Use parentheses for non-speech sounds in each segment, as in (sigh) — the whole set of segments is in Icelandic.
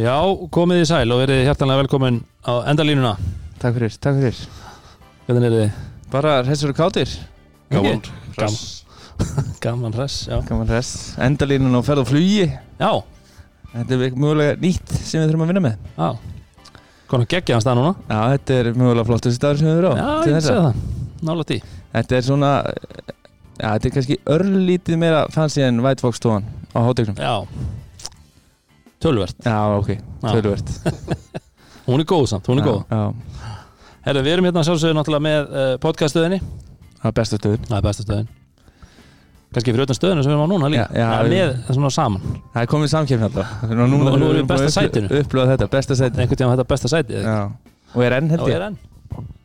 Já, komið í sæl og verið hjartanlega velkomin á endalínuna. Takk fyrir, takk fyrir. Hvernig er þið? Bara hressur og kátir. Gaman. Gaman. (laughs) Gaman hress, já. Gaman hress. Endalínun og ferð og flugi. Já, Þetta er mögulega nýtt sem við þurfum að vinna með. Já. Konar geggjaðan stað núna. Já, þetta er mögulega flottast staður sem við þurfum á. Já, ég segja það. Nála tí Þetta er svona Já, þetta er kannski örlítið meira fancy en White Fox tóan á hátegnum Já Tölvert Já, ok, tölvert (laughs) Hún er góð samt, hún er góð. Já, Herðu, við erum hérna sjálfsögðu náttúrulega með uh, podcaststöðinni. Það er besta stöðun Það er besta stöðin. Kannski fyrir utan stöðinu sem við erum á núna líka. Já, já, Eða við- með svona saman. Það er komið samkjöfn alltaf Nú, Nú- nú erum við í besta sætinu. Upplöða þetta, besta sætinu Einhvern tíma þetta besta sæti Já, og er enn held Já, ég. er enn.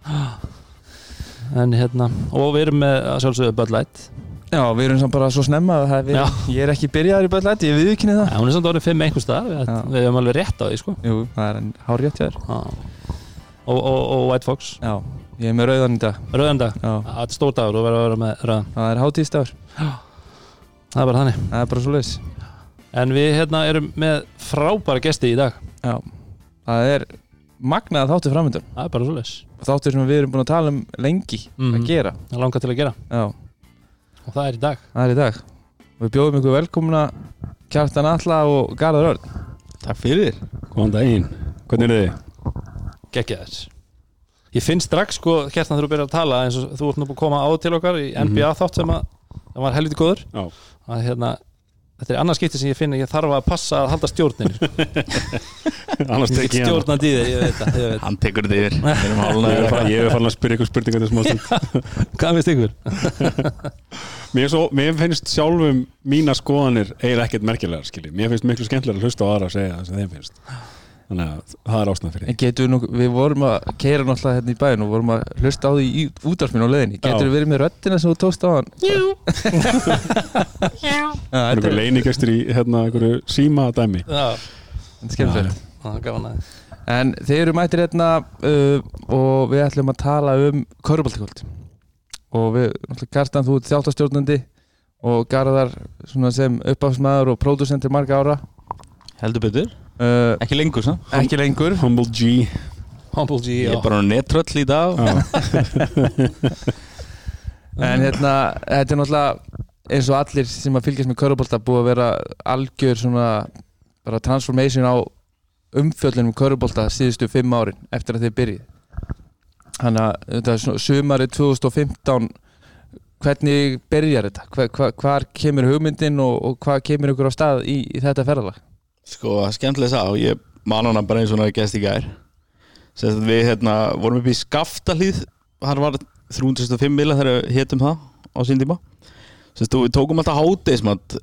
(gasps) En hérna Og við erum með að sjálfsögðu Bud Light Já, við erum samt bara svo snemma að Já. Ég er ekki byrjaður í bæðlæti, ég viðkynni það. Já, hún er samt orðin 5 einhvers stað Við, Já. við hefum alveg rétt á því, sko. Jú, það er enn hár rétt hjá þér. Já. og, og, og White Fox. Já, ég er með rauðan í dag. Rauðandag, Já, það er stór dagur og verður að vera með rauðan. Það er hátíðstafur Það er bara þannig. Það er bara svo leiðis En við hérna erum með frábæra gesti í dag. Já, það er magnað þáttur framöndan Það er bara svo leis Þáttur sem við erum búin að tala um lengi Mhm. að gera. Það langar til að gera. Já, Og það er í dag. Það er í dag. Við bjóðum ykkur velkomna Kjartan Alla og Garðar Örn. Takk fyrir Góðan daginn, hvernig er þið? Gekkja þess Ég finn strax sko Kjartan þú byrjar að tala eins og þú ert nú búin að koma á til okkar í NBA þátt sem að það var helviti góður. Já. að hérna Þetta er annars skipti sem ég finn að ég þarf að passa að halda stjórnin (laughs) Annars tek ég stjórnandi í þig, ég veit það, ég veit. Hann tekur þetta yfir. (laughs) Ég er farin- að spyrja ykkur spurningar til smá stund. (laughs) Hvað finnst ykkur? Mér, er svo, mér finnst sjálfum mína skoðanir eiginlega ekkert merkilegar skilji. Mér finnst miklu skemmtilega að hlusta á aðra að segja það sem þeim finnst Þannig að það er ástæðan fyrir við nú, við vorum að keira náttúrulega hérna í bæðin og vorum að hlusta á því í útvarpinu á leiðinni. Getur við verið með röddina sem þú tókst á hann? Já. (laughs) Það er einhver leinigestur í hérna einhverju síma dæmi Já, Þetta er skemmtilegt. Það er gaman að En þeir eru mættir hérna uh, og við ætlum að tala um köruboltakvöld og við, náttúrulega Karsten, þú ert þjáttastjórnandi og Garðar svona sem uppafsmaður og pródusent til marga ára. Heldur betur uh, Ekki lengur svo ekki lengur. Humble G. Humble G, Ég já. er bara nettröll í dag. (laughs) En hérna, þetta er náttúrulega eins og allir sem að fylgjast með körubolta búið að vera algjör svona bara transformation á umfjöllunum um körubolta síðustu fimm árin eftir að þeir byrjið. Þannig að þetta er svona sumarið 2015 hvernig byrjar þetta? Hva, hva, hvar kemur hugmyndin og, og hvað kemur ykkur á stað í, í þetta ferðalag? Sko, skemmtilega sá. Ég man hana bara eins og hann er gest í gær. Að við hérna vorum upp í Skaftalíð Hann var 305 mila þegar við hétum það á sín tíma. Að við tókum alltaf hátegismat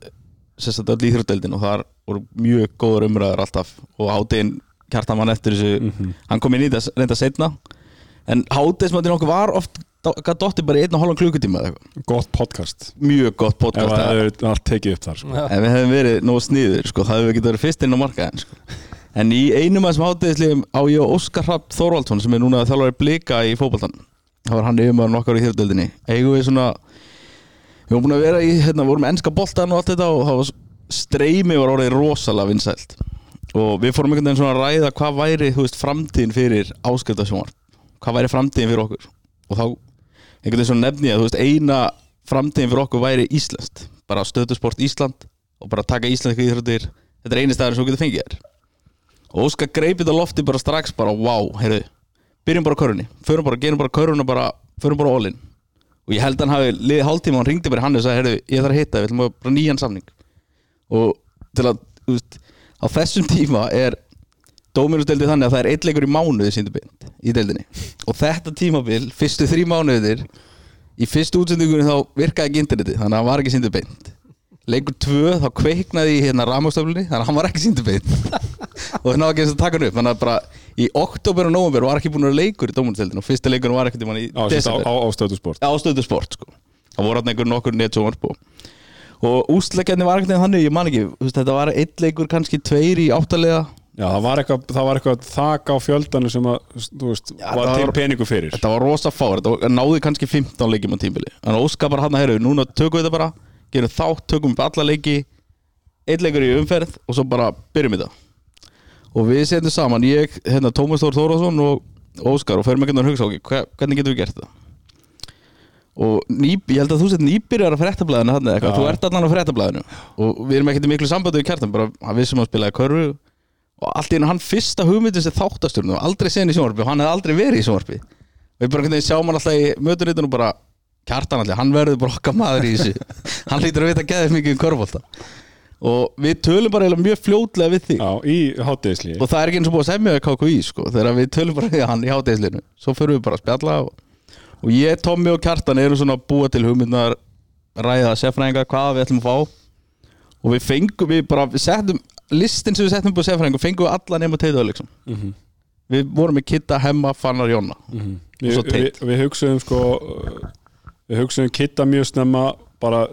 Sérst að öll íþrótdeldin og það voru mjög góður umræður alltaf. Og hátegin kjartan mann eftir þessu. Mhm. hann kom inn í þetta reynda setna en hátegismatin okkur var oft gæt dotti bara einn og hálfan klukkutíma eða eitthvað? Gott podcast. Mjög gott Ef podcast. það er allt tekið upp þar sko. Já. ef við hefum verið nógu sniður sko, það við getið verið fyrst inn á markaðin sko. en í einum af þessum hátegislegum á ég og Óskar Hrapp Þorvaldsson sem er núna þjálfari blika í fótboltan það var hann yfirmaður nokkar í þjóðdeldinni eigum við svona við vorum búin að vera í, hérna, vorum ennska boltan og allt þetta og það var streymi var orðið rosalega vinsælt. Og við fórum einhvern veginn svona að ræða hvað væri veist, framtíðin fyrir áskriftasjónvar hvað væri framtíðin fyrir okkur? Og þá einhvern veginn svona nefni að veist, eina framtíðin fyrir okkur væri Íslandst bara stöðusport Ísland og bara taka íslenska íþróttir þetta er eini staður sem þú getur fengið þér. Og Óskar greipið á lofti bara strax bara wow, heyrðu, byrjum bara körunni förum bara, gerum bara körun og bara förum bara all in. Og ég held að hann hafi liðið hálftíma og hann ringdi bara hann og sagði, heyrðu, ég þarf að hitta við ætlum að bara nýjan samning. Og til að, þú veist, á þessum tíma er Dóminusdeildið þannig að það er eitt leikur í mánuði síndu beint í deildinni. Og þetta tímabil, fyrstu þrý mánuðir í fyrstu útsendingunni þá virkaði ekki internetið þannig að hann var ekki síndu beint. Leikur tvö þá kveiknaði í hérna rámastöflunni þannig að hann var ekki síndu beint. Og það náði ekki eins að taka hann upp þannig að bara í oktober og november var ekki búin að leikur í Dóminusdeildinu og fyrsta leikurinn var ekkert í manni í sérst, á, desember. á, á stöðu sport sko. það voru hann einhver nokkur netsjónvarp og, ústleikjarni var ekkert þannig ég man ekki, þetta var einn leikur kannski tveir í áttalega Já, það var eitthvað, það var eitthvað þak á fjöldanu sem að, þú veist, Já, var það til peningu fyrir. þetta var rosa fár, þetta náði kannski 15 leikjum á tímbili, en Óskar bara hann að herru núna tökum við þetta bara, gerum þátt tökum upp alla leiki einn leikur í umferð og svo bara byrjum við þetta. Og við setjum saman ég, hérna, Tómas Þór Þórðarsson og Óskar og förum ekki að hugsa okkur hver, hvernig getum við gert það og nýp, ég held að þú sett nýbyrjar að Já. þú ert allan á fréttablaðinu. Og við erum ekkert í miklu sambandi við kjartan bara og allt í einu hann fyrsta hugmyndin sem þáttasturnu og aldrei sen í sjónvarpi og hann hefði aldrei verið í sjónvarpi. Og við bara hvernig sjáum hann alltaf í mötunritunum bara kjartan alltaf, hann verður bara okkar maður í þessu. (laughs) Hann hlýtur að vita geðið mikið um körfólta og við tölum bara mjög fljótlega við þig. Já, í hátdeisli og það er ekki eins og búið að semja við KKÍ sko, þegar við tölum bara við hann í hátegislinu svo fyrir við bara að spjalla og, og ég, Tommi og Kjartan erum svona að búa til hugmyndar ræða seffræðinga hvað við ætlum að fá. Og við fengum við bara, við settum listin sem við settum upp á seffræðingu fengum við alla nema teituð liksom. Mhm. við vorum með Kitta, Hemma, Fannar, Jóna Mhm. Og við, svo við, Tate. við hugsaðum sko við hugsaðum Kitta mjög snemma bara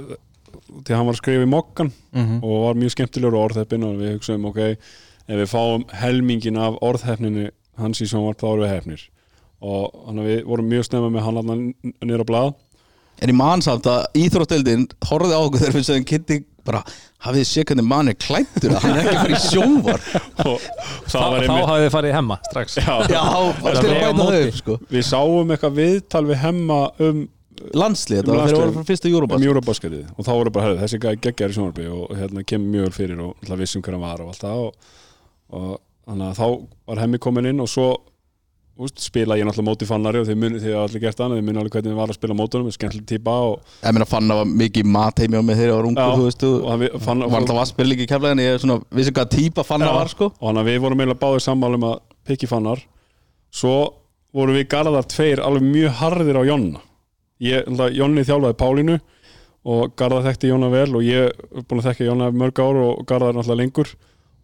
til hann var að skrifa í mokkan Mhm. og var mjög skemmtilegur á orðheppin og við hugsaðum ok, ef við fáum helmingin af orðheppninu hans í sjónvarp þá erum við hefnir og þannig að við vorum mjög snemma með hann allan á blað en ég man samt að íþrótteldin horfði á okkur þegar við sögum Kitti bara, hafið þið séð hvernig mann er klættur hann er ekki að fara í sjónvar (laughs) og Þá, það var hafið þið farið hemma strax. Já, já, bara til að bæta það upp sko. við sáum eitthvað viðtal við hemma um landslið, var þegar voru frá fyrsta um Eurobas Eurobasketið. Og þá voru bara, herrið, þessi gæði geggjar í sjónvarpi og hérna kemur mjög fyrir og alltaf vissum hver hann var og allt það. Og, og þannig að þá var hemmi komin inn og svo úst, spila ég náttúrulega móti fannari og þið muni því að allir gert hann þið muni alveg hvernig þið var að spila mótunum, skemmtileg típa og, Ég meina fann að var mikið mat heimi á mig þegar ég var ungur, Já, þú veist, þú og hann var alltaf að spila í kefla en ég er svona, vissi hvað típa fann að Já, var, sko. og þannig að við vorum eiginlega báðir sammála um að pikki fannar. Svo vorum við garðar tveir alveg mjög harðir á Jonna. Ég, Jonni þjálfaði Pálínu og Garðar þekkti Jonna vel og ég er búin að þekka Jonna mörg ár og Garðar náttúrulega lengur.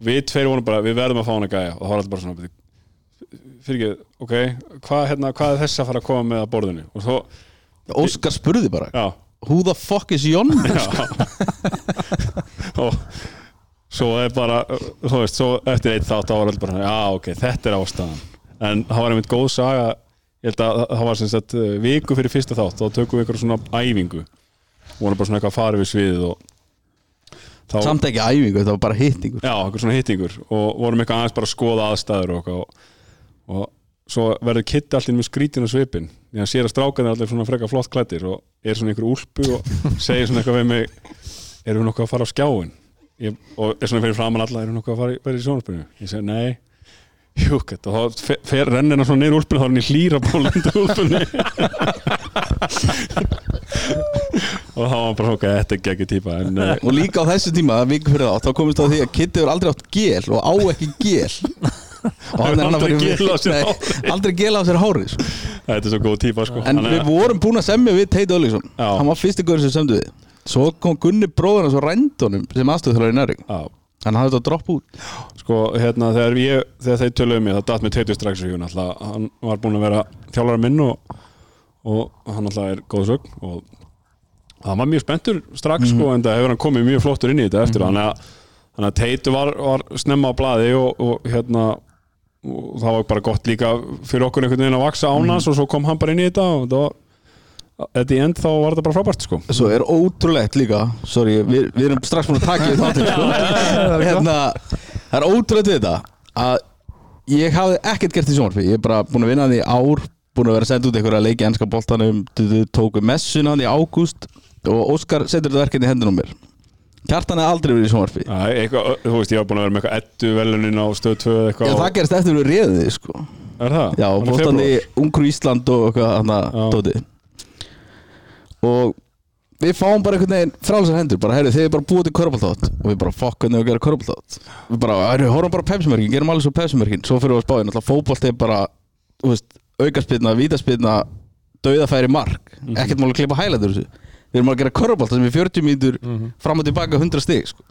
Við tveir vorum bara, við verðum að fá hana gæja og það var alltaf bara svona fyrir ekki, ok, hvað, hérna, hvað er þess að fara að koma með að borðinu? Og svo, Óskar spurði bara, já, who the fuck is Jón? (laughs) og svo er bara þú veist, svo eftir eitt þátt allir bara, já ok, þetta er ástæðan. En það var einmitt góð saga ég held að það var sem sagt uh, viku fyrir fyrsta þátt, þá tökum við ykkur svona æfingu. Vorum bara svona eitthvað að fara við sviðið og þá, Samt ekki æfingu, þetta var bara hittingur. Já, eitthvað svona hittingur og vorum eitthvað aðeins bara að skoða aðstæður og, og, og svo verður kitti allir með skrítin og svipin því hann sér að strákan er allir svona freka flott klættir og er svona einhver úlpu og (laughs) segir svona eitthvað við mig erum við nokkuð að fara á skjáin ég, og er svona fyrir framan alla erum við nokkuð að fara í, vera í sjónarspyrinu ég segi nei. Júkett, og þá fer, rennina svona niður úlpunni þá er hann í hlýra bólundu úlpunni (laughs) og þá var hann bara ok, þetta er geggjur típa en uh, Og líka á þessu tíma, þá, þá komist á því að Kitty hefur aldrei átt gel og á ekki gel (laughs) Er Aldrei gel á sér hárið. Aldrei gel á sér hárið þetta er svo góð típa sko. En við vorum búin að semja við Teit Öllíksson. Hann var fyrsti guður sem semdu við. Svo kom Gunni bróður hans og rændunum sem aðstöðþjólar í næring Hann hafði þetta að droppa út. Sko, hérna, þegar, ég, þegar þeir töluðu mig, það datt mér teitur strax hann var búinn að vera þjálfara minn og, og hann alltaf er góð sögn og hann var mjög spenntur strax sko, en það hefur hann komið mjög flottur inn í þetta eftir. Þannig að, þannig að teitur var, var snemma á blaði og, og hérna og það var bara gott líka fyrir okkur einhvern veginn að vaksa ánans og svo kom hann bara inn í þetta og það var Þetta í end þá var þetta bara frábært sko. Svo er ótrúlegt líka Sorry, við, við erum strax búin að taka í þáttir sko. (laughs) hérna, Það er ótrúlegt við þetta Að ég hafði ekkert gert í sjónvarpi. Ég er bara búin að vinna því ár Búin að vera að senda út einhverja leiki í ennska du- Tóku messun hann í ágúst Og Óskar setur þetta verkefni í hendunum mér Kjartan er aldrei verið í sjónvarpi. Þú veist, ég var búin að vera með eitthvað ettu velunin á stöð 2 eða Já, eitthvað það gerist eftir við réðum þið sko. Er það? Já, Var í bóttandi febrúar? Ungur Ísland og eitthvað hann að Já. dóti Og við fáum bara einhvern veginn frálsar hendur bara, heyrðu, þið er bara búið til körbáltátt og við bara, fokk, hvernig við gera körbáltátt við bara, heyrðu, horfum bara á pepsimörkin, gerum allir svo pepsimörkin. Svo fyrir við að spáðin, alltaf fótbolt er bara þú veist, aukarspilna, vítaspilna dauðafæri mark, ekkert mál að klippa hælætur þessu við erum að gera körbáltátt sem er 40 mínútur fram og tilbaka 100 stig sko.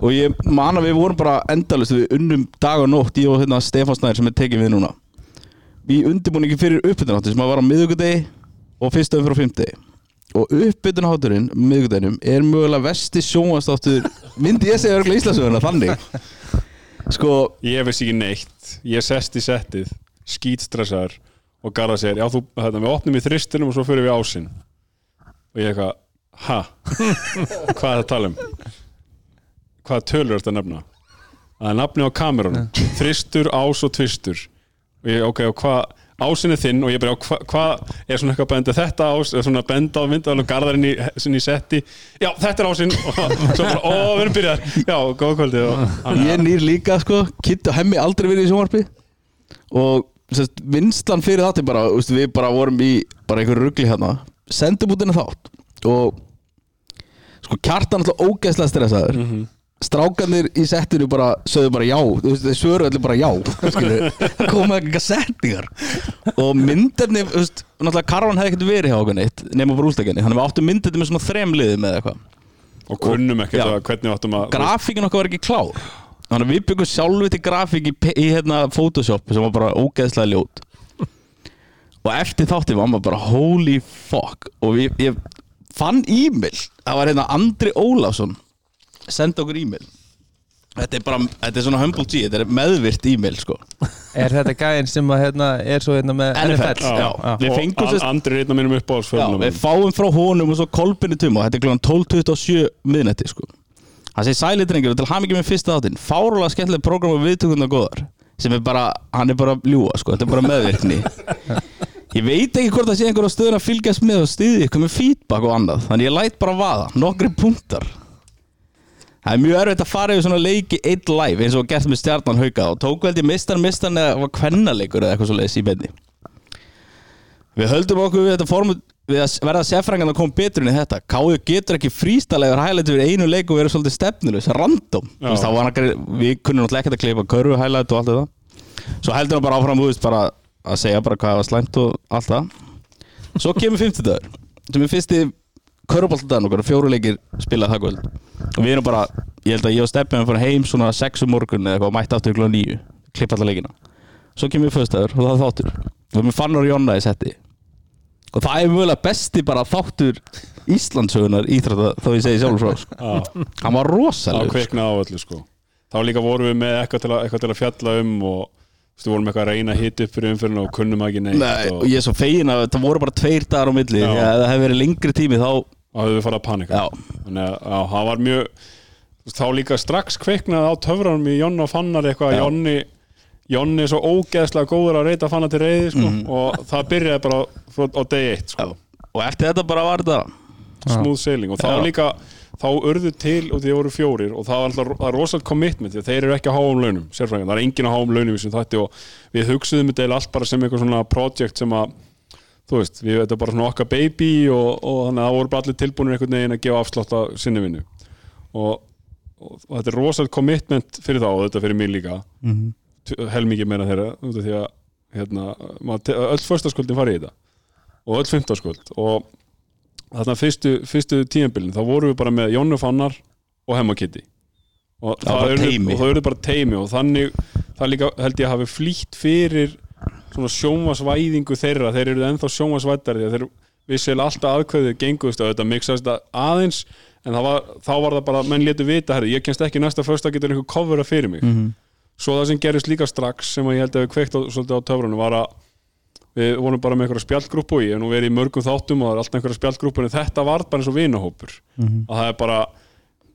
og ég man að við vorum bara endalust við unnum dag og nótt, ég og hérna Stefán Snær sem er tekið við núna. Í undirbúningi fyrir uppbytunáttu sem að var á miðugudegi og fyrsta umfyrir á fimmtegi og uppbytunátturinn miðugudeginum er mögulega vesti sjónvastáttur myndi ég segja örgulega Íslandsöguna þannig. Sko, Ég veist ekki neitt. Ég sest í settið Skítstressaður Og Garða segir Já, þú, þetta, við opnum í þristinum og svo fyrir við ásinn Og ég eitthvað Ha? (laughs) Hvað er það að tala um? Hvaða tölur þetta að nefna? það er nafni á kamerunum. Þristur, ás og tvistur. Og ég, ok, og hvað ásinn er þinn og ég bara, hvað hva, er svona eitthvað að benda þetta ás, er svona benda á myndaðal og garðarinn í, í setti. Já, þetta er ásinn. (laughs) Og svo bara, ó, við erum byrjar já, góða kvöldi Ég nýr líka sko, Kitt og Hemmi aldrei verið í sjónvarpi. Og sérst, vinslan fyrir það til bara, við bara vorum í bara einhverju rugli hérna sendum út inn þátt og sko kjartan alltaf ógeðslega stressaður. Strákanir í settinu bara sögðu bara já, þú veist, þeir svöru allir bara já skilur, það koma eitthvað setningar. Og myndefni, þú veist náttúrulega Karvan hefði ekkert verið hjá okkur neitt nema bara úsleginni, hann við áttum myndefni með svona þrem liðum eða eitthvað. Og kunnum ekkert að hvernig við áttum að grafíkin okkar var ekki klár. Þannig að við byggum sjálfi til grafík í, í hérna Photoshop sem var bara ógeðslega ljót og eftir þátti var maður bara holy fuck. Og við, ég fann e-mail. Það var hérna Andri Ólafsson senda okkur e-mail. Þetta er bara, þetta er svona humble G þetta er meðvirt e-mail sko. Er þetta gæðin sem að, hérna, er svo hérna með NFL, NFL? já. Við og fengum sérst- Andri er af mínum upp á Já, við fáum frá honum og svo kolbinni tuma Þetta er klokkan 12.27 miðnætti sko. Hann segir sæli drengur og til ham ekki með fyrsta þáttinn. Fárulega skemmtileg program og viðtökundar góðar. Sem er bara, hann er bara ljúa sko. Þetta er bara meðvirkni (laughs) Ég veit ekki hvort það sé einhver á stöðun að fylgjast með og styðja ykkur með feedback og annað Þannig ég læt bara vaða, nokkri punktar. Það er mjög erfitt að fara yfir svona leiki eitt live eins og gert með stjarnan hauka og tók veldi mistan mistan eða var kvennaleikur eða eitthvað svo leiðis í beinni. Við höldum okkur við þetta form við að verða sérfrængan að koma betur inn í þetta. Káðu getur ekki frístalegur hælætt við einu leik og verið svolítið stefnulus, random. Þá var ekki- Við kunnum náttúrulega ekkert að klippa körfu hælætt og allt þetta. Svo heldur hann bara áfram veist, bara að segja bara hvað var slæmt og allt það. Svo kemur 50 dagur sem er fyrsti körfuboltadagur okkar fjóru leikir spilað það kvöld. Og við erum bara, ég held að ég og Steppi hann fór heim svona 6 um morgun eða eitthvað og mætti aftur klokkan 9 klippa alla leikina. Svo kemur við föstaður og það þáttur. Og við erum fannar Jonna í setti. Og það er mögulega besti bara þáttur Íslandsögunar íþrætta þó ég segi sjálfur frá. Já, hann var það rosalegur kveikna á öllu sko. Þá líka vorum við með eitthvað til að, eitthvað til að fjalla um og þú vorum eitthvað að reyna að hita upp fyrir umfyrirna og kunnum ekki neitt Nei, og og ég er svo fegin að það voru bara tveir dagar á milli Já. því að ef það hefði verið lengri tími þá þá höfum við farið að panika Já. þannig að já, það var mjög þá líka strax kveiknaði á töfranum í Jonna og Fannar eitthvað Já. að Jonni Jonni er svo ógeðslega góður að reyta Fannar til reyði sko, Mhm. og það byrjaði bara frá, á degi eitt sko, og eftir þetta bara var þetta smooth sailing og þá Já. líka þá urðu til og því voru fjórir og það var alltaf rosalega commitment þeir eru ekki að háum launum sérfræðingar, það er engin að háum launum í þessum þætti og við hugsuðum þetta allt bara sem eitthvað svona project sem að þú veist, við þetta er bara svona okkar baby og, og þannig að það voru bara allir tilbúinir einhvern veginn að gefa afslátt að sinni vinnu. Og, og, og þetta er rosalega commitment fyrir þá og þetta fyrir mig líka. Mm -hmm. helmikið meira þeirra því að hérna, öll föstaskvöldin fari í þetta. Og öll fymtaskvöld og þarna fyrstu, fyrstu tíðanbylun þá vorum við bara með Jónu Fannar og Hemma Kitty og Það það verður bara teimi og þannig það líka held ég að hafi flýtt fyrir svona sjónvarsvæðingu þeirra. Þeir eru ennþá að þeir vissilega alltaf aðkveðið genguðust að þetta mixast aðeins. En var, þá var það bara, menn létu vita herri, ég kennst ekki næsta fyrsta getur einhver covera fyrir mig? Svo það sem gerist líka strax sem að ég held að við kveikt á, á töfrunum var að við vorum bara með einhverja spjallgrúpu og ég hef nú verið í mörgum þáttum og það er alltaf einhverja spjallgrúpu en þetta var bara eins og vinahópur. Að það er bara,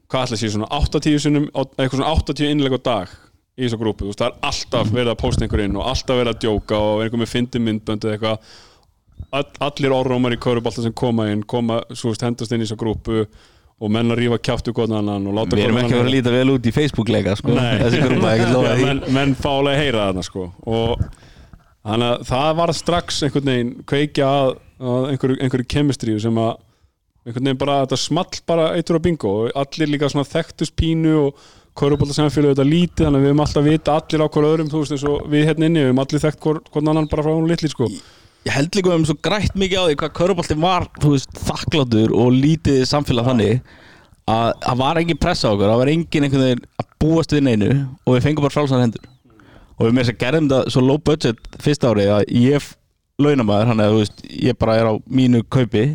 hvað ætla að sé svona 80 sinnum, á- eitthvað svona 80 innleg á dag í þessu grúpu, þú veist, það er alltaf verið að posta einhver inn og alltaf verið að djóka og einhver með fyndi myndbönd eða eitthvað. All, allir orðrómar í körubalta sem koma inn koma, svo veist, hendast inn í þessu grúpu og menn að rífa kjáttu góðan annan og láta við erum ekki að vera annan- að líta vel út í Facebook-leika sko. Nei. þessi grúpa, ekki lofa Já, því menn, menn fálega heyra þarna sko. Og þannig að það var strax einhvern veginn kveikja að, að einhverju, einhverju kemistríu sem að einhvern veginn bara þetta small bara eittur á bingo og allir líka svona þekktust pínu og körubólta samfélag þetta lítið þannig að við höfum alltaf vita allir á hver öðrum þú veist eins og við hérna inni við höfum allir þekkt hvern, hvern annan bara frá hún litli sko. Ég held líka um svo grætt mikið á því hvað köruboltin var, þú veist, þakkláttur og lítið samfélag þannig að það var engin pressa á okkur, það var engin einhvern veginn að búast við neinu og við fengum bara frálsar hendur og við með þess að gerðum það svo low budget fyrsta árið að ég launamaður, hann eða ég bara er á mínu kaupi.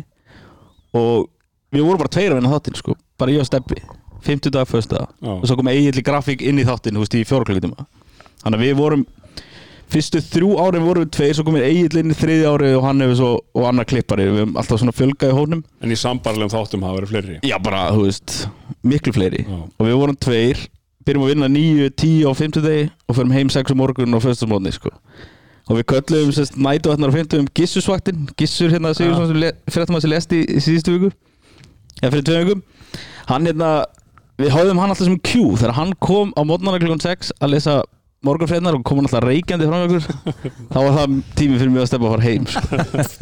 Og við vorum bara tveir að vinna þáttinn sko, bara ég og Steppi 50 dagar fyrsta Já. og svo kom eiginlega grafík inn í þáttinn, þú veist, í fjóra klukkutíma þannig að við vorum fyrstu þrjú árin vorum við tveir svo komið Egil inn í þriði ári og hann hefur svo og annar klippari, við höfum alltaf svona fjölgað í hónum en í sambarlegum þáttum hafa verið fleiri. Já bara, þú veist, miklu fleiri. Já. og við vorum tveir byrjum að vinna 9, 10 á 50 degi og förum heim 6 um morgun og föstasmóðni sko. og við köllum sérst nætuvatnar á 50 um Gissursvaktin Gissur hérna Sigursson sem le- fréttamaður sem lesti í síðustu viku. Eða fyrir tveim vikum. Hann hérna, við háðum hann alltaf sem Q þegar hann kom á mótnarna klukkan 6 að lesa morgunfrétnar og kom hann alltaf reykjandi frá okkur þá var það tími fyrir mig að stefna að fara heim sko.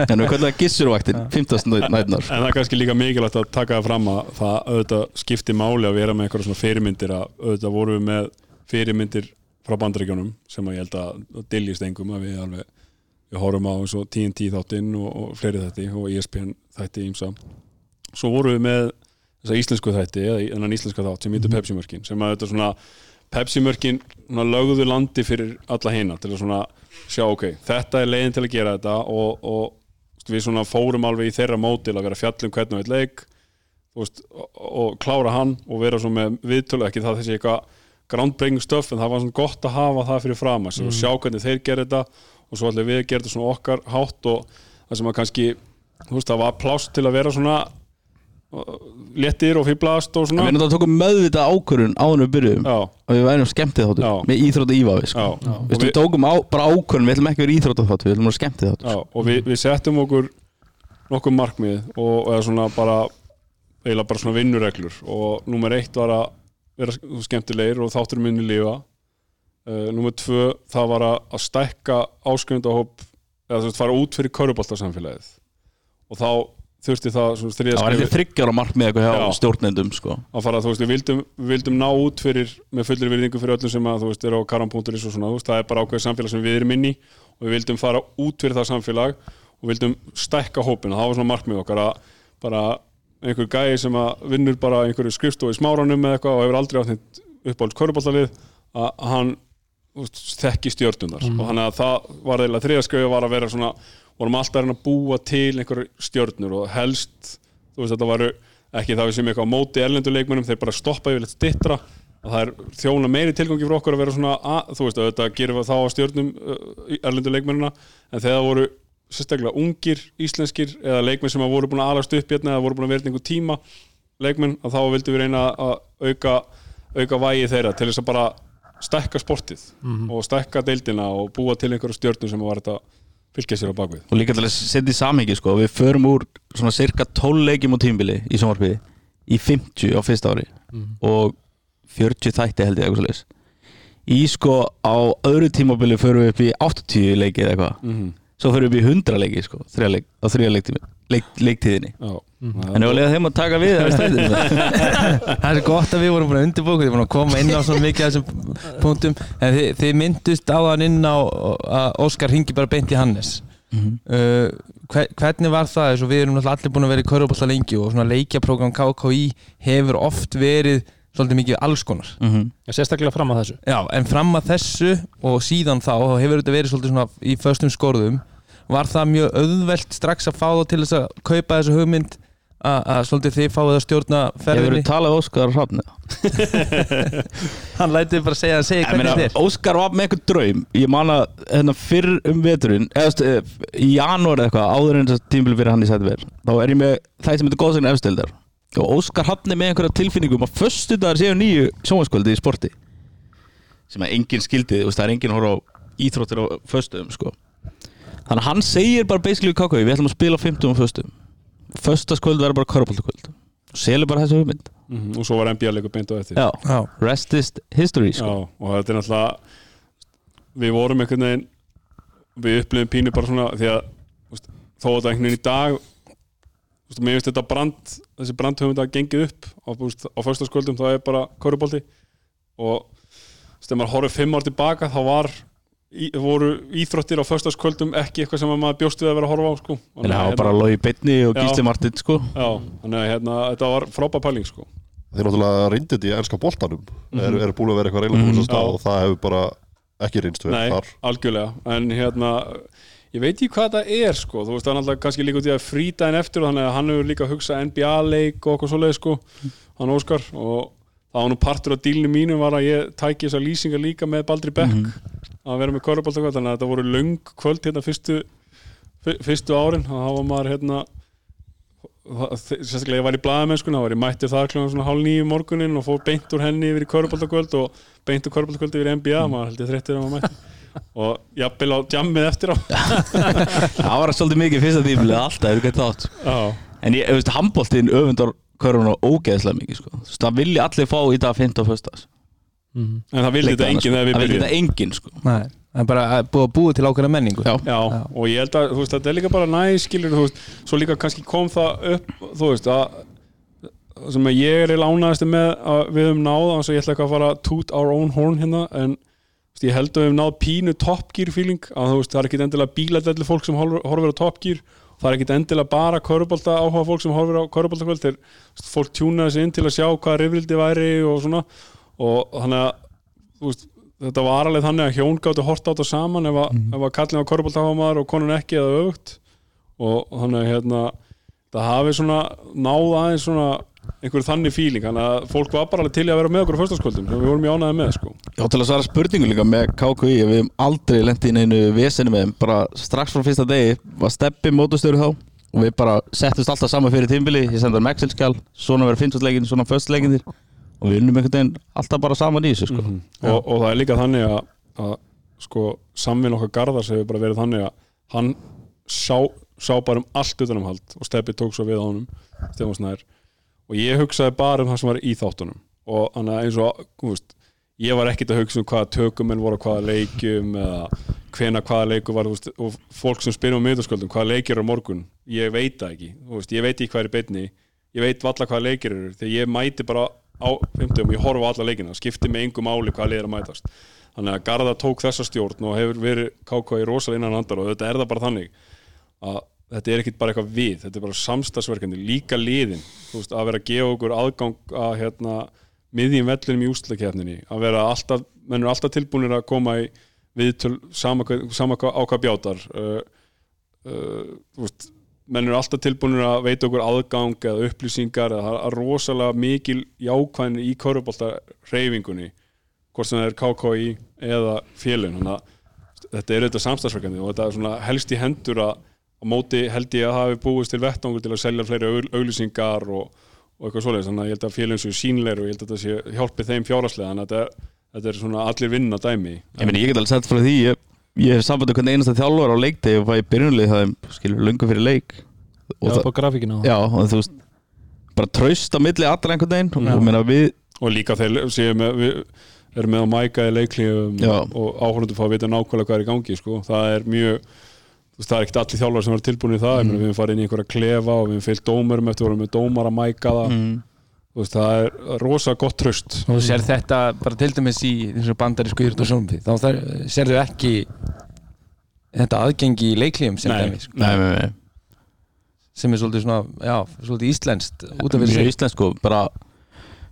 en við köllum það Gissurvaktin 50. nætunar En það er kannski líka mikilvægt að taka það fram að það auðvitað skipti máli að vera með eitthvað svona fyrirmyndir að auðvitað vorum við með fyrirmyndir frá bandaríkjónum sem að ég held að diljist engum að við alveg við horfum á eins og TNT þáttinn og, og fleiri þætti og ESPN þætti ímsa svo vorum við með þessa íslensku þætti Pepsi-mörkin svona svona lögðu landi fyrir alla hina til að svona sjá ok, þetta er leiðin til að gera þetta og, og við svona fórum alveg í þeirra mótil að vera fjallum hvernig við leik veist, og, og klára hann og vera svo með viðtölu ekki það þessi eitthvað groundbreaking stuff en það var svona gott að hafa það fyrir fram mm. sjá hvernig þeir gera þetta og svo allir við gera þetta svona okkar hátt og það sem að kannski þú veist, það var pláss til að vera svona léttir og fýblast og Við svona náttúrulega tókum meðvita ákvörun áður en við byrjuðum. Já, og við værum skemmtið þáttur. Já. með íþrótt íva við sko. já, og Vistu, við tókum á, bara ákvörun, við ætlum ekki að vera íþrótt þáttur við ætlum að vera skemmtið þáttur. Já, og við, við settum okkur nokkuð markmið og eða svona bara eiginlega bara svona vinnureglur. Og nummer eitt var að vera skemmtilegir og þáttur minni lífa uh, nummer tvö það var að, að stækka áskrifndahóp eða þú veist fara út fyrir köruboltasamfélagið og þá þurfti það svona þriða Það var eitthvað þryggjar á markmið eitthvað hjá Já. stjórnendum sko. að fara, þú veist, við vildum, við vildum ná út fyrir, með fullir virðingu fyrir öllum sem að, þú veist, er á karam.is og svona, þú veist, það er bara ákveðið samfélag sem við erum inn í og við vildum fara út fyrir það samfélag og vildum stækka hópin og það var svona markmið okkar að bara einhver gæi sem að vinnur bara einhverju skrifstofu í smáranum eða eitthvað og hefur aldrei átt neitt uppáhalds köruboltalið að að hann þekki stjörnunar og þannig að það var eiginlega þriðaskauði var að vera svona vorum alltaf að búa til einhverju stjörnur og helst þú veist þetta varu ekki það við sem eitthvað á móti erlendu leikmennum þeir bara stoppa yfir þetta stittra og það er þjóna meiri tilgangi fyrir okkur að vera svona að, þú veist þetta gerum við þá á stjörnum uh, erlendu leikmennina en þegar það voru sérstaklega ungir íslenskir eða leikmenn sem að voru búin að alast upp hérna eða voru búin að vera einhver tíma leikmenn að þá vildum við reyna að auka, auka vægi þeirra til þess að bara stækka sportið og stækka deildina og búa til einhverju stjörnum sem var þetta fylgja sér á bakvið og líka til að setja í samhengi sko. við förum úr svona cirka 12 leikjum á tímbili í sjónvarpiði í 50 á fyrsta ári og 40 þætti held ég eitthvað svoleiðis. í sko á öðru tímabili förum við upp í 80 leiki eða eitthvað mm -hmm. svo förum við upp í 100 leiki sko, á þrjá leiktími, leik, leiktíðinni. Já, en ef að leiða þeim að taka við (laughs) það er er gott að við vorum búin að undirbóka Þið vorum að koma inn á svona mikið af þessum punktum. En þið, þið myndust á hann inn á að Óskar hingi bara beint í Hannes. Uh, hver, Hvernig var það? Þess að við erum allir búin að vera í Körubólta lengi og svona leikjaprógram KKÍ hefur oft verið svolítið mikið alls konar. Sérstaklega fram að þessu. Já, en fram að þessu og síðan þá hefur þetta verið svolítið svona í föstum skorðum Var það mjög auðvelt strax að fá þá til þess að kaupa þessu hugmynd að að svolítið þið fáið að stjórna ferðinni? við talað Óskar Hrafni. (laughs) Hann lætið bara að segja, segja Ég hvernig meina, er. Óskar var með eitthvað draum. Ég man að hérna, fyrr um veturinn eða, í janúar eða eitthvað áður en þess tímbil fyrir hann í sæti verð þá er ég með það sem heitir góðsegn efstildar. Og Óskar hafni með einhverja tilfinningum að föstu dagar séu nýju sjónvaskvöldi í sporti. Sem að enginn skildi það er enginn að horfa á íþróttir á föstum sko. Þannig að hann segir bara basically kakau, við ætlum að spila á 50 um föstum föstaskvöld verður bara körpaldakvöld selur bara þessu hugmynd. Mhm, og svo var NBA leikur beint á eftir. Já, Já, rest is history sko. Já, og þetta er náttúrulega við vorum einhvern veginn við upplifum pínu bara svona því að veist, þó að þetta einhvern veginn í dag veist, mér finnst þetta brand þessi brandhöfund að gengið upp á, þú veist, á föstaskvöldum það er bara körubolti og þegar maður horfið fimm ár tilbaka þá var í, voru íþróttir á föstaskvöldum ekki eitthvað sem að maður bjóst við að vera að horfa á sko. En það var bara Lói Beitni og. Gísli Martin sko Já, þannig að hérna, þetta var frábær pæling sko. Þeir náttúrulega reyndið í ennska boltanum er, er búin að vera eitthvað reyla Mhm. mm -hmm. og það hefur bara ekki reynst vel Nei, þar algjörlega En hérna, ég veit ekki hvað það er sko. Þú veist, það er alltaf kannski líka út í að frýta en eftir og þannig að hann hefur líka að hugsa NBA-leik og eitthvað svoleið sko, það að vera með körubólta þannig að þetta voru löng kvöld hérna fyrstu fyr- fyrstu árin. Þá var maður hérna það- sérstaklega ég var í blaðamennskuna þá var ég mætti þar kljóðan svona hálf nýju morgunin og fór beint úr henni yfir í köruboltakvöld og beint úr köruboltakvöld yfir í NBA maður held ég þreyttur að maður mætti. Og jafnvel á jammið eftir á. (laughs) Það var svolítið mikið fyrsta tímili alltaf, er ekki þátt Já, En ég, veist, handbóltinn öfundar körfuna ógeðslega mikið, sko. Það vilja allir fá í dag 15 föstas Mhm. en það vildi þetta enginn þegar við Það vilja byrjuðum. þetta enginn, sko. Nei, það er bara að búið að búið til ákveðna menningu. Já, Já, og ég held að þú veist, þetta er líka bara næs skilur, þú veist, svo líka kannski kom það upp þú veist, að það sem að ég er í lánaðist með að við höfum náð, þannig að ég ætla ekki að fara toot our own horn hérna, en þú veist, ég held að við höfum náð pínu Top Gear feeling að þú veist, það er ekki endilega bíladelli fólk sem horfir, á Top Gear það er ekki endilega bara körubólta áhuga fólk sem horfir á körubólta kvöld þegar fólk tjúnaði sig inn til að sjá hvað rifrildi væri og svona og þannig að veist, þetta var alveg þannig að hjón gáttu hort á þetta saman ef að, ef að kallin á korfbóltafamaður og konan ekki eða öfugt. Og þannig að hérna það hafi svona náð aðeins svona einhver þannig fíling þannig að fólk var bara alveg til að vera með okkur á föstaskvöldum sem við vorum í ánæði með sko. Já, til að svara spurningu líka með KKI Við hefum aldrei lent í neinu vesenu með þeim Bara strax frá fyrsta degi var steppi mótustöru þá Og við bara settust alltaf saman fyrir tímbili Ég sendar um Excel-skjál Svona verður fimmtastleikin, svona föstleikinir Og við unnum einhvern veginn alltaf bara saman í þessu sko. og, og það er líka þannig að, að sko samvinn okkar Garðars hefur bara verið þannig að hann sá, sá bara um allt utanumhald og Steppi tók svo við á honum og ég hugsaði bara um það sem var í þáttunum. Og þannig að eins og þú veist, ég var ekkit að hugsa um hvaða tökumenn voru á hvaða leikjum eða hvena hvaða leiku var þú veist, og fólk sem spyrir um miðurskvöldum hvaða leikir eru á morgun, ég veit það ekki. Þú veist, ég veit ekki hvað er í beinni. Ég veit valla hvaða leikir eru. Þegar ég mæti bara á 50 og ég horfa á alla leikina skipti mig engu máli hvaða leir að mætast. Þannig að Garða tók þessa stjórn og hefur verið KK í rosalega innan handar og þetta er það bara þannig að þetta er ekkit bara eitthvað við, þetta er bara samstagsverkandi líka liðin, þú veist, að vera að gefa okkur aðgang að hérna miðjum vellunum í úslakefninni að vera alltaf, menn er alltaf tilbúinir að koma í viðtöl sama, hvað- sama hvað- á hvað bjátar uh, uh, þú veist menn eru alltaf tilbúinir að veita okkur aðgang eða upplýsingar eða það er rosalega mikil jákvæðin í körubólta reyfingunni hvort sem það er KKI eða félun að þetta er auðvitað samstagsverkandi og þetta er helst í hendur að á móti held ég að hafi búist til vettangur til að selja fleiri augl- auglýsingar og, og eitthvað svoleiðis. Þannig að ég held að félun séu sínleir og ég held að þetta sé hjálpi þeim fjáraslega þannig að þetta er, þetta er allir vinna dæmi. Ég meni, ég get alveg sett frá því Ég, ég hef samband um hvernig einasta þjálfur á leikti og fæ byrjunlið það skilur lungu fyrir leik og Já, það, á grafíkinu já, og þú veist bara traust á milli allra einhvern veginn og ég meina við og líka þeir séu með við erum með að mæka í leiklíum Já. og, og áhörndu fá að vita nákvæmlega hvað er í gangi sko. það er mjög þú veist, það er ekkert allir þjálfar sem er tilbúin í það mm. við erum farið inn í einhverja klefa og við erum fyllt dómurum eftir að vorum með dómar að mæka það mm, veist, það er rosa gott tröst og þú sér þetta bara til dæmis í þessu bandarísku írt og sjónfi þá þar, sérðu ekki þetta aðgengi í leiklíum sem, Nei. dæmi, sko, nei, nei, nei. sem er svolítið svona já, svolítið íslenskt út af mjög íslenskt sko bara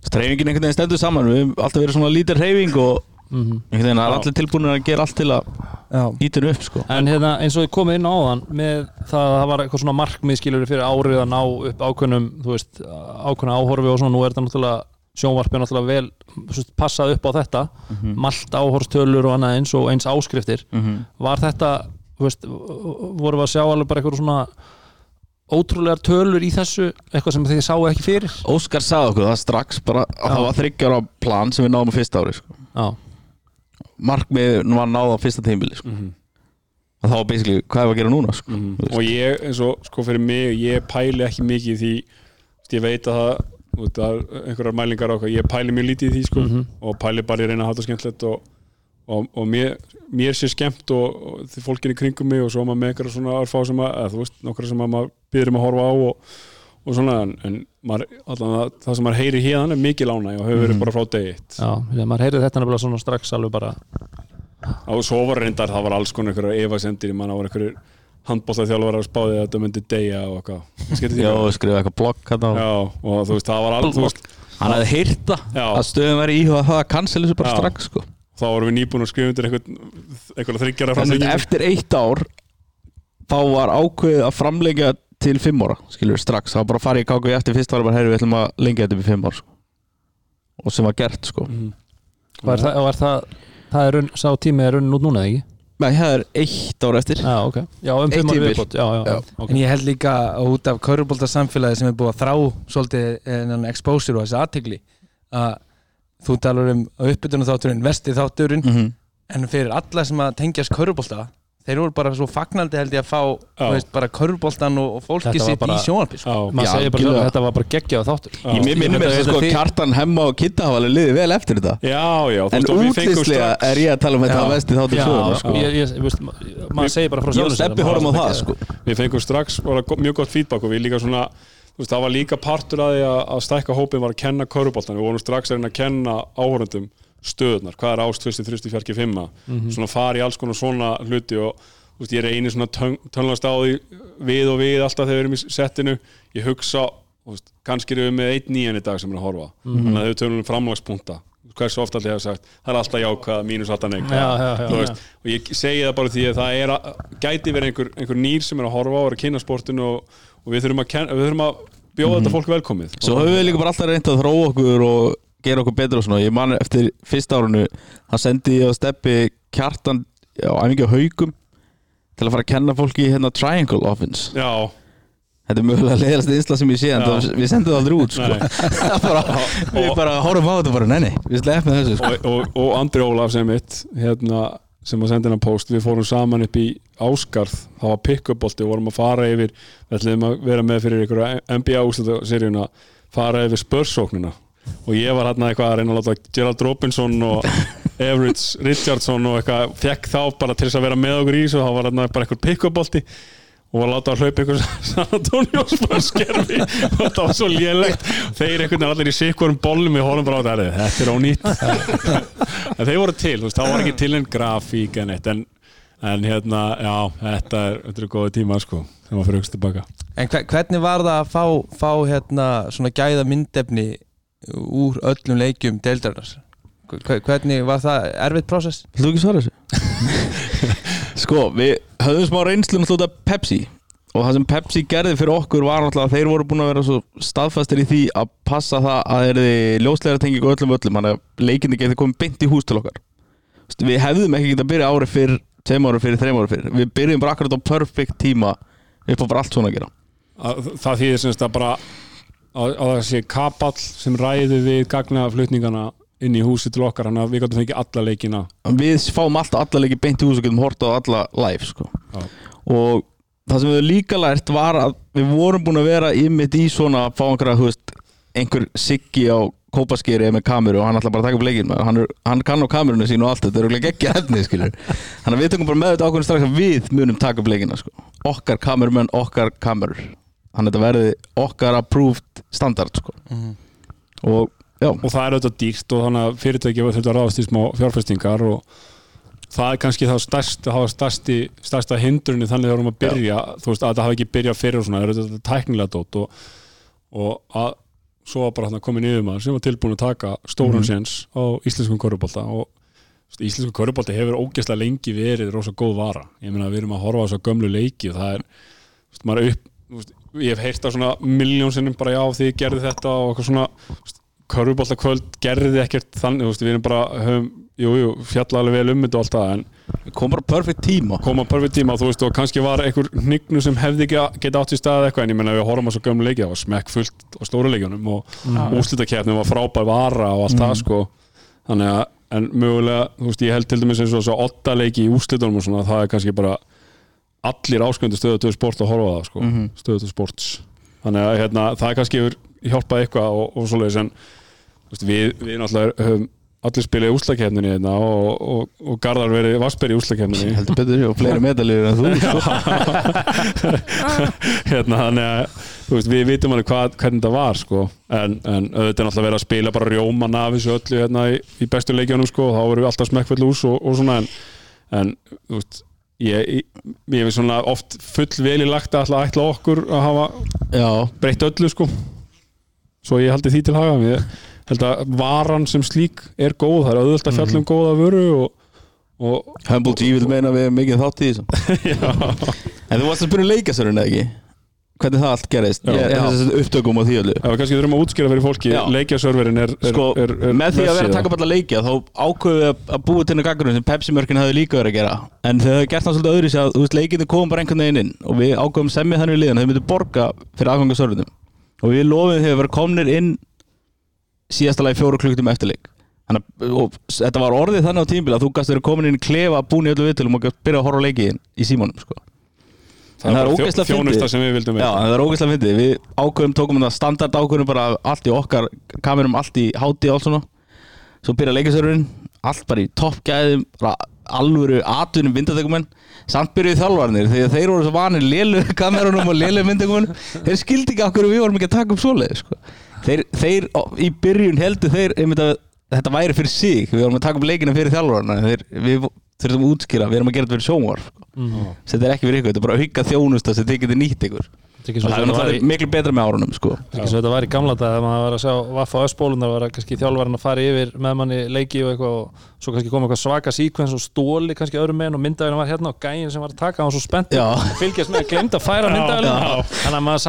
streyfingin einhvern veginn stendur saman við hefum alltaf verið svona lítir reyfing og Mhm. einhvern veginn Já. allir tilbúinir að gera allt til að já, henni upp sko En hérna eins og ég komið inn á áðan með það að það var eitthvað svona markmið skilur fyrir árið að ná upp ákveðnum þú veist, ákveðna áhorfi og svona nú er þetta náttúrulega sjónvarpið náttúrulega vel veist, passað upp á þetta malt áhorstölur og annað eins og eins áskriftir var þetta, þú veist vorum við að sjá alveg bara eitthvað svona ótrúlegar tölur í þessu eitthvað sem þið sáu ekki fyrir Óskar sagði okkur það strax bara að það var þryggjar á plan sem við náðum á fyrsta ári sko. Markmið var náð á fyrsta tímbili sko. að þá var basically hvað er að gera núna sko. Mhm. og ég eins og sko fyrir mig ég pæli ekki mikið í því ég veit að það, það er einhverjar mælingar á hvað, ég pæli mjög lítið í því sko, og pæli bara í reyna að hafa þetta skemmtilegt og, og, og mér, mér sé skemmt og, og því fólkin í kringum mig og svo maður með einhverja svona örfá sem að, eða, þú veist, nokkra sem að maður byrðum að horfa á og, og svona en, en maður, allan að, það sem maður heyri hérna er mikið lána og hefur verið bara frá degi eitt já, þegar maður heyrði þetta nefnilega svona strax alveg bara og svo var reyndar, það var alls konar einhverjar efasendir, mann var einhverjur handbóltaþjálfar að spáði að þetta myndi deyja og eitthvað Já, skrifa eitthvað blogg hérna Já, og þú veist, það var veist, hann hefði heyrta Já. að stöðum væri íhuga að cancel þessu bara Já. strax sko. þá vorum við nýbúin að skrifa undir einhverja þryggjara framlengingu. eftir eitt ár þá var ákveðið að framlengja til fimm ára, skilur strax var bara fara í KKI eftir fyrst ára bara herri við ætlum að lengja þetta upp í fimm ár sko. og sem var gert sko Mhm. var það, var það, það er runn, sá tími er runn út núna ekki? Nei, það er eitt ár eftir Já, ok Já, um fimm tímabil. viðbót Já, já, Já. ok En ég held líka út af körubólta samfélagi sem er búið að þrá svolítið en exposure og þessi aðtegli að þú talar um uppbytunum þátturinn, vesti þátturinn Mhm. en fyrir alla sem að tengjast körubólta þeir voru bara svo fagnandi held ég að fá veist, bara körubóltan og, og fólki sitt bara- í sjónarpi sko. Að þetta var bara geggjað þáttur. Já. Ég mér Þetta- að sko Kjartan, Hemma og Kitta hafa alveg liðið vel eftir þetta. Já, já En útlýslega er ég að tala um þetta Já. vesti þáttur Já, söguna sko, sko. ég, ég, ég veist, ma- maður segir bara frá að á sko. við fengum strax mjög gott feedback og við líka svona þú veist, það var líka partur að því að, að stækka hópin var að kenna köruboltan, við vorum strax að reyna að kenna áhörundum stöðunar, hvað er ást, fyrsti, þrjusti, fjarki, fimma svona fara í alls konar svona hluti og þú veist, ég er eini svona tön, tönlast á því við og við alltaf þegar við erum í settinu. Ég hugsa, þú veist, kannski erum við með einn nýjan í dag sem er að horfa. Þannig að þau tölum um framlagspunkta hversu ofta allir hefur sagt, það er alltaf jákvæð mínus alltaf neikvæð Já, já, já, Þú veist, og ég segi það bara því að það er að, gæti verið einhver, einhver nýr sem er að horfa á og er að kynna sportinu og, og við þurfum að, ken, við þurfum að bjóða þetta fólk velkomið. Svo höfum við líka bara alltaf reynt að þróa okkur og gera okkur betur og svona. Ég man eftir fyrsta árunu hann sendi ég að Steppi Kjartan á æfingi á haugum til að fara að kenna fólki hérna Triangle Offense. Já, Þetta er mögulega leiðast einsla sem ég sé en það, við sendum það aldrei út sko. Það (laughs) bara, Við bara horfum á þetta bara, nei nei, við sleppum þessu sko. og, og, og Andri Ólaf sem mitt hérna, sem að senda hennar post. Við fórum saman upp í Áskarð það var pick-up bolti, við vorum að fara yfir við ætlum að vera með fyrir ykkur NBA úrslutaseríuna, fara yfir spörsóknina og ég var hérna eitthvað að reyna að láta Gerald Robinson og (laughs) Everett Richardson og eitthvað fekk þá bara til þess að vera með okkur í þessu þá var hérna bara eitthvað pick-up bolti og var að láta að hlaupa ykkur (laughs) San Antonio spörskerfi og þetta var svo lélegt. Þeir einhvern veginn allir í sikkurum bollum við horfum bara á þetta, þetta er ónýtt. (laughs) En þeir voru til, þá var ekki til en grafík en eitt en, en hérna, já, þetta er, þetta er góði tíma sko, þegar maður fyrir hugst tilbaka En hve- hvernig var það að fá, fá hérna, svona gæða myndefni úr öllum leikjum deildarinnar? Hve- Hvernig var það erfitt prósess? Þú ekki svara þessu? (laughs) sko, við höfðum smá reynslu náttúrulega út af Pepsi og það sem Pepsi gerði fyrir okkur var náttúrulega að þeir voru búin að vera svo staðfastir í því að passa það að þeir eru ljósleira tengi og öllum öllum, þannig að leikindi getið komið beint í hús til okkar Við hefðum ekki getað að byrja árið fyrir tveim árið fyrir, þreim árið fyrir við byrjum bara akkurat á perfect tíma upp á bara allt svona að gera að, það þýðir semst að bara að það sé kapall sem ræði við gagnaflutningana inn í húsi til okkar, þannig að við gætum fengið alla leikina. Við fáum alltaf alla leiki beint í hús og getum horta á alla live sko. Og það sem við líka lært var að við vorum búin að vera ymmit í svona að fá einhverja, einhver siggi á kópaskýri með kameru og hann ætla bara að taka upp leikinn hann, er- hann kann á kamerunni sín og allt þetta. Er ekki efni skilur þannig að við tökum bara með þetta ákveðin strax að við munum taka upp leikina sko. okkar kamerumenn, okkar kamerur þannig að þetta verði okkar approved standard sko. og já, og það er auðvitað dýrt og þannig að fyrirtæki þurft að ráðast í smá fjárfestingar og það er kannski það stærst, það var stærsti, stærsta hindrunni þannig þegar við erum að byrja þú veist að það hafi ekki byrjað fyrir og svona það er auðvitað tæknilega dót og, og að svo var bara hann komin yfir maður sem var tilbúin að taka stóran séns á íslenskum korfbólta og íslenskum korfbólta hefur ógeðslega lengi verið rosa góð vara. Ég meina við erum að horfa á þess gömlu leiki og það er, veist, maður er upp ég hef heyrt á svona miljón sinnum bara já því ég gerði þetta og eitthvað svona körfubólta kvöld gerði ekkert þannig, þú veist, við erum bara höfum, jú, jú, fjalla alveg vel um þetta og allt það en kom bara perfect tíma koma perfect tíma, þú veist, og kannski var einhver hnignu sem hefði ekki að geta átt í stað eitthvað en ég menna við horfum á svo gömlu leiki, það var smekk fullt á stóru leikjunum og mm. úslitakeppnum var frábær vara og allt það sko. Þannig að, en mögulega, þú veist, ég held til dæmis eins og þess að åtta leiki í úslitunum og svona, það er kannski bara allir ásköndu stöðu til sport að horfa það sko, mm -hmm. stöðu til sports þannig að hérna, það er kannski hjálpað eitthvað og, og svoleiðis en veist, við, við náttúrulega höfum allir spilið úslakefninni hérna og, og, og Garðar verið vassberi í úslakefninni heldur betur og fleiri medalir en þú (laughs) sko. (laughs) hérna, þannig að veist, við vitum alveg hvað, hvernig þetta var sko. en, en auðvitað er náttúrulega verið að spila bara rjóman af þessu öllu hérna, í, í bestu leikjónum sko, og þá voru við alltaf smekkfell ús og, og svona en, en þú veist ég, hef svona oft full vel í lagt að ætla, ætla okkur að hafa já, breytt öllu sko. Svo ég haldi því til haga. Ég held að varan sem slík er góð. Það er auðvitað að fjalla um góða vöru og, og Humble G vil meina við erum mikið þátt í já, (laughs) En þú varst að spyrja um leikasörun eða ekki? Hvernig það allt gerist. Ég- þessi upptökum og því öllu. Já, kannski þurfum að útskýra fyrir fólki Já. leikjaserverin er, er, sko, er, er með því að vera að taka upp alla leikja þá ákveðu við að búa til einu gaggrunn sem Pepsi-mörkin hafði líka verið að gera. En þau hefði gert það svolítið öðru sér að leikinu kom bara einhvern veginn inn og við ákveðum semmi þannig í liðan þau myndu borga fyrir aðgangasörfundum og við lofum þegar við verið komnir inn síðasta lagi fjóru klukkutum eftir leik. Þannig, að- og þetta var orðið þannig á tímbil að þú gast verið komin inn í klefa búin í öllu viðtölum og byrja að horfa á leikiðin í símanum sko. Það en það er ógeðslega þjó- þjónusta fyndið. sem við vildum Já, það er ógeðslega fyndið. Við ákveðum, tókum þetta standard ákveðum bara allt í okkar kamerum, allt í háti og allt svona. Svo byrja leikasörurinn allt bara í toppgæðum alvöru atvinnum vindatökumenn samt byrjuði þjálfarnir að þeir voru svo vanir lélu (laughs) kamerunum og lélu vindatökumenn þeir skildi ekki okkur við vorum ekki að taka upp svoleið sko. þeir, þeir ó, í byrjun heldur þeir einmitt að þetta væri fyrir sig. Við vorum að taka upp leikina fyrir þjálfarna þeir, við þurfum að útskýra, við erum að gera þetta fyrir sjónvarp sko. Mhm. þetta er ekki fyrir ykkur, þetta er bara að hugga þjónusta sem þið getið nýtt ykkur. Þetta er ekki og svo það er var náttúrulega miklu betra með árunum sko. þetta var í gamla dag þegar maður var að sjá Vaffa Öspólunar var að kannski þjálfarinn að fara yfir með manni leiki og eitthvað og svo kannski kom eitthvað svaka síkvens og stóli kannski öðrum meginn og myndavælinn var hérna og gæinn sem var að taka hann var svo spennt að fylgjast með að glemta að færa myndavælinn Já. þannig að maður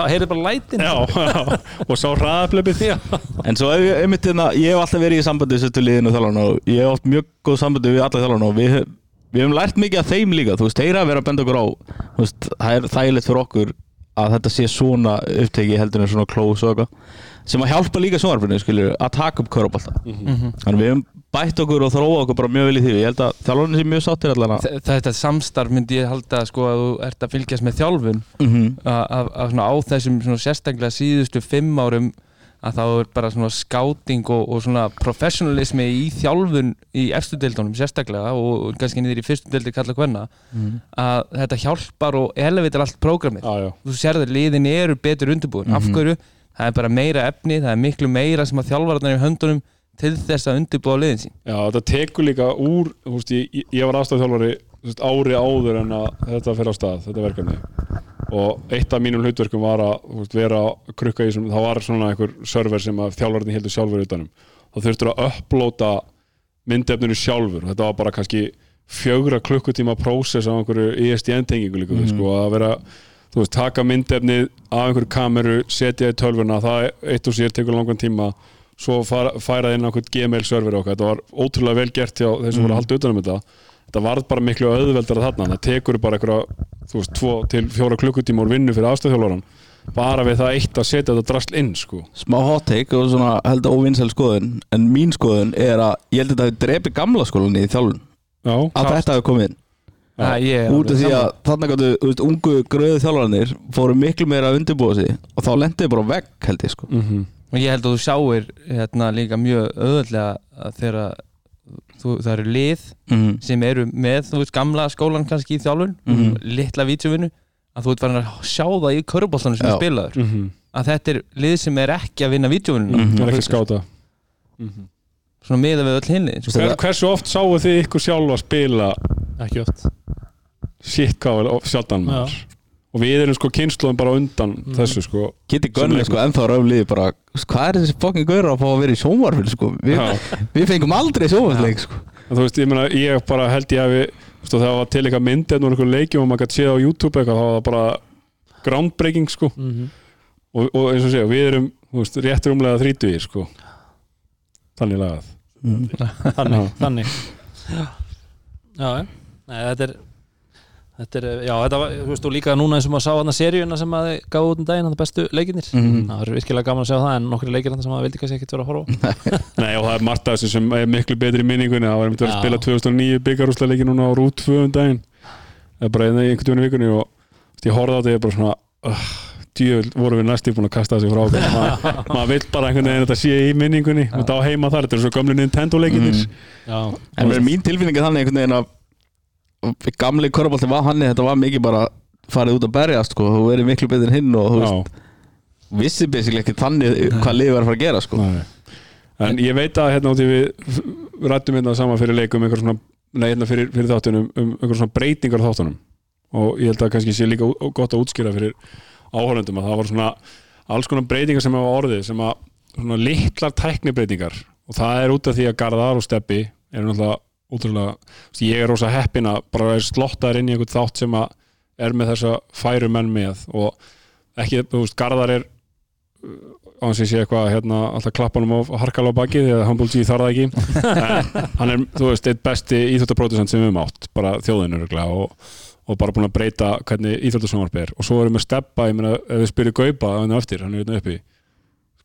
(laughs) við hefum lært mikið af þeim líka þú veist, þeir hafa verið að benda okkur á þú veist, það er þægilegt fyrir okkur að þetta sé svona uppteki heldur en svona close og eitthvað sem að hjálpa líka sjónarfinu skilur, að taka upp körubálta þannig við hefum bætt okkur og þróa okkur bara mjög vel í því. Ég held að þjálfarnir sé mjög sáttir allan að Þe- Þetta samstarf myndi ég halda sko að þú ert að fylgjast með þjálfun. Mhm. að, að, að svona á þessum svona sérstaklega síðustu fimm árum að þá er bara svona skáting og, og svona professionalismi í þjálfun í efstu deildunum sérstaklega og, kannski niður í fyrstu deildi kalla hvenna að þetta hjálpar og elevitar allt prógramið. Já, þú sérður liðin eru betur undirbúin. Af hverju, það er bara meira efni það er miklu meira sem að þjálfararnar í höndunum til þess að undirbúa liðin sín. Já, þetta tekur líka úr þú veist, ég, ég- var veist, ári áður en að þetta fyrir á stað þetta verkefni. Og eitt af mínum hlutverkum var að veist, vera að krukka í það var svona einhver server sem að þjálfararnir heldur sjálfur utanum þá þurftur að upplóta myndefninu sjálfur. Þetta var bara kannski fjögra klukkutíma prósess á einhverju ESDN-tengingu líka mm. sko, að vera þú veist, taka myndefnið af einhverju kameru, setja í tölvuna það eitt og sér tekur langan tíma svo færa inn á einhvern Gmail server okkar, þetta var ótrúlega vel gert hjá þeir sem voru að halda utan um þetta þetta varð bara miklu auðveldar þarna. Það tekur bara einhverja, þú veist, tvo til fjóra klukkutíma úr vinnu fyrir aðstöðhjólvaran bara við það eitt að setja þetta drasl inn sko. smá hot take og svona held að óvinnsæl skoðun en mín skoðun er að ég held að þetta hefur drepi gamla skólan í þjálfun. Já, að þetta hefur komið inn. Ég er út af því að þarna gáttu þú veist, ungu gröðu þjálfarnir fóru miklu meira að undirbúa sig og þá lendiði bara vegg held ég sko. Mm og ég held að þú sjáir hérna líka mjög að þegar þú, það eru lið mm. sem eru með þú veist gamla skólan kannski í þjálfun Mhm. litla vídeovinnu að þú ert farin að sjá það í köruboltanum sem er spilaður -hmm. að þetta er lið sem er ekki að vinna vídeovinnuna Mhm. það er ekki að skáta svona miða við öll hinni sko. Hver, hversu oft sáu þið ykkur sjálfa spila ekki oft shit hvað vel sjaldan maður og við erum sko kynnslóðum bara undan þessu sko Kitty Gunn er sko ennþá röfliði bara hvað er þessi fokkin gaur að fá að vera í sjónvarfil sko? Vi, Já. við fengum aldrei sjónvarfleik sko. En þú veist, ég meina, ég bara held ég að við þú veist, það var til eitthvað myndið og einhver leikjum og maður gæti séð á YouTube eitthvað, það var bara groundbreaking sko. Mhm. og, og eins og segja, við erum þú veist, rétt rúmlega þrítugir sko. Þannig lagað. (laughs) Þannig, þannig. Já, já, Nei, þetta er þetta er, já, þetta var, þú veist, og líka núna eins og maður sá hann að seríuna sem að þið gáðu út um daginn, hann bestu leikirnir. Mhm. það er virkilega gaman að sjá það, en nokkri leikir hann sem maður vildi kannski ekkert vera að horfa (laughs) Nei, og það er margt af þessu sem er miklu betri í minningunni. Það var einmitt verið að spila 2009 byggarúsla leiki núna á Rút 2 um daginn. Það er bara einhvern veginn í vikunni og ég horfði á þetta ég er bara svona uh, djövel voru við næstíð búin að kasta þessi frá okkur. (laughs) Maður mað vill bara einhvern gamli körbalti var hann þetta var mikið bara farið út að berjast sko. Þú verið miklu betur hinn og veist vissi basically ekki þannig hvað liðið var að fara að gera sko. En ég veit að hérna í við rættum hérna saman fyrir leikum svona, nei, hérna fyrir, fyrir þáttunum um einhver svona breytingar þáttunum. Og ég held að kannski sé líka gott að útskýra fyrir áhörendum að það var svona alls konar breytingar sem hefa orðið sem að svona litlar tæknibreytingar. Og það er út af því að Garðar og Steppi eru náttúrulega útrúlega ég er rosa heppin að bara er slottaður inn í einhvern þátt sem að er með þessa færu menn með og ekki, þú veist, Garðar er á hans ég sé eitthvað hérna, alltaf klappanum á harkala á baki því að Humble G þarf það ekki. (laughs) En hann er, þú veist, eitt besti íþjóttapródusent sem við höfum átt, bara þjóðinu og, og bara búin að breyta hvernig íþjóttasjónvarp er. Og svo erum við steppa, ég meina, ef við spyrir Gaupa hann er eftir, hann er hérna uppi.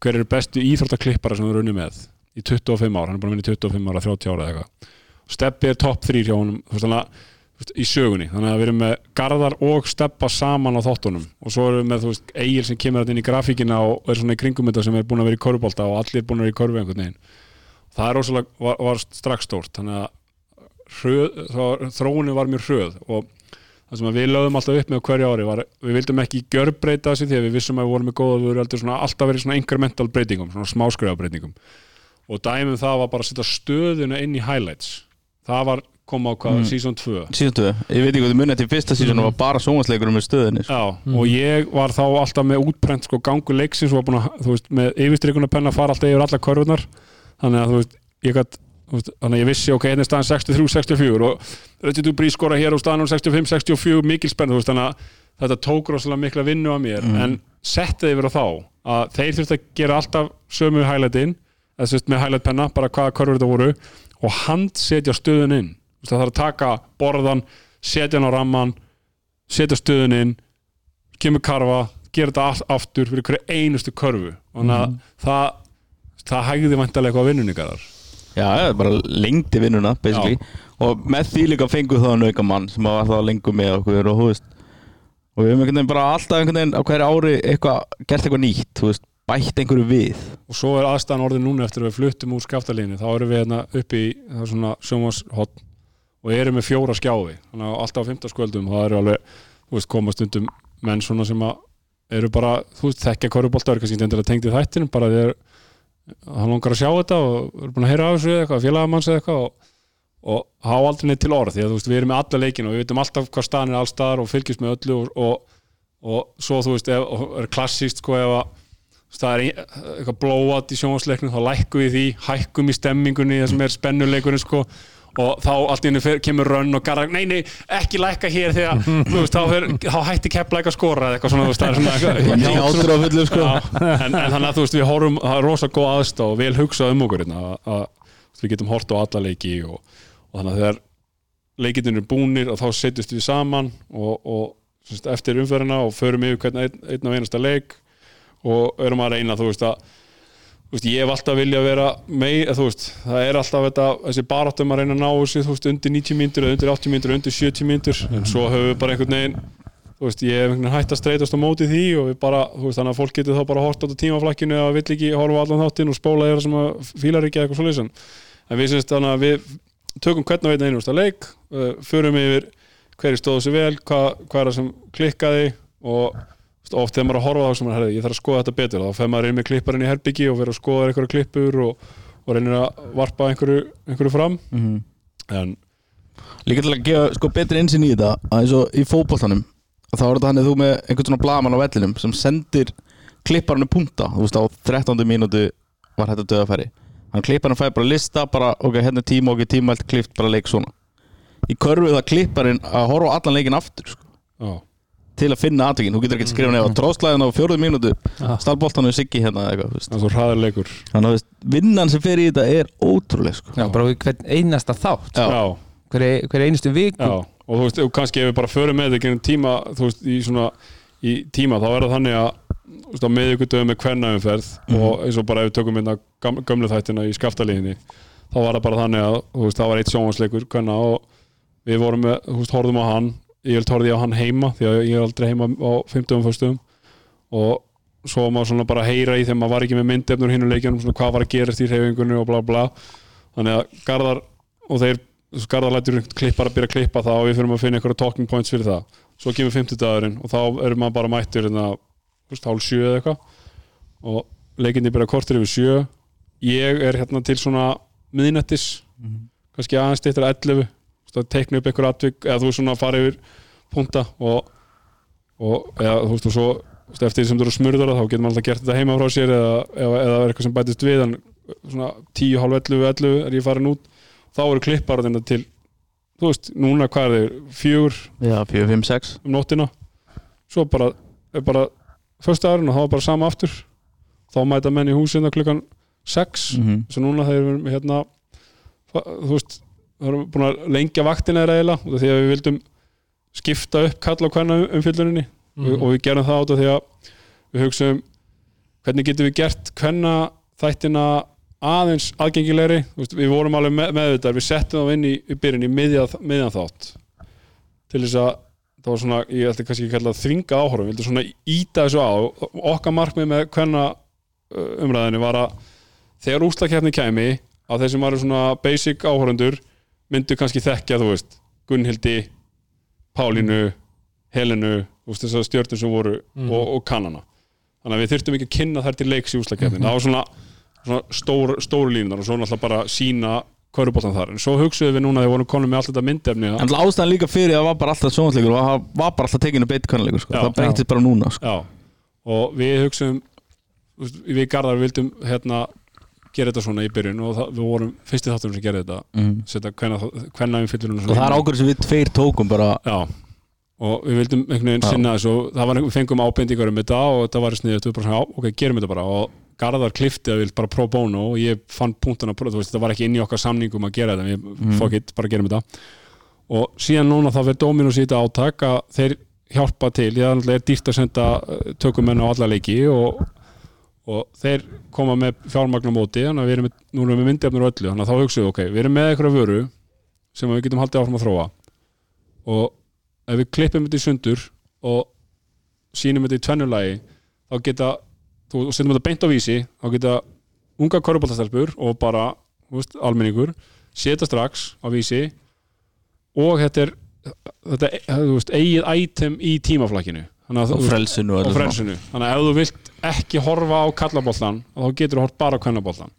Hver eru bestu íþjóttaklippara sem við erum unni með í 25 ár, hann er búin að vinna í 25 ára 30 ára eða eitthvað steppi er topp 3 hjá honum, þannig í sögunni, þannig að við erum með Garðar og Steppa saman á þáttunum. Og svo erum við með, veist, Egil sem kemur þarna inn í grafíkina og er svona í kringum þetta sem er búin að vera í korfbólta og allir búin að vera í korfi einhvern veginn. Það er rosalega, var, var strax stórt. Þannig að þróunin var mjög hröð. Og það sem við lögðum alltaf upp með á hverju ári var, við vildum ekki gjörbreyta þessu því að við vissum að við vorum með góða við vorum alltaf verið svona incremental breytingum svona smáskræða breytingum og dæmum það var bara að setja stöðuna inn í highlights það var koma á hvað, Mm. season 2 Síðan tvö, ég veit ekki hvað þið munið til fyrsta síðan var bara sjónvarsleikur með stöðinni sko. Já, og ég var þá alltaf með útprent sko gangu leiksins og var búin að, þú veist, með yfirstrykuna penna fara alltaf yfir alla körfunar þannig að, þú veist, ég gætt þannig að ég vissi, ok, hérna er staðan 63-64 og Reddit Dubrí skora hér og staðan 65-64, mikil spenn, þú veist, þannig að þetta tók rosalega mikla vinnu á mér. En settið yfir á þá að þeir þurfti að gera alltaf sömu highlightin eða þú veist, með highlight penna, bara hvaða körfur þetta voru og handsetja stöðun inn. Það þarf að taka borðan setja hann á ramman setja stöðun inn kemur karfa, gera þetta allt aftur fyrir hverju einustu körfu. Og þannig að það, það hægði vantarlega eitthvað vinnunni garðar. Já, það er bara lengdi vinnuna og með því líka fengu þá auka mann sem var þá lengur með okkur og, og við veginn bara alltaf á hverju ári eitthvað, gert eitthvað nýtt veist, bætt einhverju við. Og svo er aðstæðan orðin núna eftir að við fluttum úr skaftalínu þá erum við hérna uppi í það er svona sjónvarshotn og erum með fjóra skjáfi þannig að alltaf á fimmtaskvöldum það eru alveg, þú veist, koma stundum menn svona sem að eru bara þú veist, þekkja korfubolta, er kannski ekki endilega tengd í þættinum bara að hann langar að sjá þetta og eru búin að heyra af þessu eitthvað, félagamanns eitthvað og, og hafa aldrei neitt til orð. Því að þú veist, við erum með alla leikina og við veitum alltaf hvað staðan er allstaðar og fylgjast með öllu og, og, og svo þú veist, ef, er klassíst sko ef að það er eitthvað blóat í sjónvarsleiknum þá lækkum við því, hækkum í stemmingunni það sem er spennuleikurinn sko. Og þá allt í henni kemur rönn og garra nei, nei, ekki lækka hér þegar (laughs) veist, þá, fer, þá hætti keppleika skora eða eitthvað svona, veist, það er svona (laughs) Hjátur á fullu sko. En, en þannig að þú veist, við horfum það er rosa góð aðstáð og vel hugsað um okkur hérna, að, að við getum hort á alla leiki og, og þannig að þegar leikinnir eru búnir og þá setjumst við saman og, og eftir umferðina og förum yfir hvern einn, einn af einasta leik og erum að reyna þú veist að þú veist, ég hef alltaf vilja vera mei, þú veist, það er alltaf þetta, þessi baráttum að reyna að ná þessi, þú veist, undir 90 mínútur eða undir 80 mínútur, undir 70 mínútur. En svo höfum við bara einhvern veginn þú veist, ég hef einhvern veginn hætt að streytast á móti því og við bara, þú veist, þannig að fólk getur þá bara hort á tímaflakkinu eða vill ekki horfa allan þáttinn og spóla þeirra sem að fílar ekki eitthvað svoleiðis. En við syns þannig að við tökum hvern og einn einhversta leik uh, förum yfir hverju stóðu sér vel hvað, hvað er það sem klikkaði og oft þegar maður er að horfa á herði, ég þarf að skoða þetta betur. Þá fer maður inn með klipparinn í herbyggi og verður að skoða einhverju klippur og, og reynir að varpa einhverju, einhverju fram. Mhm. en Líka til að gefa sko betri einsinn í þetta að eins og í fótboltanum þá er þetta hann þú með einhvern svona blaman á vellinum sem sendir klipparinu punta. Þú veist á 13. mínútu var þetta döðafæri hann klipparinn fæði bara lista bara ok, hérna tíma, ok, tímælt klift bara leik svona. Í körfu það klipparinn að horfa allan leikin aftur sko, til að finna aðtökin þú getur ekki skrifa nefn á tróðslæðin á fjóruð mínútu Já. stálboltanu siggi hérna eða eitthvað þú veist. það er svo hraður leikur þannig að vinnan sem fer í þetta er ótrúleg sko. Já, bara hvern einasta þátt Já. já, hver, hver einustu viku Já, og þú veist, og kannski ef við bara förum með þetta tíma, þú veist, í svona í tíma, þá er það þannig að þú veist, á miðvíkudöfum með kvennaumferð og eins og bara ef við tökum hérna gam- gömlu þættina í skaftalíðinni, þá var það bara þannig að, þú veist, það var eitt sjónvansleikur kvenna og við vorum með, þú veist, horfðum á hann ég held horfði ég á hann heima, því að ég er aldrei heima á 50 fyrstum og svo maður svona bara heyra í þegar maður var ekki með myndefnur hinn og leikjunum, svona hvað var að gerast í reyfingunni og bla bla. Þannig að Garðar og þeir Garðar lætur klippar að byrja að klippa það og við fyrir að finna einhverja talking points fyrir það. Svo kemur 50 dagurinn og þá erum maður bara mættir hérna, hálf sjö eða eitthvað. Og leikinni byrja kortir yfir sjö. Ég er hérna til svona miðnættis kannski aðeins stýttir 11 þú veist, að teikna upp einhver atvik eða þú veist svona að fara yfir punta og, og eða, þú veist og svo eftir því sem þú eru smurður þá getur maður alltaf gert þetta heima frá sér eða, eða, er eitthvað sem bætist við en svona 10, halv 11, 11 er ég farin út þá eru klippar þetta til þú veist, núna hvað er þeir fjögur? Já, 4, 5, 6 um nóttina. Svo bara, er bara föstudagurinn og það var bara sama aftur. Þá mæta menn í húsina klukkan 6 Mhm. svo núna þegar við erum hérna þú veist, við erum búin að lengja vaktina þeirra eiginlega því að við vildum skipta upp kalla á hvenna umfylluninni Mhm. og við gerum það át af því að við hugsaum hvernig getum við gert hvenna þættina aðeins aðgengilegri? Við vorum alveg með, meðvitað við settum þá inn í, í byrjun í miðja, miðjan þátt. Til þess að það var svona, ég ætti kannski ekki að þvinga áhorfum, við vildum svona íta þessu á. Okkar markmið með hvenna umræðinu var að þegar úslakefni kæmi að þeir sem varu svona basic áhorfundur myndu kannski þekkja, þú veist Gunnhildi, Pálínu Helenu, þessar stjörnur sem voru Mhm. og, og kannana þannig að við þurftum ekki að kynna þær til leiks í úslakefni það var svona, svona stór, stóru línunar og svo náttúrulega bara sína kvöruboltan þar, en svo hugsuðum við núna þegar við vorum konum með allt þetta myndefni En ástæðan líka fyrir að það var bara alltaf sjónvarsleikur og það var bara alltaf tekinu beitt kannleikur sko. Það breytist bara núna sko. Já, og við veist, við Garðar vildum hérna gera þetta svona í byrjun og það, við vorum fyrsti þátturum sem gerði þetta. Mm. setja hvenna, við fyllunum og það er ákveður sem við tveir tókum bara. Já, og við vildum einhvern veginn sinna þessu það var, við fengum ábendingar um þetta og þetta var sniðið, bara ok, gerum þetta bara. Og Garðar klifti að við bara pro bono og ég fann punktana, þú veist, þetta var ekki inn í okkar samningum að gera þetta, við, mm. fuck it, bara gerum þetta. Og síðan núna þá verður Dominus í þetta átak að þeir hjálpa til, ég er dýrt að senda eh, tökumenn á alla leiki og, og þeir koma með fjármagn á móti, þannig að við erum með, nú erum við með myndefnur og öllu, þannig að þá hugsaum við, ok, við erum með eitthvað vöru sem við getum haldið áfram að þróa. Og ef við klippum þetta í sundur og sýnum þetta í tvennulagi þá geta, þú setjum þetta beint á vísi þá geta unga korfuboltastelpur og bara, þú veist, almenningur setja strax á vísi. Og þetta er þetta, þú veist, eigið item í að og frelsinu og frelsinu. Þannig að ef þú vilt ekki horfa á kallaboltan þá getur þú hort bara á kvennaboltan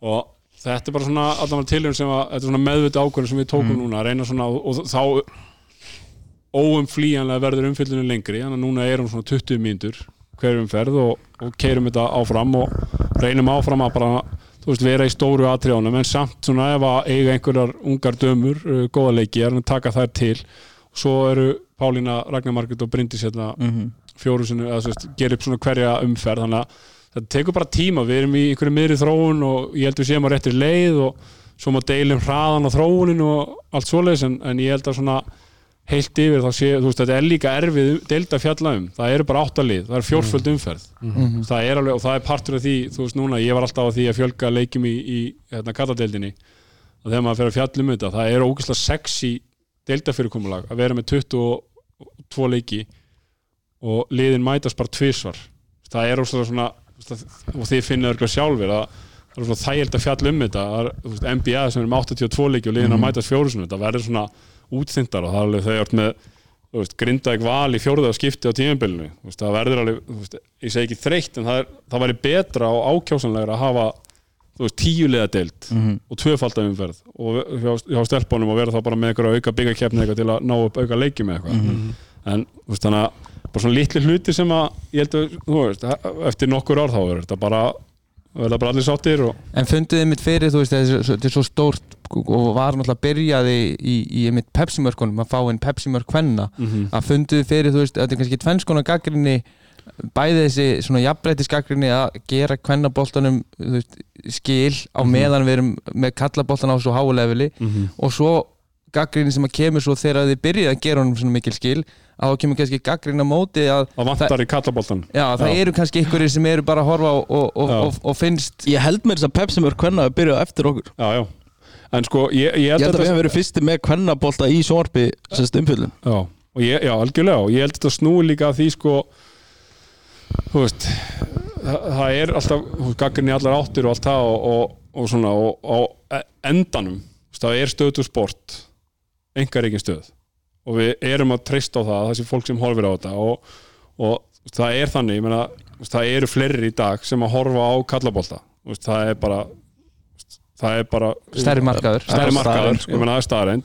og þetta er bara svona allavega tilhjörn sem að þetta er svona meðvita ákvörðin sem við tókum núna að reyna svona og, þá óumflýjanlega verður umfyllinu lengri þannig að núna erum svona 20 mínútur hverjum ferð og, og keirum þetta áfram og reynum áfram að bara þú veist, vera í stóru atriðanum en samt svona ef að eiga einhverjar ungar dömur uh, góða leiki, er að taka þær til. Og svo eru Pálína, Ragnar Margrét og Bryndís hérna Mhm. fjóru sinu, eða þú veist, gera upp svona hverja umferð þannig að þetta tekur bara tíma. Við erum í einhverju miðri þróun og ég held við séum á réttir leið og svo má deilum hraðan og þróunin og allt svoleiðis en, en ég held að svona heilt yfir þá sé, þú veist, þetta er líka erfið deilda fjalla um, það eru bara áttalið það er fjórföld umferð. Það er alveg, og það er partur af því, þú veist núna ég var alltaf á því að fjölga leikjum í, í hérna, katadeildinni og þegar maður fer að fjalla um þetta, það er ógeðslega sexy deildafyrirkomulag að vera með 22 leiki og liðin mætast bara tvisvar. Það er óslega svona og þið finnir örgulega sjálfur að það er svona þægild að fjalla um þetta það er, NBA sem er með 82 leiki og liðin að mætast fjórusunum, það verður svona útþyndar og það er alveg þau ert með þú veist, Grindavík val í fjórða skipti á tímabilinu það verður alveg, ég segi ekki þreytt en það, er, það væri betra og ákjásanlegra að hafa þú veist, tíulega deild og tvöfaldar umferð og hjá, hjá stelpunum og vera þá bara með eitthvað auka byggakefni eitthvað til að ná upp auka leiki með eitthvað. En þú veist, þannig að bara svona litli hluti sem að ég held að, þú veist, eftir nokkur ár þá verður þetta bara verða bara allir sáttir og En funduð þið mitt fyrir, þú veist, þetta er svo- er stórt og var náttúrulega byrjaði í, í, mitt Pepsi-mörkunum að fá inn Pepsi-mörk hvenna að funduð þið fyrir, þú veist, þetta er kannski tvennskona gaggrinni bæði þessi svona jafnbreytis gaggrinni að gera kvennaboltanum veist, skil á meðan við erum með kallaboltan á svo háu leveli. Og svo gaggrinni sem að kemur svo þegar þið byrjaði að gera honum svona mikil skil að þá kemur kannski gaggrinni á móti að það vantar í kallaboltan Já, það Já. eru kannski einhverjir sem eru bara að horfa og, og, og, og, finnst Ég held mér þess að Pepsi mér hvenna að byrja eftir okkur. Já, já. en sko, ég, ég Ég held að við þetta- hefum verið fyrsti með hvennabólta í sjónvarpi sérst umfyllun Já, og ég, já, algjörlega. Og ég held að þetta snúi líka að því sko þú veist það, það er alltaf, gagginni allar áttir og allt það og, og, og svona og á endanum, það er stöðu sport engar ekki stöð. Og við erum að treysta á það þessi fólk sem horfir á þetta og, og það er þannig, veist, það eru fleiri í dag sem að horfa á kallabólta, það er bara það er bara stærri markaður. Stærri markaður, sko. ég menna það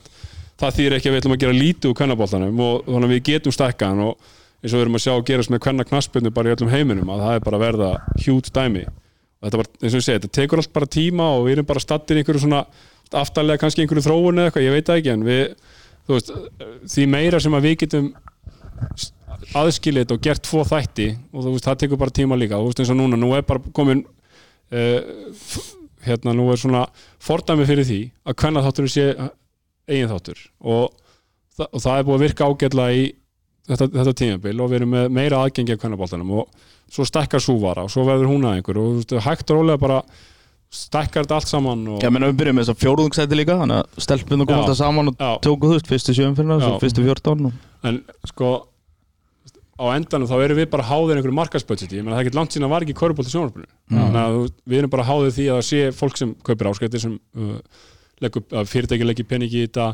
það þýr ekki að við ætlum að gera lítið úr kvennaboltanum og þannig að við getum stækkaðan og eins og við erum að sjá að gerast með kvenna knaspinu bara í öllum heiminum að það er bara að verða hjút dæmi. Og þetta bara, eins og ég segi, þetta tekur allt bara tíma og við erum bara stattir í einhverju svona aftarlega kannski einhverju þróun eða eitthvað, ég veit ekki en við, þú veist, því meira sem að við getum aðskilið þetta og gert tvo þætti og þú veist, það tekur bara tíma líka. Þú veist eins og núna, nú er bara komin uh, hérna, nú er svona fordæmi fyrir því að hvenna þáttur sé eigin þáttur og, og það er búið að virka ágætlega í þetta, þetta tímabil og við erum með meira aðgengi að kvennaboltanum og svo stækkar súvara og svo verður hún að einhver og veist, hægt og rólega bara stækkar þetta allt saman og, Já, menn við byrjum með þess að fjórðungsæti líka Þannig að stelpunum kom alltaf saman og Já. tóku þú veist Fyrstu sjöum fyrir Já. svo fyrstu fjórtán og... en sko á endanum þá erum við bara háðir einhverju markasbudgeti, ég meina það er ekki langt síðan að var ekki körubólt í sjónarbrunni, þannig að við erum bara háðir því að það sé fólk sem kaupir áskættir sem uh, fyrirtæki leggir peningi í þetta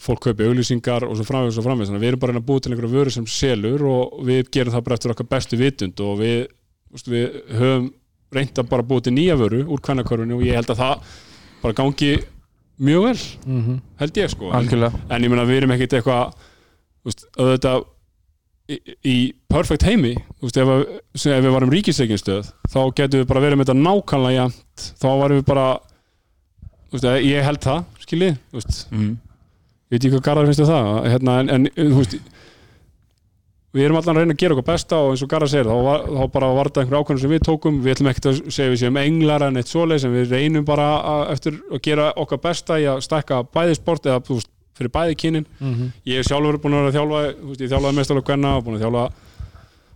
fólk kaupi auglýsingar og svo framvegis og framvegis. Þannig að við erum bara að búið til einhverju vöru sem selur og við gerum það bara eftir okkar bestu vitund og við, veist, við höfum reynt að bara búið til nýja vöru úr kvennakörfunni og ég held að það bara gangi mjög vel Mhm. held ég sko. En, algjörlega. en ég meina við erum ekkit eitthvað auðvitað í, í perfect heimi veist, ef, að- ef við varum ríkisreikinstöð þá getum við bara verið með þetta nákvæmlega jæmt þá varum við bara veist, ég held það, skiljið mm. Ég veit ekki hvað Garðar finnst um það hérna, en, en þú veist við erum allan að reyna að gera okkur besta og eins og Garðar segir, þá, var, þá bara var þetta einhver ákvæmum sem við tókum, við ætlum ekkert að segja við séum englar en eitt svoleið sem við reynum bara að, eftir að gera okkar besta í að stækka bæði sport eða veist, fyrir bæði kynin Mhm. ég er sjálfur búin að þjálfa veist, ég þjálfaði mestarlega kvenna og búin að þjálfa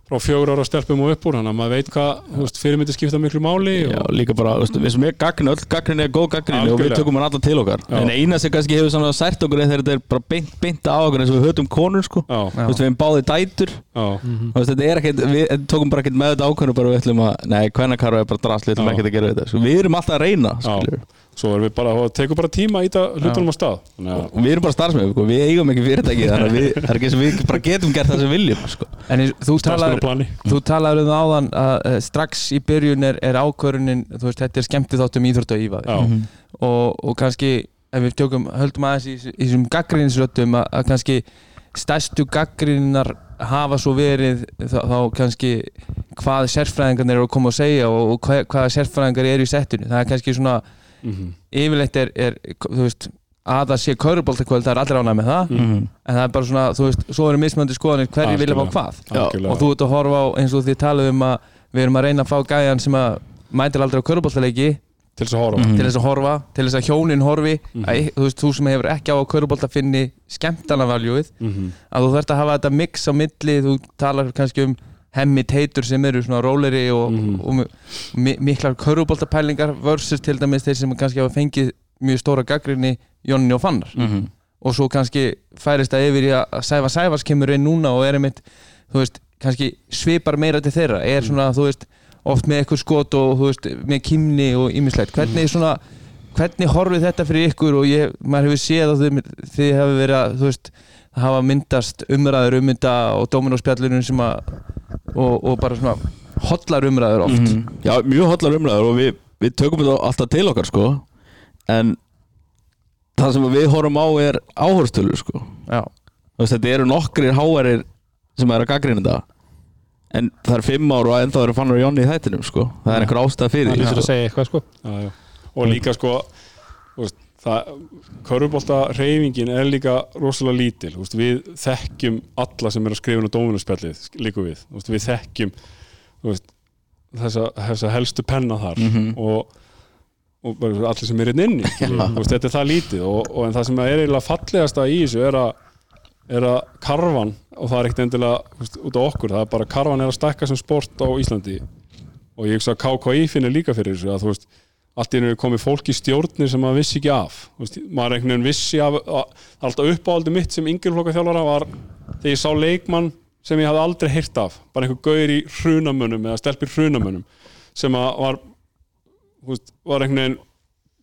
frá fjögur ára stelpum og upp úr þannig að maður veit hvað fyrirmyndi skipta miklu máli Já, og, líka bara, sem er gaggrin, öll gaggrin er góð gaggrin og við tökum hann alla til okkar. Já. En eina sem kannski hefur svona sært okkur er þegar þetta er bara beint, beint á okkur eins og við höfum konur, sko. Já, við hefum báði dætur. Veist, þetta er ekkert, við tókum bara ekkert með þetta ákvörðu bara við ætlum að, nei, hvernakarfa er bara drast, við ætlum ekkert að gera þetta sko, Við erum alltaf að reyna, Já. Svo erum við bara það tekur bara tíma í þetta hlutunum á stað. Þannig að Og við erum bara starfsmenn, sko, við eigum ekki fyrirtæki Þannig að við, það er og við bara getum gert það sem viljum, sko. En þú starfsmannaplani þú talar um það áðan að uh, strax í byrjun er, er ákvörunin þú veist, þetta er skemmtið þáttum íþróttu og ívaði já, og, og kannski ef við tjókum, höldum aðeins í, í þessum gaggrinsröttum að, að kannski stærstu gaggrinnar hafa svo verið þá, þá kannski hvað sérfræðingarnir eru að koma að segja og, og hvað, hvaða sérfræðingar eru í settinu. Það er kannski svona mhm, yfirleitt er, er þú veist, að það sé kauruboltakvöld það er allir ánægð með það. Mhm. en það er bara svona, þú veist, svo eru mismöndi skoðanir hverju vilja fá hvað. Algjörlega. Og þú ert að horfa á eins og þið talið um að við erum að reyna að fá gæjan sem að mætir aldrei á kauruboltaleiki til þess að horfa. Mhm. til þess að horfa, til þess að hjónin horfi. Mhm. að, þú veist, þú sem hefur ekki á að kaurubolta finni skemmtana valjúið Mhm. að þú þarft að hafa þetta mix á milli þú talar kannski um hemmi teitur sem eru svona róleri og, Mhm. og, og mi miklar kauruboltapælingar versus til dæmis þeir sem kannski hafa fengið mjög stóra gaggrinni Jonni og Fannar. Mhm. og svo kannski færist það yfir í að Sæfa Sæfars kemur inn núna og er einmitt þú veist, kannski svipar meira til þeirra. Er svona, þú veist, oft með eitthvað skot og þú veist, með kýmni og ýmislegt. Hvernig svona, hvernig horfið þetta fyrir ykkur? Og ég, maður hefur séð að þið, þið hefur verið að, þú veist hafa myndast umræður um þetta og dóminóspjallunum sem að og, og bara svona hotlar umræður oft. Mhm. Já, mjög hotlar umræður og við, við tökum þetta alltaf til okkar, sko. En það sem við horfum á er áhorstölur, sko. Veist, þetta eru nokkrir háarir sem er að gaggrina þetta. En það er fimm ár og ennþá eru fannar Jónni í þættinum, sko. Það er einhver ástæð fyrir Það því, sko. að segja eitthvað sko. Já, já. og líka sko körfubólta reyfingin er líka rosalega lítil veist, við þekkjum alla sem er að skrifa inn á dóminarspjallið líka við. Veist, við þekkjum veist, þessa, þessa helstu penna þar Mhm. og, og bara allir sem er inn inni þú veist, þetta er það lítið og, og en það sem er eiginlega fallegasta í þessu er að er að karvan og það er ekkert endilega veist, út á okkur, það er bara karvan er að stækka sem sport á Íslandi. Og ég hugsa að KKI finnir líka fyrir þessu að þú veist, allt í einu er komið fólk í stjórnir sem maður vissi ekki af. Veist, maður einhvern veginn vissi af alltaf uppáhaldi mitt sem yngjörflokka þjálfara var þegar ég sá leikmann sem ég hafði aldrei heyrt af. Bara einhver gauður í hrunamönnum eða stelpir hrunamönnum sem var veist, var einhvern veginn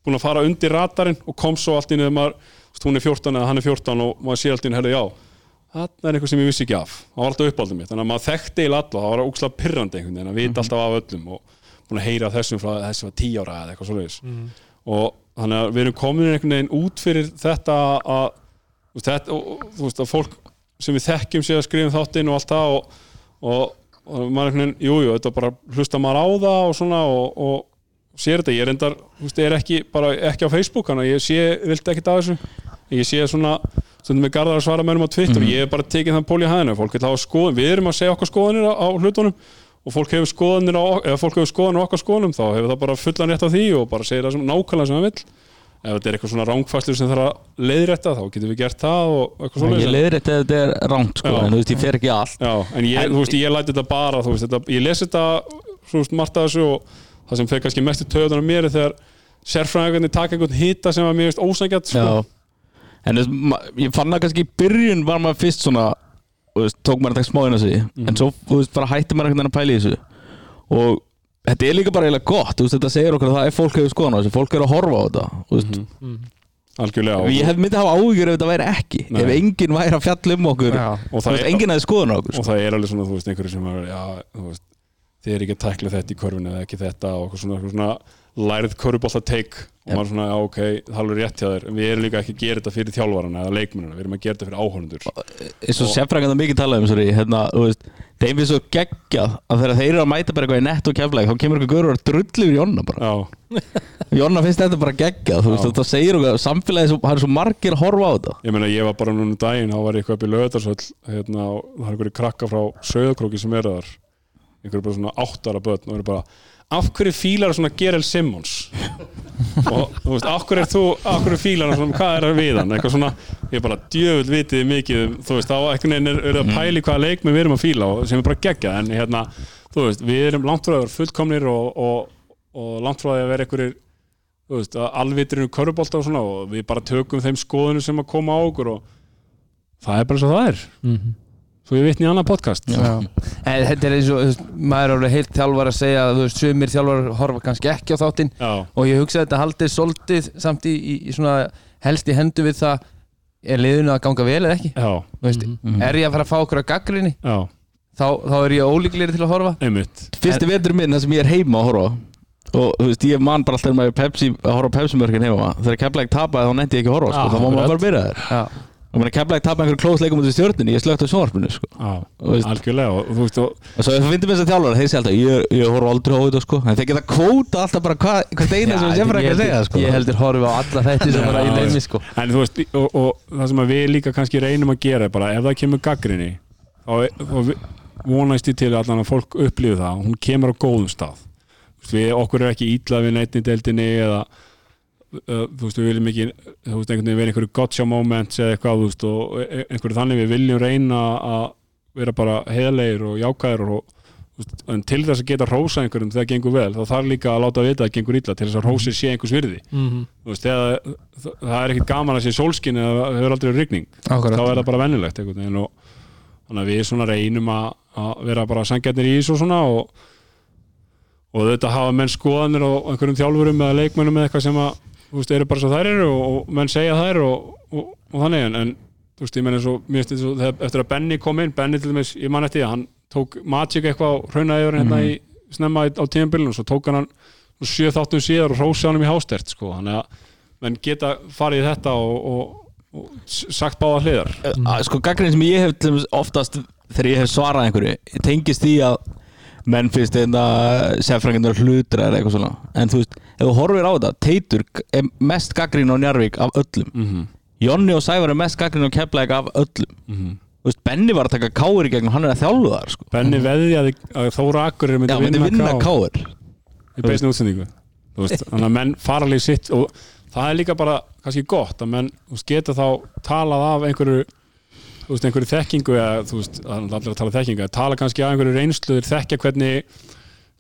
búin að fara undir radarinn og kom svo allt í einu þegar hún er 14 eða hann er 14 og maður sé allt í einu, herri, já það er eitthvað sem ég vissi ekki af. Það var alltaf uppáldið mitt, þannig að maður þekkti eil alla það var ógslag pyrrandi einhvern veginn að vita alltaf af öllum og búin að heyra þessum frá þessi var 10 ára eða eitthvað svoleiðis. Og þannig að við erum komin einhvern veginn út fyrir þetta að þetta, og, þú veist að fólk sem við þekkjum sé að skrifa um þáttinn og allt það og, og, og maður einhvern veginn, jújú, jú, þetta bara hlusta maður á það og svona og, og sér þetta, ég er endar, þú veist, er ekki bara ekki á Facebook, þannig að ég sé vildi ekkert af þessu, ég sé svona stundum með garðar að svara mönnum á Twitter og ég hef bara tekið þann pól í hæðinu fólk vil hafa skoðun, við erum að segja okkar skoðunir á, á hlutunum og fólk hefur skoðunir á, ef fólk hefur skoðunir á okkar skoðunum þá hefur það bara fullan rétt á því og bara segir það sem nákvæmlega sem það vill ef þetta er eitthvað svona rángfæslu sem þarf að leiðrétta þá getum við gert það og eitthvað svona Ég leiðir þetta að þetta er rámt sko, Já. en þú veist, ég fer ekki allt Já, en ég, þú veist, ég læti þetta bara þú veist, þetta, ég les þetta veist, margt að þessu og það sem fer kannski mest í töðunar mér er þegar sérfræðingarnir taka einhvern hita sem var mér veist ósækjart sko. Já En ég fann það kannski í byrjun var maður fyrst svona þú veist, tók maður þetta smáðina sig en svo þú veist, bara hætti maður einhvern veginn að pæla í þessu og þetta er líka bara eiginlega gott þú veist, þetta segir okkur að það er fólk hefur skoðan á þessu fólk er að horfa á þetta þú veist, algjörlega og, ég hef myndið að hafa áhyggjur ef þetta væri ekki Nei. ef enginn væri að fjalla um okkur Já. og, það veist, er, enginn hefði skoðan á okkur og sko. það er alveg svona, þú veist, einhverju sem er, já, þú veist, þið er ekki að tækla þetta í körfinu eða ekki þetta og eitthvað svona, eitthvað svona lærið körfubólta teik og maður svona, já, ok, það er alveg rétt hjá þér. En við erum líka ekki að gera þetta fyrir þjálfarana eða leikmennina, við erum að gera þetta fyrir áhörnundur eins og sérfræðingar mikið talað um sorry, hérna, þú veist, þeim finnst svo geggjað að þegar þeir eru að mæta bara eitthvað í nett og keflæk þá kemur eitthvað görur að drullu yfir Jonna bara. (laughs) Jonna finnst þetta bara geggjað þú veist, það segir okkur svo- það er svo margir að horfa á þetta. Ég meina, ég var bara núna um daginn, þá var það af hverju fílar svona Gerald Simmons? Og þú veist, af hverju er þú af hverju fílar hann svona, hvað er það við hann? Eitthvað svona, ég er bara djöfull vitið mikið um, þú veist, þá einhvern veginn er, er að pæli hvaða leikmi við erum að fíla og sem er bara geggjað. En hérna, þú veist, við erum langt frá að vera fullkomnir og, og, og langt frá því að vera einhverjir þú veist, um körubólta og svona og við bara tökum þeim skoðunum sem að koma á okkur og það er bara svo það er. Mhm. Svo ég vitni í annað podcast. En þetta er eins og, veist, maður er alveg heilt þjálfar að segja að þú veist, sumir þjálfar horfa kannski ekki á þáttinn. Og ég hugsa að þetta haldið svolítið samt í, í, í svona helst í hendu við það er liðinu að ganga vel eða ekki? Já, Þú veist, er ég að fara að fá okkur að gaggrinni þá, þá er ég ólíklegri til að horfa. Einmitt. Fyrsti vetur minn þar sem ég er heima að horfa og þú veist, ég man bara alltaf um að Pepsi, að horfa á Pepsi-mörkin heima þegar keflæk tapaði þá nefndi ég ekki að horfa sko. Þá má maður bara byrja þér og mér keflæk tapaði einhverju klósleikum út í stjórnunni ég slögt á sjónvarpinu sko. Já, Þú veist. algjörlega og þú veist, og, og svo finnir mér þess að þjálfara þeir sé alltaf, ég, ég horfa aldrei á þetta sko. en þeir geta kvóta alltaf bara hvað hvað eina sem sem ekki að segja sko. Ég heldur horfa á alla þetta sem bara í nefni sko en þú veist og, og það sem við líka kannski reynum að gera er bara ef það kemur gaggrinni þá, þá vi- vonast ég til allan að fólk upplifu það og hún kemur á góðum stað við, okkur er ekki ítlað við neitt í deildinni eða uh, þú veist, við viljum ekki þú veist, einhvern veginn vera einhverju gotcha moments eða eitthvað, þú veist, og e- einhverju þannig. Við viljum reyna að vera bara heiðlegir og jákæðir og þú veist, en til þess að geta rósa einhverjum þegar það gengur vel, þá þarf líka að láta vita að það gengur illa til þess að rósið sé einhvers virði. Mhm. þú veist, þegar það, það er ekkit gaman að sé sólskin eða það hefur aldrei rigning þá er Akkurat það bara vennilegt einhvern veginn og þannig að við svona reynum að, að vera bara sangjarnir í þessu og svona og, og þetta hafa menn skoðanir og einhverjum þjálfurum eða leikmennum eða eitthvað sem að þú veist, eru bara svo þær eru og, og menn segja þær og, og, og þannig en, en þú veist, ég menn eins og mér finnst þetta eftir að Benny kom inn, Benny til dæmis, ég man eftir því hann tók Magic eitthvað og hraunaði yfir hérna í snemma í- á tíðanbylunum, svo tók hann hann sjö þáttum síðar og rósi hann um í hástert sko, þannig að menn geta farið í þetta og, og, og sagt báða hliðar. Að, sko gaggrin sem ég hef til dæmis oftast þegar ég hef svarað einhverju tengist því að menn finnst þetta seffrængindar hlutur eða eitthvað svona. En þú veist, ef þú horfir á þetta Teitur er mest gaggrin á Njarvík af öllum. Mm -hmm. Jonni og Sævar er mest gaggrin á Keflæk af öllum. Þú veist, Benni var að taka káir í gegn og hann er að þjálfa þar sko. Benni veðjaði að Þóra Akkurir myndi myndi vinna, káir í beisni útsendingu. Þannig að menn fara alveg sitt og það er líka bara kannski gott að menn geta þá talað af einhverju einhverju þekkingu eða þú veist, allir að tala þekkingu að tala kannski af einhverju reynslu þeir þekkja hvernig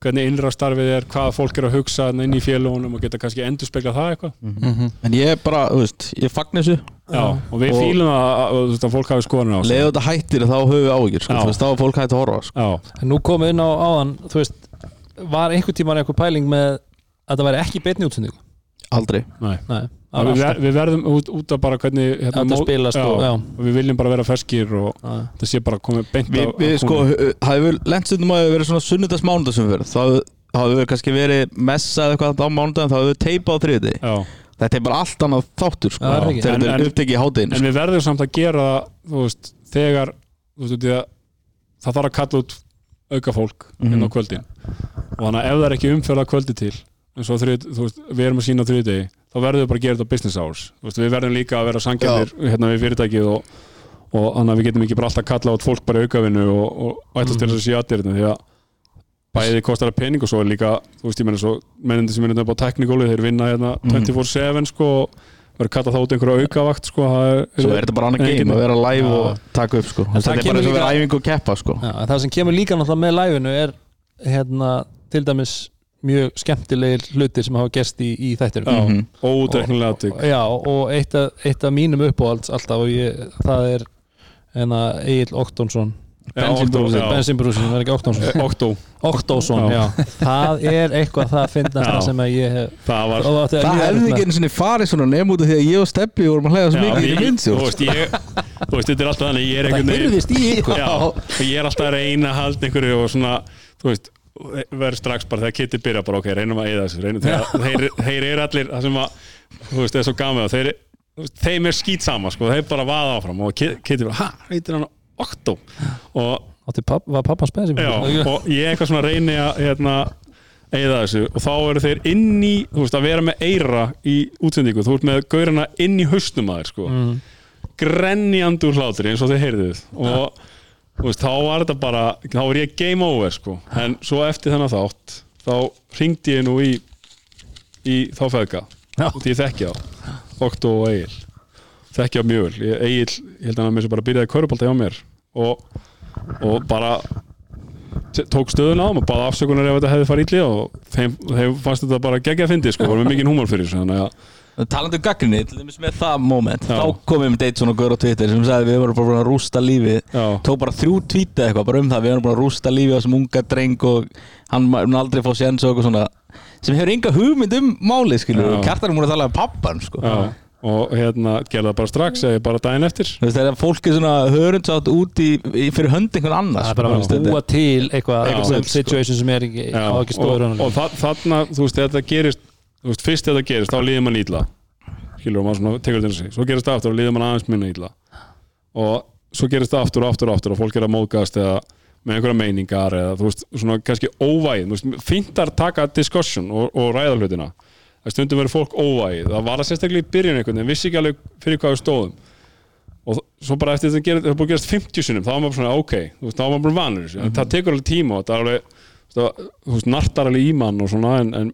hvernig innra starfið er, hvað fólk er að hugsa inn í félagunum og geta kannski endur spekla það eitthvað. En ég er bara, þú veist, ég fagn þessu. Já, og við Og- fýlum að, að, að, fólk hafi skoðanir á sig. leiðu þetta hættir þá höfum við áhyggjur sko. Þú veist, þá er fólk hætti að horfa sko. Já, En nú komum við inn á áðan þú veist, var einhver tíman einhver pæling með að það væri ekki beinni útsendingu? Aldrei. Nei. Nei, Við, við verðum út, út af bara hvernig hérna, Þetta mó- spilast já, og- já. og við viljum bara vera ferskir og Já. það sé bara komið beint við, á- við á sko, kúnni. hafði lent stundum að verið svona sunnudags mánudagsumferð þá hafði við kannski verið messa eða eitthvað á þá hafði við teipað á þriði Já, þetta er bara allt annað þáttur sko, það er þegar En- þetta en- er upptekið í hátinn en við verðum samt að gera það veist, þegar þú veist, það þarf að kalla út auka fólk Mhm. inn á kvöldin og þannig að ef það er ekki umferð að kvöldi til eins og þrið, þú veist, við erum að sína á þriðdegi þá verðum við bara að gera þetta á business hours. Þú veist, við verðum líka að vera sangjarnir hérna við fyrirtækið og, og þannig að við getum ekki bara alltaf kalla át fólk bara í aukavinu og, og til þess að sé aðdýrna því að bæði kostar það pening og svo er líka þú veist ég meina svo mennindi sem er þetta á teknikóli þeir vinna hérna 24-7 sko og verður kallað þá út einhverja aukavakt sko það er, Svo er þetta bara annað game að vera live Já. og taka upp sko. Það Þetta er bara eins og vera æfingu og keppa sko. Já, en það sem kemur líka náttúrulega með læfinu er hérna til dæmis mjög skemmtilegir hlutir sem hafa gerst í, í þættinum. Já, Mhm. ódreiknilega atvik. Já, og eitt af, eitt af mínum uppáhalds alltaf og ég, það er hérna Egil Októnsson Bensinbrúsin það er ekki Októnsson Októ, Októnsson, já. Já. það er eitthvað það að finna það sem að ég hef það var og átti að Það líða hefði með- ekki einu sinni farið svona nefn út af því að ég og Steppi vorum að hlæða svo mikið í mynd þú veist, ég, þú veist, þetta er alltaf þannig ég er það einhvern veginn hyrðist í ykkur. Já, og ég er alltaf að reyna að halda einhverju og svona, þú veist verður strax bara þegar Kitty byrja bara ok, reynum að eyða þessu reynum, þeir, þeir eru allir það sem að, þú veist, það er svo gaman þeir, veist, þeim er skýt sama sko, þeir bara vaða áfram og Ki- Kitty bara, ha, heitir hann Octo? Og, papp, var pappans já, Bensinbrúsin og ég eitthvað svona reyni að hérna, eyða þessu og þá eru þeir inn í, þú veist, að vera með eira í útsendingu, þú ert með gaurina inn í haustum að þér, sko. Mm. grenjandi úr hlátri eins og þið heyrðuð. Og veist, þá var þetta bara þá var ég game over sko. En svo eftir þennan þátt þá ringdi ég nú í í þá feðga. Því ég þekki á Okto og Egil. Þekki á mjög vel. Egil, ég held að hann með sér bara byrjaði körubólta hjá mér. Og, og bara tók stöðuna á og báði afsökunar ef þetta hefði farið ítli og þeim, þeim fannst þetta bara geggja að fyndi sko, var með mikið húmor fyrir þessu þannig að Talandi um gaggrinni, til dæmis með það moment Já. Þá komum við með deitt svona gaur á Twitter sem sagði við vorum bara búin að rústa lífið. Já, Tók bara þrjú tweeta eitthvað bara um það Við vorum búin að rústa lífið á þessum unga dreng og hann mun aldrei fá séns og eitthvað svona. Sem hefur enga hugmynd um málið skilur kjartar er múin að tala um pappan sko. já. Og hérna gerði það bara strax eða bara daginn eftir. Þú veist, þegar fólk er svona hörundsátt út í, í fyrir hönd einhvern annars það er bara sko, að búa til eitthvað, eitthvað situation sem er ekki, á ekki stóður og, og þa þarna, þú veist, þetta gerist þú veist, fyrst þetta gerist, þá líður mann ítla skilur, og maður svona tekur þetta sig. Svo gerist það aftur og líður mann aðeins minna ítla og svo gerist það aftur og aftur og aftur og fólk er að móðgast eða með einhverja meiningar eða þú veist, svona kannski óvægin þú veist, fínt að taka discussion og, og ræða hlutina. Það stundum verið fólk óvægið það var það sérstaklega í byrjun einhvern veginn. Vissi ekki alveg fyrir hvað við stóðum. Og svo bara eftir þetta gerist, það búið að gerast 50 sinum þá var maður svona ok, þú veist, þá var maður bara vanur þessu. En það tekur alveg tíma og það er alveg þú veist, nartar alveg í mann og svona en, en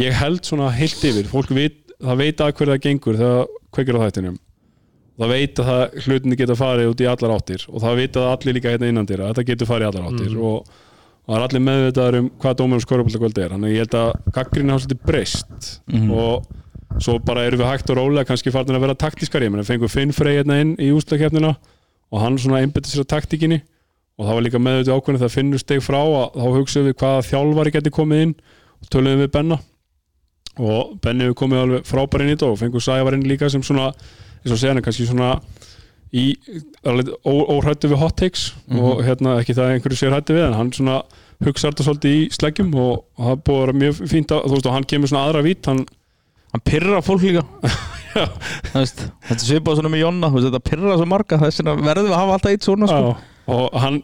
ég held svona heilt yfir fólk veit, það veit að hver það gengur þegar kveikir á þættinum. Það veit að það hlutinni geta farið út í allar áttir og það veit að allir líka hérna innan dýra að þetta getur farið í allar áttir og, og það er allir meðvitaðar um hvað dómur og skorupallakvöld er. Þannig að ég held að gaggrinni hafa svolítið breyst og svo bara erum við hægt og rólega kannski farin að vera taktískari ég menn fengum Finn Frey hérna inn í úslakefnina og hann svona einbytti sér að taktíkinni og það var líka meðvitað ákveðin þegar Finnur steg frá að þá hugsaðum við hvaða þjálfari geti komið inn og Benni hefur komið alveg frábær inn í þetta og fengum Sævarinn líka sem svona eins og segja hann kannski svona í óhrættu við hot takes og hérna ekki það að einhverju sér hættu við en hann svona hugsaði þetta svolítið í sleggjum og það er búið að vera mjög fínt að, þú veist og hann kemur svona aðra vít hann, hann pyrra fólk líka. (laughs) Veist, þetta er svipað svona með Jonna veist, þetta pyrra svo marga þess vegna verðum að hafa alltaf eitt svona sko. og hann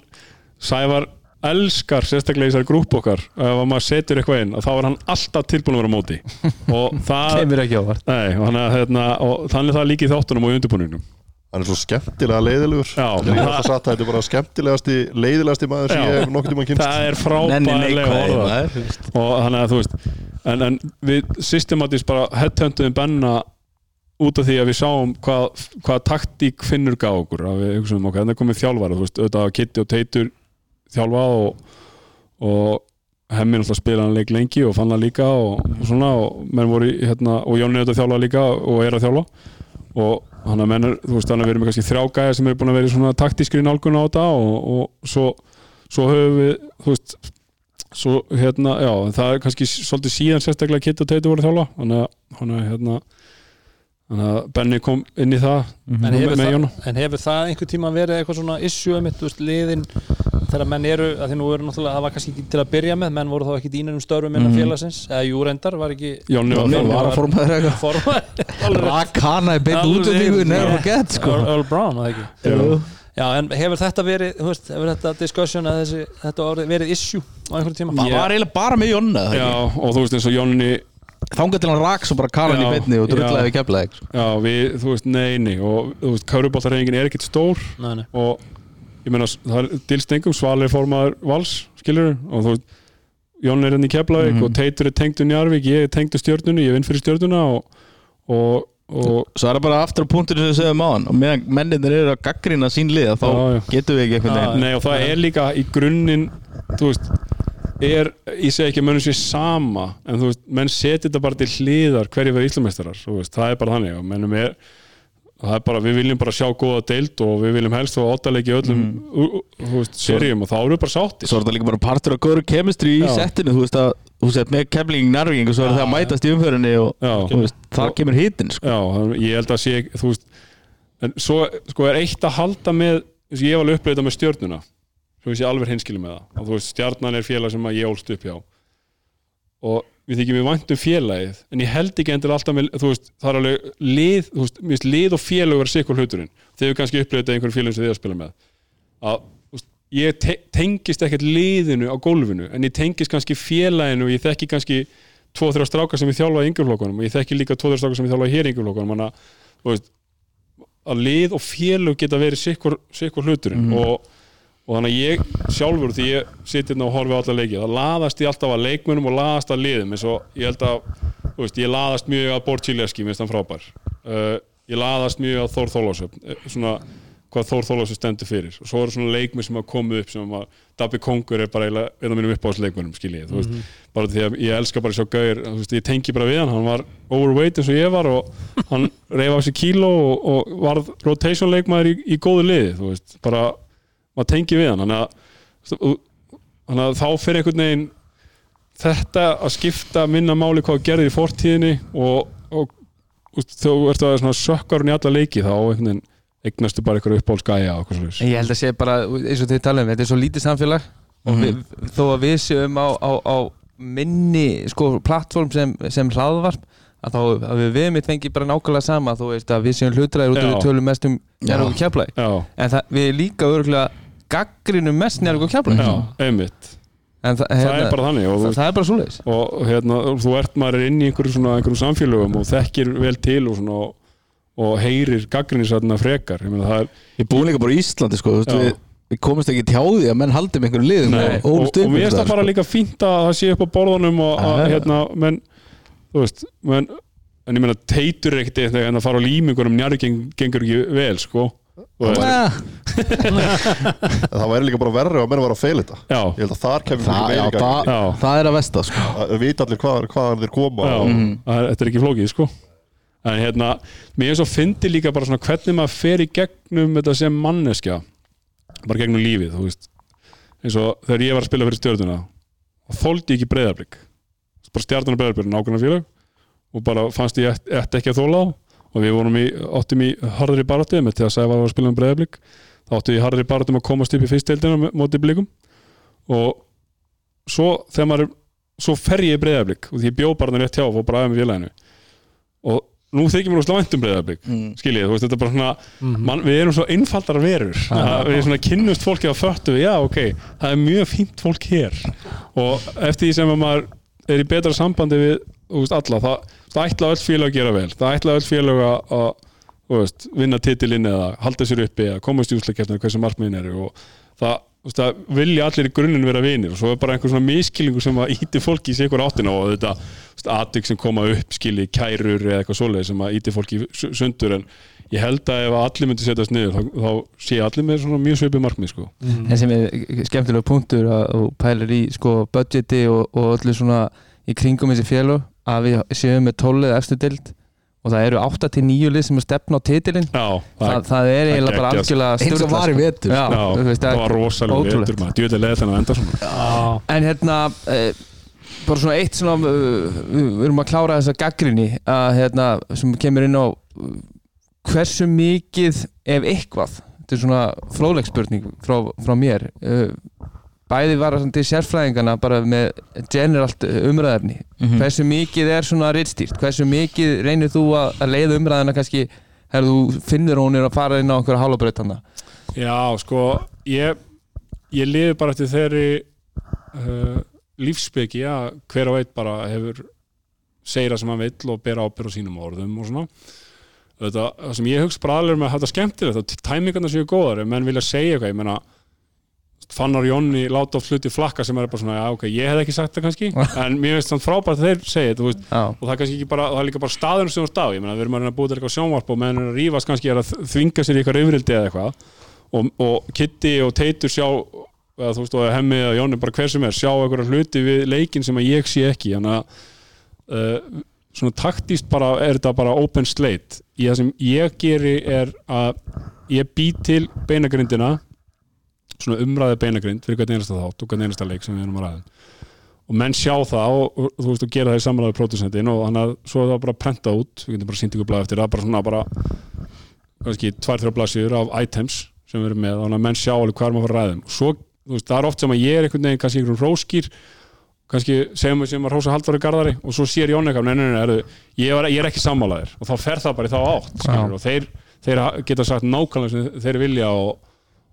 Sævar elskar sérstaklega í þessari grúp okkar ef að maður setur eitthvað inn og þá er hann alltaf tilbúin að vera móti. (laughs) Og það Nei, og hann, hérna, og þannig það líka í þáttunum og í undirbúningnum. Hann er svo skemmtilega leiðilegur. Já. Ég hef alltaf sagt að þetta er bara skemmtilegasti leiðilegasti maður sem ég hef nokkuð tíma kynst það er veist. og þannig að þú veist en, en við systematist bara headhuntuðum Benna út af því að við sáum hvað, hvað taktík finnur gaf okkur að við hugsaum okkur, þannig komið þjálfara þú veist, auðvitað að Kitty og Teitur þjálfa og, og hemmi náttúrulega spila hann leik lengi og fann hann líka og, og svona og menn voru í, hérna, og Jónni auðvitað þjálfa líka og er að þjálfa. Og hann að menn er, þú veist, þannig að við erum kannski þrjágæði sem eru búin að vera í svona taktískri nálgun á þetta og, svo, svo höfum við, þú veist svo hérna, já, það er kannski svolítið síðan sérstaklega Kitty og Teitur voru þjálfa. Þannig að hérna þannig að Benny kom inn í það en með, hefur, með það, en hefur það einhver tíma verið eitthvað svona issue mitt, þú veist, liðin þegar menn eru, að því nú eru náttúrulega það var kannski ekki til að byrja með, menn voru þá ekki dýnir um störfum innan félagsins, eða jú reyndar var ekki Jónni var að formaður. eitthvað. Formaður. (laughs) Rak hana í beint Alveg, útlendingu never já. forget sko. Earl, Earl Brown, það ekki. Já, en hefur þetta verið, þú veist, hefur þetta discussion að þessi, þetta verið issue á einhverjum tíma? Það var eiginlega bara með Jonna Já, og þú veist eins og Jónni þangað til hann rak svo bara kanan í Já, beinni og já. drullaði við keflaði Já, við, þú veist, nei, nei og þú veist, kauruboltarhefingin er ekkert stór nei, nei. og ég meina, það er dilstengum, Svali er formaður vals, skilur og þú veist, Jón er henni í Keflavík Mhm. og Teitur er tengdur Njarvík, ég er tengdur stjörnunni ég vinn fyrir stjörnuna og, og, og Svo er það bara aftur á punktur sem við segjum á hann og meðan menninir eru að gaggrina sín lið þá Já, já. getum við ekki veginn Nei, og það er líka í grunninn þú veist er, ég segi ekki að mönnum sé sama en þú veist, menn setja þetta bara til hliðar hverju verið íslumeistarar, þú veist, það er bara þannig og mennum er það er bara, við viljum bara sjá góða deild og við viljum helst og áttaleggi öllum mm. serjum og þá erum við bara sáttir. Svo er þetta líka bara partur af góður kemistri í settinu þú veist að þú veist með kefling nærvíking og svo er það að mætast í umförinni og þú veist, þar kemur hitin sko. Já, ég held að sé þú veist, en svo sko er eitt að halda með, ég hef alveg uppleið þetta með stjörnuna, svo ég sé alveg hinskilum með það. Og þú veist, stjarnan er félag sem að ég ólst upp hjá. Og við þykjum við væntum félagið en ég held ekki endur alltaf með, þú veist, það er alveg lið, þú veist, mér finnst lið og félag vera sikkur hluturinn, þegar við kannski uppleið þetta einhverjum félagum sem þið að spila með. Að, þú veist, ég te tengist ekkert liðinu á gólfinu, en ég tengist kannski félaginu og ég þekki kannski tvo, þrjá strákar sem ég þjálfa í yngjurflokkunum og ég þekki líka tvo, þrjá strákar sem ég þjálfa hér í yngjurflokkunum þannig að, að lið og félög geta verið sikkur, sikkur hluturinn og, og þannig að ég sjálfur því ég sitt hérna og horfi á alla leiki það laðast ég alltaf að leikmönum og laðast að liðum eins og ég held að veist, ég laðast mjög að Borchileski minnst hann frábær. Uh, ég laðast mjög að Þór Þólásöf svona hvað Þór Þólásöf stendur fyrir. Og svo eru svona leikmenn sem hafa komið upp sem að Dabbi Kongur er bara einn af mínum uppáhaldsleikmennum skiljið, þú veist, bara því að ég elska bara að sjá gauðir, þú veist, ég tengi bara við hann hann var overweight eins og ég var og hann reyf af maður tengi við hann. Þannig að, þá fyrir einhvern veginn þetta að skipta minna máli hvað gerðir í fortíðinni og, og, og þú ert að svona sökkarun í alla leiki þá einhvern veginn eignastu bara einhverju En ég held að sé bara, eins og þið tala um þetta er svo lítið samfélag. Og við, þó að við séum á, á, á minni sko, plattform sem, sem hlaðvarp að þá að við við mitt fengi bara nákvæmlega sama þú veist að við séum hlutræðir út og Já. við tölum mest um njárvík kjaflæk Já, en það, við líka örgulega gaggrinum mest njárvík kjaflæk já, einmitt. En það, það er bara þannig og, það, það er bara svoleiðis. Og hérna, þú ert maður inn í einhverjum svona einhverjum samfélögum og þekkir vel til og svona og, og heyrir gaggrinni frekar, ég er Ég búin líka bara í Íslandi sko, þú veist, Já. við, við komumst ekki því að menn haldi með einhverjum liðum Nei, og og, og mér finnst það bara staðar, líka fínt að það sé upp á borðunum og að, hérna, menn þú veist, menn en ég meina teitur er ekkert en að fara á límingunum njari geng, gengur ekki vel sko og. Ah, það væri líka bara verri að menn var að feila þetta. Já, Ég held að þar kemur það, mikið já, það, það er að vesta sko. að vita allir hvað, hvaðan þeir koma já. og, það, þetta er ekki flókið sko. En hérna, mér er svo fyndi líka bara svona hvernig maður fer í gegnum þetta sem manneskja. Bara gegnum lífið, þú veist. Eins og þegar ég var að spila fyrir stjórnuna og þóldi ég ekki breyðablík bara stjarnan og breyðablík, nákvæmna félag og bara fannst ég ætti ekki að þóla þá og við vorum í, áttum í harðri barátti með til að segja var að spila um breyðablík þá áttum við í harðri barátti að komast upp í fyrstdeildina móti blíkum og svo þegar maður svo fer ég í breyðablík og því ég bjó bara þarna rétt hjá og bara aðeins með félaginu. Og nú þykir mér úrslega væntum breyðablík Mm. skiljið, þú veist, þetta er bara svona man, við erum svo einfaldar verur. Að við svona kynnust fólki að föttu já, ok, það er mjög fínt fólk hér. Og eftir því sem að maður er í betra sambandi við þú veist, alla, það, það ætla öll félag að gera vel. Það ætla öll félag að veist, vinna titilinn eða halda sér uppi eða komast í úslakefnir hversu markmiðin eru og það, veist, það vilja allir í grunninn vera vinir og svo er bara einhver svona miskilningur sem að íti fólki í sig ykkur áttina og þetta atvik sem koma upp skilji kærur eða eitthvað svoleið sem að íti fólki sundur. En ég held að ef allir myndi setjast niður þá, þá sé allir með svona mjög svipið markmið sko. en sem er skemmtilega punktur að þú pælir í sko budgeti og, og öllu svona í kringum þessi félög að við séum með tólið efstu dild og það eru 8-9 lið sem er stefn á titilinn. Já, það, það er eiginlega bara algjörlega eins og var í sko. vetur. Já, Já, veist, það var rosalega vetur maður, djúðlega leðið þennan enda svona. Já, En hérna eh, bara svona eitt svona uh, við við erum að klára þessa gaggrinni að hérna sem kemur inn á uh, hversu mikið ef eitthvað þetta er svona fróðlegsspurning frá, frá mér uh, bæði var það til sérfræðingana bara með generalt umræðefni Mhm. hversu mikið er svona rittstýrt hversu mikið reynir þú að, að leiða umræðina kannski þegar þú finnur hún er að fara inn á okkur hálabrautana Já, sko, ég ég lifi bara eftir þeirri uh, lífsbyggi, já, hver og eitt bara hefur segir það sem hann vill og bera ábyrð á sínum orðum og svona. Þetta, það sem ég hugsa bara alveg með þetta er skemmtilegt og tæmingarna séu góðar ef menn vilja segja eitthvað, ég meina Fannar Jónni láta oft hluti flakka sem er bara svona, já ok, ég hef ekki sagt það kannski. En mér finnst það frábært að þeir segja þetta og það er kannski ekki bara, það er líka bara staður sem þú stað, ég meina við erum að reyna að búið til eitthvað sjónvarp og meðan er að rífast kannski er að þvinga sér í eitthvað yfirildi eða eitthvað. Og, og Kitty og Teitur sjá eða þú veist, og Hemmi eða Jónni, bara hver sem er sjá eitthvað hluti við leikin sem að ég sé ekki. Þannig að uh, svona taktíst bara er þetta bara open slate. Í það sem ég geri er að ég bý til beinagrindina svona umræði beinagrind fyrir hvern einasta þátt og hvern einasta leik sem við erum að ræða. Og menn sjá það og, og þú veist og gera það í samræði pródusentin og þannig að svo er það bara prenta út við getum bara sínt ykkur blað eftir það bara svona bara kannski tvær þrjá blaðsíður af items sem við erum með þannig að menn sjá alveg hvað er maður að fara að ræða um. Og svo þú veist það er oft sem að ég er einhvern veginn kannski einhverjum róskýr kannski segjum við sem að rósa haldvari garðari og svo sér Jón eitthvað, nei, nei, nei, er, ég, er, ég er ekki sammálaðir og þá fer það bara í þá átt skilur, og þeir, þeir geta sagt nákvæmlega sem þeir vilja og,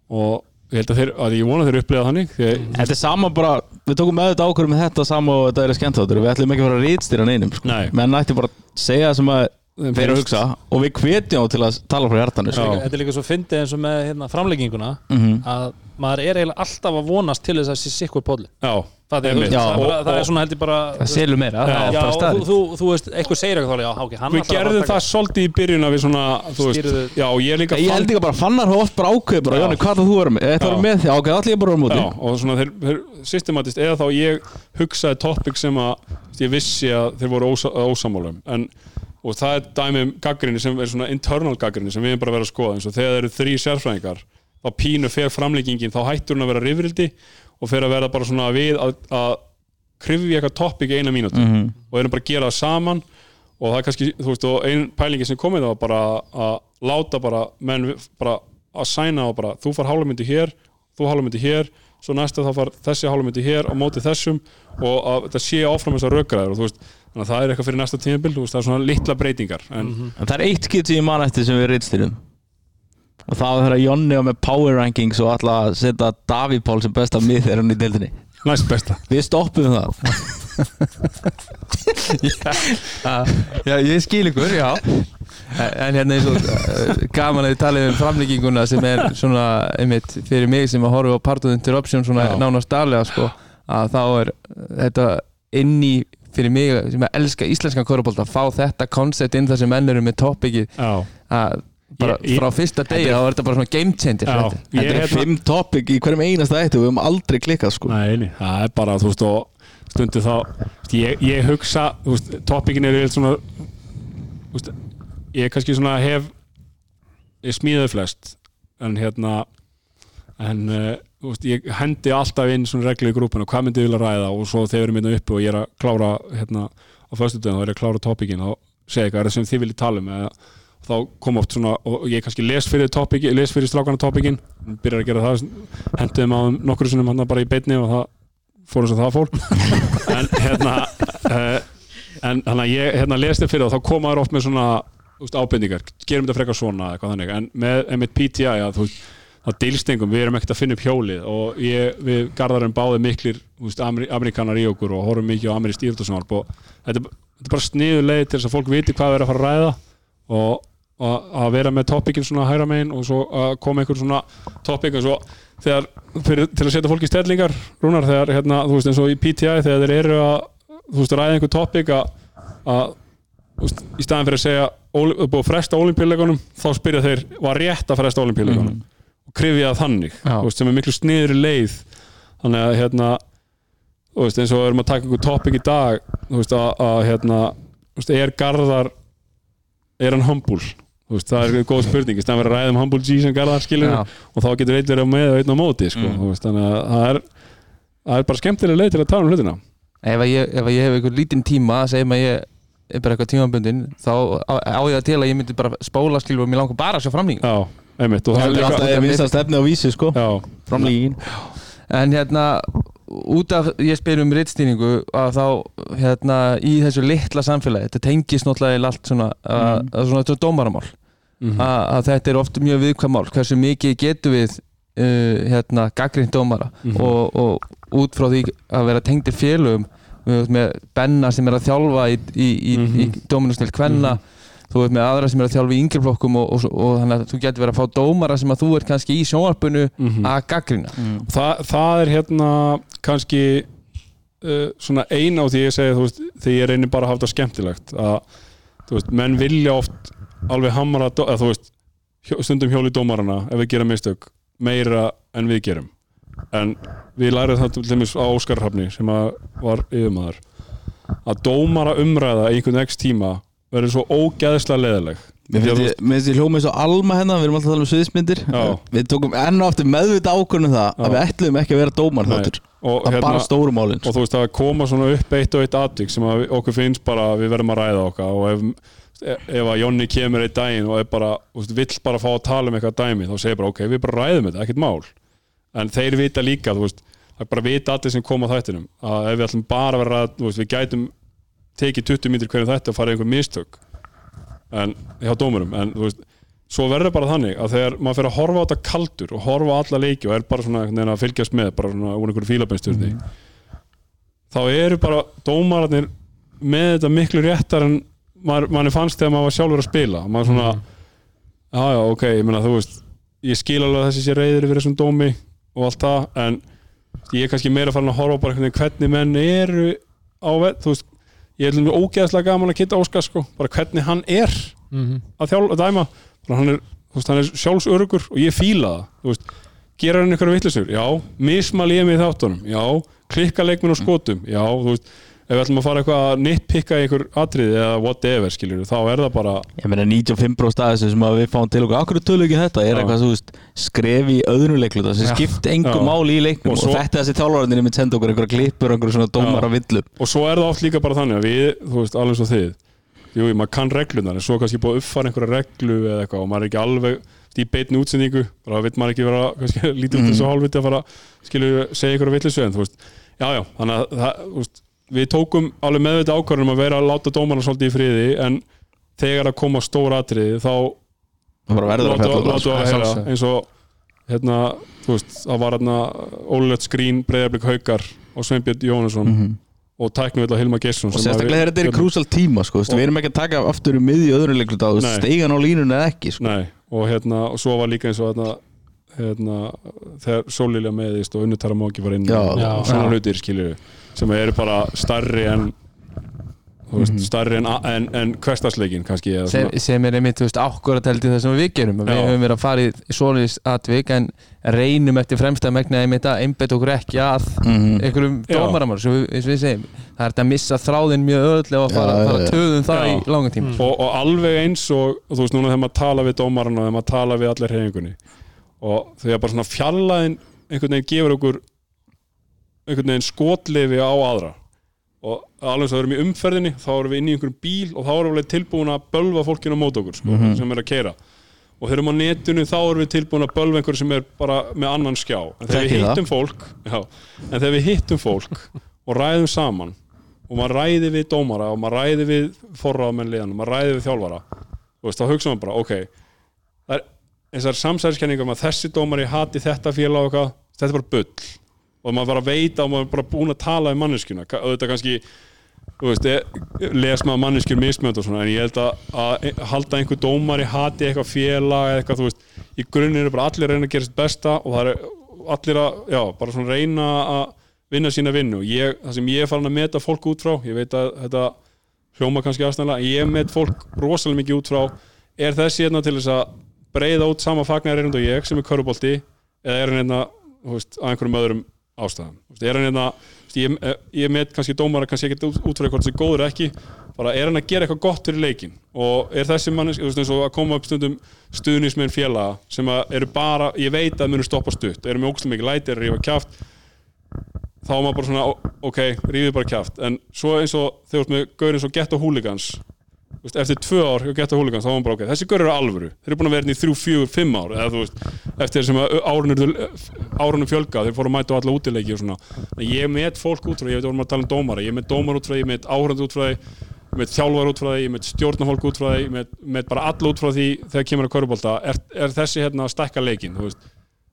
og ég held að þeir, að ég vona þeir upplifa þannig því, Þetta er sama bara, við tókum með þetta ákvörðum með þetta sama og þetta er skemmt þáttur Við ætlum ekki að fara að rítstýra neinum sko. Nei. Menn ætti bara að segja það sem að þeir eru að hugsa Og við hvetjum á til að tala frá hjartanu sko. Já. Þetta er líka svo fyndið eins og með hérna, framlegginguna Mhm. að maður er eiginlega alltaf að vonast til þess að sé sikkur podli já, það, er, Einmitt. það, er bara, Og- það er svona heldur bara Það selur meira, það er Já, þú, þú, þú veist, eitthvað segir eitthvað þá, já, ok, hann við gerðum það svolítið í byrjun að við svona, þú veist, já, ég líka Ég held ekki bara að fannar hafa oft bara ákveð bara, Já. Jóni, hvað það þú með? Þetta Já. verður með því, ok, allir ég bara verður móti Já, og svona þeir, þeir systematist eða þá ég hugsaði topic sem að ég vissi að þeir voru ósa, ósamálum en og það er dæmi um gaggrinni sem er svona internal gaggrinni sem við erum bara að vera að skoða eins og þegar það eru þrý sérfræðingar þá pínu fer framlíkingin, þá hættur hún að vera rifrildi og fer að vera bara svona við að, að krifja eitthvað topic í eina mínútu Mhm. og erum bara að gera það saman og það er kannski, þú veist, og ein pælingi sem komið það var bara að láta bara menn bara að sæna og bara þú far hálfmyndi hér, þú hálfmyndi hér svo næsta þá far þessi hálfmyndi hér á móti þessum og að þetta sé áfram þessar rökgræður og þú veist, þannig að það er eitthvað fyrir næsta tímabil, þú veist, það er svona litla breytingar en En það er eitt skipt sem ég man eftir sem við rítstýrum Og það var þegar Jonni var með power rankings og ætla að setja Davíð Pál sem besta mið þegar hann í deildinni. Næst besta. Við stoppum það. Já, ég skil ykkur, já. En hérna eins og uh, gaman að þið talið um framlegginguna sem er svona, einmitt, fyrir mig sem að horfa á Part of Interruption svona Já. nánast daglega sko, að þá er þetta inn í fyrir mig sem að elska íslenskan körubólta að fá þetta koncept inn þar sem menn eru með topikið Já, að bara Ég- ég- frá fyrsta degi þá er þetta bara svona game changer já, þetta. ég er hérna fimm topic í hverjum einasta eitt og við höfum aldrei klikkað sko Nei, nei, það er bara, þú veist, og stundu þá ég, ég hugsa, þú veist, topikin er eitthvað svona veist, ég kannski svona hef ég smíðaði flest en hérna en uh, þú veist, ég hendi alltaf inn svona reglu í grúpuna, hvað myndi ég vilja ræða og svo þegar við erum hérna uppi og ég er að klára hérna á föstudöðum, þá er ég að klára topikin og segja eitthvað er það sem þið viljið tala um eða þá kom oft svona, og ég kannski les fyrir topiki, les fyrir strákana topikin byrjar að gera það, hendiðum á nokkru sinnum hann bara í beinni og það fór eins og það fór. (laughs) En hérna uh, en að ég hérna lesti fyrir það þá koma þær oft með svona þú veist, ábendingar, gerum þetta frekar svona eitthvað þannig, en með einmitt PTI að þú veist, það dilstengum, við erum ekkert að finna upp hjólið. Og ég, við garðarum báði miklir amerikanar í okkur og horfum mikið á amerískt íþjóðsjónvarp og þetta, þetta er bara sniður leið til þess að fólk viti hvað við erum að fara að ræða. Og, og að vera með topikin svona hægra megin og svo að koma einhver svona topik og svo þegar, fyrir, til að setja fólk í stellingar rúnar þegar, hérna, þú veist, eins og í PTI þegar þeir eru að, þú veist, ræða einhver topik að, að þú veist, í staðan fyrir að segja búið að fresta olimpíuleikunum þá spyrja þeir, var rétt að fresta olimpíuleikunum og krifja það þannig Já. þú veist, sem er miklu sniður leið. Þannig að hérna þú veist, eins og við erum að taka einhver topik í dag þú veist, að, að hérna þú veist, er Garðar er hann humble veist, það er góð spurning, í staðan fyrir að ræða um humble G sem Garðar skilur Já. og þá getur einn verið á með og einn á móti sko. Mm. þú veist, þannig að það er það er bara skemmtilega leið til að tala um hlutina. Ef, að ég, ef að ég hef einhver lítinn tíma segjum að ég er bara eitthvað tímabundin þá á, á ég það til að ég myndi bara spóla skilur og mér langar bara að sjá framlýning Já, einmitt og það Það er er líka alltaf að stefni á vísi sko. Já, Framlígin en hérna út af ég spyr um rittstýringu að þá hérna í þessu litla samfélagi þetta tengist náttúrulega allt svona að, að svona þetta er dómaramál Mhm. að, að þetta er oft mjög viðkvæm mál hversu mikið getum við uh, hérna gaggrind dómara Mhm. og, og út frá því að vera tengdir félögum með Benna sem er að þjálfa í, í, í, Mhm. í Dominusnil Kvenna þú ert með aðra sem er að þjálfa í yngjaflokkum og, og, og, þannig að þú getur verið að fá dómara sem að þú ert kannski í sjónvarpinu Mhm. að gaggrina Þa, það er hérna kannski uh, svona ein á því ég segi þú veist, því ég reynir bara að hafa þetta skemmtilegt að þú veist, menn vilja oft alveg hamra, dó- að þú veist stundum hjóli dómarana ef við gerum mistök meira en við gerum. En við lærið það til dæmis á Óskarhafni sem að var yfirmaður að dómara umræða í einhvern x tíma verður svo ógæðslega leðileg Mér finnst hljóma eins og alma hérna, við erum alltaf að tala um sviðismyndir. Við tókum enn og aftur meðvita ákvörnum það að Já. við ætlum ekki að vera dómar þáttur og, Það er bara stóru málin og þú veist að koma svona upp eitt og eitt atvik sem að okkur finnst bara að við verðum að ræða okkar og ef, ef að Jonni kemur einn daginn og er bara, veist, vill bara fá að tala um eitthvað dæmi þá segir bara ok, við bara ræðum þetta, ekkert mál. En þeir vita líka, þú veist það bara vita allir sem koma á þættinum að ef við ætlum bara að vera þú veist, við gætum tekið 20 mínútur hverju þetta og fara einhver mistök en hjá dómurum, en þú veist svo verður bara þannig að þegar maður fyrir að horfa á þetta kaldur og horfa á alla leiki og er bara svona veginn að fylgjast með, bara svona úr einhverju fílabensturni þá eru bara dómararnir með þetta miklu réttar en manni fannst þegar maður var sjálfur að spila maður svona, já já ok ég meina þú veist, ég skil alveg að þessi sé reyður yfir þessum dómi og allt það en ég er kannski meira farin að horfa bara veginn hvernig menn eru á vett, þú veist ég er dæmis ógeðslega gaman að kitta Óskar sko, bara hvernig hann er Mhm. að þjálfa, að dæma bara hann er, er sjálfsörugur og ég fíla það, þú veist gera hann einhverja vitlisur, já, mismal ég mig í þáttunum, já, klikka leikminn og skotum? Já, þú veist, ef við ætlum að fara eitthvað að nitpikka einhver atriði eða whatever, skiljur, þá er það bara Ég meina 95% staðis sem að við fáum til okkur Akkur tölu ekki þetta, er eitthvað veist skrefi í öðrum leikluta sem Já. skipti engu Já. máli í leiknum Og og, svo- þetta þessi þjálfararnir mynd senda okkur einhverja klippur, einhverja svona dómar Já. á villu og svo er það oft líka bara þannig að við, þú veist, alveg svo þið jú, maður kann reglunar, en svo kannski búið að uppfara einhverja reglu eða eitthvað og maður er ekki alveg í beitni útsendingu, bara veit maður ekki vera kannski (laughs) lítið út þessu hálfviti að fara skilju, segja einhverja villisu en þú veist já, já, þannig að það, þú veist við tókum alveg meðvita ákvörðum að vera að láta dómarna svolítið í friði, en þegar að koma stór atriði, þá verður að heyra eins og hérna, þú veist, það var hérna ólulegt skrín, breyðarblik haukar og Sveinbjörn Jónasson Mhm. og tæknum við Hilma Gesson Og sérstaklega þetta er í krúsal tíma sko, Við erum ekki að taka aftur í leikluta Nei. Steigan á línunni eða ekki sko. Nei, og hérna, og svo var líka eins og hérna, hérna þegar Sólilja meðist og Unnutara Móki var inn Já. og svona hlutir skilju sem eru bara starri en þú veist, starri en, en, en hverstasleikin kannski sem, sem er einmitt, þú veist, ákvörða teldi það sem við gerum. Við höfum verið að fara í svoleiðis atvik en reynum eftir fremsta megna einmitt að einbett okkur ekki að Mhm. einhverjum Já. dómaramar sem við, eins og við segjum. Það er þetta að missa þráðin mjög öðlega og fara, Já, fara töðum það Já. í langa tíma. Og, og alveg eins og, og þú veist núna þegar maður tala við dómaran og þegar maður tala við allir reyningunni og þegar bara svona fjallaðin einhvern veginn gefur okkur einhvern veginn skotlifi á aðra og alveg eins og við erum í umferðinni þá erum við inn í einhverjum bíl og þá erum við tilbúin að bölva fólkinu á mót okkur sko, Mhm. sem er að keira og þegar við erum á netinu þá erum við tilbúin að bölva einhverju sem er bara með annan skjá en þegar við það. hittum fólk já, en þegar við hittum fólk og ræðum saman og maður ræði við dómara og maður ræði við forráðamenn liðan og maður ræði við þjálfara veist, þá hugsa maður bara, ok það er eins og samsæðiskenning um að þessi dómari hati þetta félag og eitthvað þetta er bara bull og maður bara veita og maður er bara búin að tala um manneskjuna. Ka- auðvitað kannski þú veist, e- les maður manneskjur mismjönd og svona, en ég held að, að halda einhver dómari hati eitthvað félag eða eitthvað, þú veist, í grunninn eru bara allir að reyna að gera sitt besta og það eru allir að, já, bara svona reyna að vinna sína vinnu. Og ég, það sem ég er farin að meta fólk út frá, ég veit að þetta hljóma kannski aðstæðanlega, ég met fólk rosalega mikið út frá, er þessi hérna til þess að breyða út sama fagnar og ég sem er körubolti eða er hann hérna, þú veist, að einhverjum öðrum veist, er hann hérna þú veist, ég, ég met kannski dómara kannski ekkert út út frá hvort þessi góður eða ekki bara er hann að gera eitthvað gott fyrir leikin og er þessi mann, þú veist, eins og að koma upp stundum stuðnismenn félaga sem að eru bara, ég veit að munu stoppa stutt eru með ógstum mikið læti, eru að rífa kjaft þá er maður bara svona, ok, rífið bara kjaft. En svo eins og þegar þú ert með gaurinn svo gett á húligans veist, eftir tvö ár hjá Getta Hooligans þá var hann bara ok, þessi gaur eru alvöru. Þeir eru búin að vera hérna í þrjú, fjögur, fimm ár eða veist, eftir að árunum, fjölga, þeir fóru að mæta á alla útileiki og svona, En ég met fólk út frá ég veit að vorum að tala um dómara, ég met dómar út frá ég met áhörandi út frá ég met þjálfar út frá því ég met stjórnafólk út frá því, ég met, met bara alla út frá því þegar kemur að körubólta er, er þessi hérna að stækka leikin,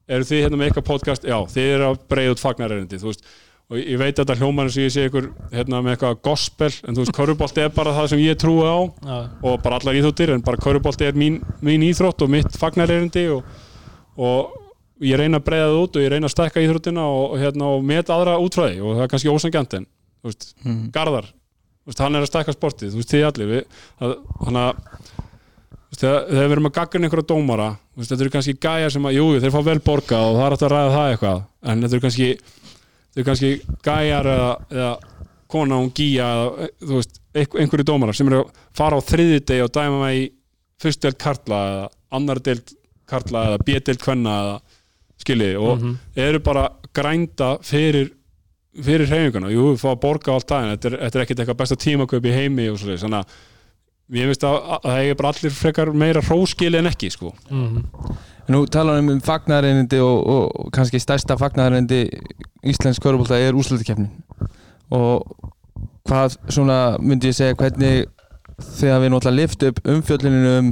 eru þið hérna með eitthvað podcast, já, þið eru að breyða út fagnarerindi, þú veist og ég veit að þetta hljómar eins og ég sé ykkur hérna, með eitthvað gospel en þú veist, körfubolti er bara það sem ég trúi á. Já, og bara allar íþróttir en bara körfubolti er mín, mín íþrótt og mitt fagnarerindi og, og ég reyna að breyða það út og ég reyna að stækka íþróttina og, hérna, og met aðra útfræði. Og það er kannski ósangjant en þú veist, Garðar þú veist, hann er að stækka sportið, þú veist, þið allir við, að, þegar, við erum að gagna einhverja dómara veist, þetta eru kannski gæjar sem að, jú, þeir fá vel borga og það er eru kannski, gæjar eða, eða kona hún gíja eða, þú veist, einhver- einhverju dómara sem eru að fara á þriði deg og dæma mig í fyrst deild karla eða annar deild karla eða b-deild kvenna eða skiljiði og eru bara grænda fyrir fyrir hreyfinguna, jú, við fá að borga allt það en þetta er, er ekkert eitthvað besta tímakaup í heimi og svo þannig að ég veist að, að það er bara allir frekar meira hróskili en ekki sko. Nú talar um fagnareinindi og, og kannski stærsta fagnareinindi Íslensk körubólta er úrslutakefnin og hvað svona myndi ég segja hvernig þegar við náttúrulega lift upp umfjölluninu um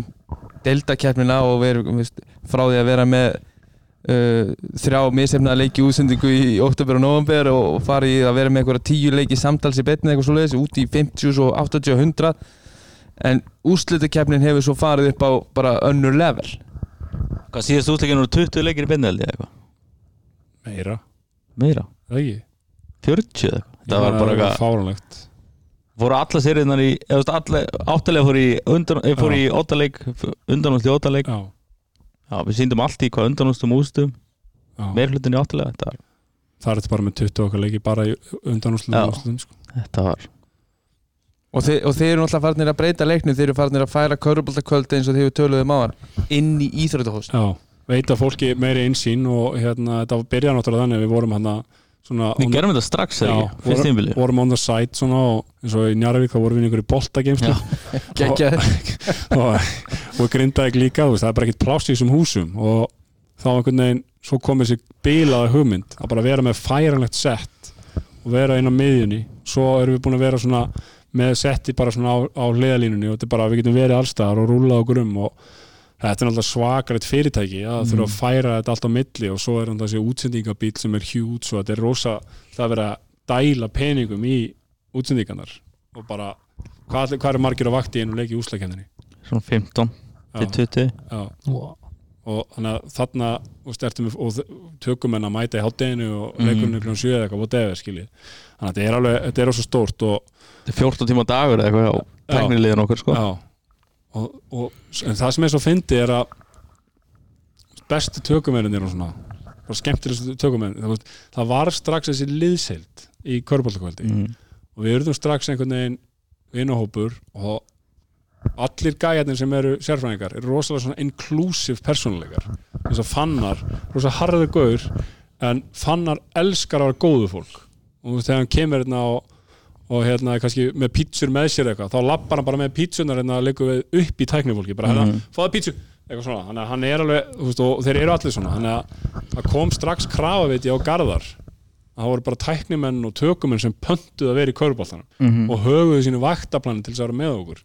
deildakefnina og við erum veist, frá því að vera með uh, þrjá misefnaða leiki útsendingu í oktober og november og fara í að vera með einhverja tíu leiki samtals í betni eitthvað svoleiðis út í 50 og 80 og 100 en úrslutakefnin hefur svo farið upp á bara önnur level. Hvað síðast útleikin voru 20 leikir í beinni held ég eitthvað? Meira, Meira, það ekki 40 eða eitthvað? Það var bara eitthvað fáránlegt. Fóru alla seriðnar í eða Áttalega fóru í, undan, eh, fóru í óttaleik Undanúsli óttaleik já, Já, við síndum allt í hvað undanústum ústum já. Meir hlutin í áttalega Þetta var, það er þetta bara með 20 okkar leiki bara í undanúslu Já. sko. þetta var Og, þi og þeir eru náttúrulega farnir að breyta leiknum þeir eru farnir að færa köruboltakvöldi eins og þeir töluðum á hann inn í íþróttahús. Já, veita fólki meiri einsýn og hérna, þetta byrja náttúrulega þannig að við vorum svona Við gerum þetta strax Já, vorum, tímabili vorum on the site svona og eins og í Njarvík þá vorum við í einhverju boltageimslu (laughs) og, og grindaði líka, veist, það er bara ekkert pláss í þessum húsum og þá einhvern veginn svo kom þessi bilaða hugmynd að bara vera með færanlegt sett og vera inn á miðjunni. Svo erum við búin að vera svona með setti bara svona á, á hliðalínunni og þetta er bara, við getum verið allstaðar og rúlað okkur um og þetta er náttúrulega svakarett fyrirtæki að mm. þurfa að færa þetta allt á milli og svo er hann þessi útsendingabíl sem er hjút svo þetta er rosa, það er verið að dæla peningum í útsendingarnar og bara, hvað, hvað er margir á vakti í einu leiki í úslakendinni Svona 15 til 20 Já, og þannig að þarna og, stertum, við- og tökum henn að mæta í hátteginu og mm. er kljóðan 7 eða eitthvað whatever, skiljið þannig að þetta er alveg, þetta er svo stórt og, Þetta er 14 tíma dagur eða eitthvað á tækniliðin okkur sko. Já, og, og, en það sem er svo fyndi er að bestu tökumennir og svona bara skemmtilegstu tökumennir það, var strax þessi liðseild í körbóltakvöldi mm. og við erum strax einhvern veginn vinahópur og allir gæjarnir sem eru sérfræðingar eru rosalega svona inclusive persónuleikar. Eins og fannar, rosalega harður gaur en fannar elskar að vera góðu fólk. Og þegar hann kemur hérna og, og hérna kannski með pítsur með sér eitthvað þá lappar hann bara með pítsunar hérna að við upp í tæknifólki bara hérna, fáðu pítsu. Eitthvað svona, þannig að hann er alveg veist, og þeir eru allir svona, þannig að það kom strax krafaviti á garðar. Það voru bara tæknimenn og tökumenn sem pöntuð að vera í köruboltanum og höguðu sínu vaktaplanin til þess að vera með okkur.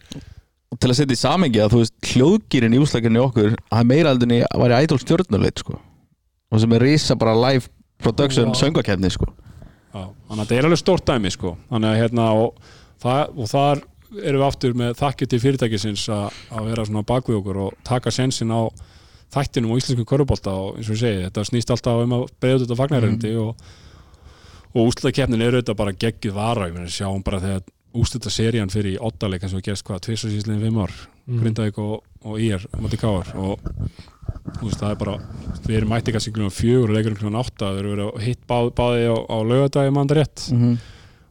Og til að setja í samengi að þú veist hljóðgýrin í úslækjunni okkur að meira aldrei var í idol stjórnuleit sko. Og sem er risa bara live production Wow. söngvakefni sko þannig að þetta er alveg stórt dæmi sko. þannig að hérna og, það, og þar erum við aftur með þakkið til fyrirtækisins að, að vera svona bakvið okkur og taka sensin á þættinum og íslenskum körubólta og eins og ég segi, þetta snýst alltaf um að breyða þetta fagnaröndi og, og úslutakefnin eru þetta bara geggið vara, ég meina sjáum bara þegar úsluta serían fyrir í ottaleik eins og gerst hvað, síðslegin fimm ár Grindavík og, og IR, Mati Káar og veist, það er bara við erum mætti kannski kljóðan fjögur og leikurinn kljóðan átta við erum verið að hitt bá, báði á, á laugadagi mann rétt.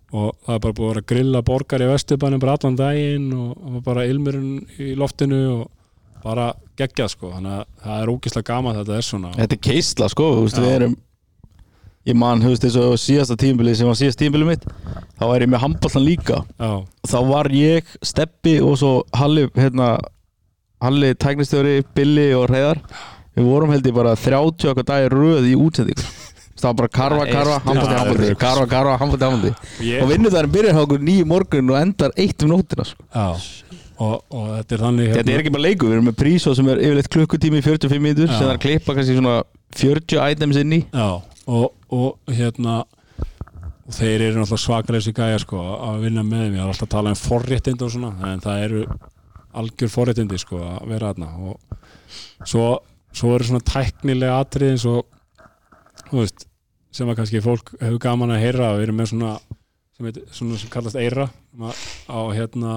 Og það er bara búið að vera að grilla borgar í Vesturbænum bara allan daginn og, og bara ilmurinn í loftinu og bara geggjað sko. Þannig að það er ógislega gaman að þetta er svona. Þetta er keisla sko, þú veist, Já. við erum ég man, þú veist, og síðasta tímabili sem var síðast tímabili mitt þá er ég með handballan líka. Já, þá var ég, Steppi og svo Halli, hérna Halli, tæknistjóri, Billy og Reyðar við vorum held ég bara 30 okkar dagir röð í útsendingu. Það var bara handbalti það er karfa, karfa, handbalti, handbalti ég, og vinnudagurinn byrjar okkur nýju morgun og endar eitt um nóttina sko. og, og þetta er þannig þetta er ekki bara leikur, við erum með prísó sem er yfirleitt klukkutími í 45 mínútur Já. sem það er að klippa kannski svona 40 items inn í. Já, og, og hérna og þeir eru náttúrulega svakalega þessi gæja sko að vinna með þeim, ég er alltaf að tala um forréttindi og svona, en það eru algjör forréttindi sko að vera þarna. Og svo, svo eru svona tæknilega atrið eins og þú veist, sem að kannski fólk hefur gaman að heyra. Við erum með svona sem, heit, svona sem kallast Eira á hérna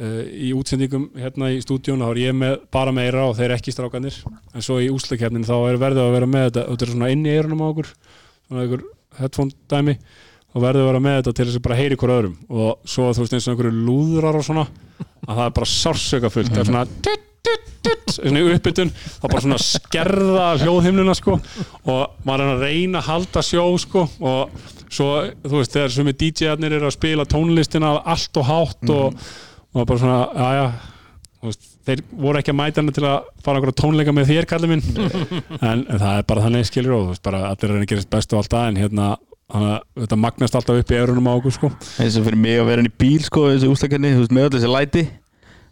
uh, í útsendingum hérna í stúdíun þá er ég með, bara með Eira og þeir ekki strákanir en svo í úslakefnin þá er verðið að vera með þetta. Þetta er svona inn í eirunum á okkur svona einhver headphone dæmi þá verður að vera með þetta til þess að bara heyri hver öðrum. Og svo þú veist eins og einhverju lúðrar og svona að það er bara sársöka fullt það er svona tut, tut, tut, svona uppbytun. Þá bara svona skerða hljóðhimnuna sko. Og maður er að reyna að halda sjó sko. Og svo þú veist þegar sumi DJ-arnir eru að spila tónlistina allt og hátt og, og bara svona aðja veist, þeir voru ekki að mæta hana til að fara okkur tónleika með þér kallið minn. (laughs) En, en það er bara þannig skilur og þú veist bara allir er að gera bestu og allt það en hérna hana, þetta magnast alltaf upp í eurunum á okkur sko eins og fyrir mig að vera inn í bíl sko þessi úslakenni, þú veist, með öll þessi læti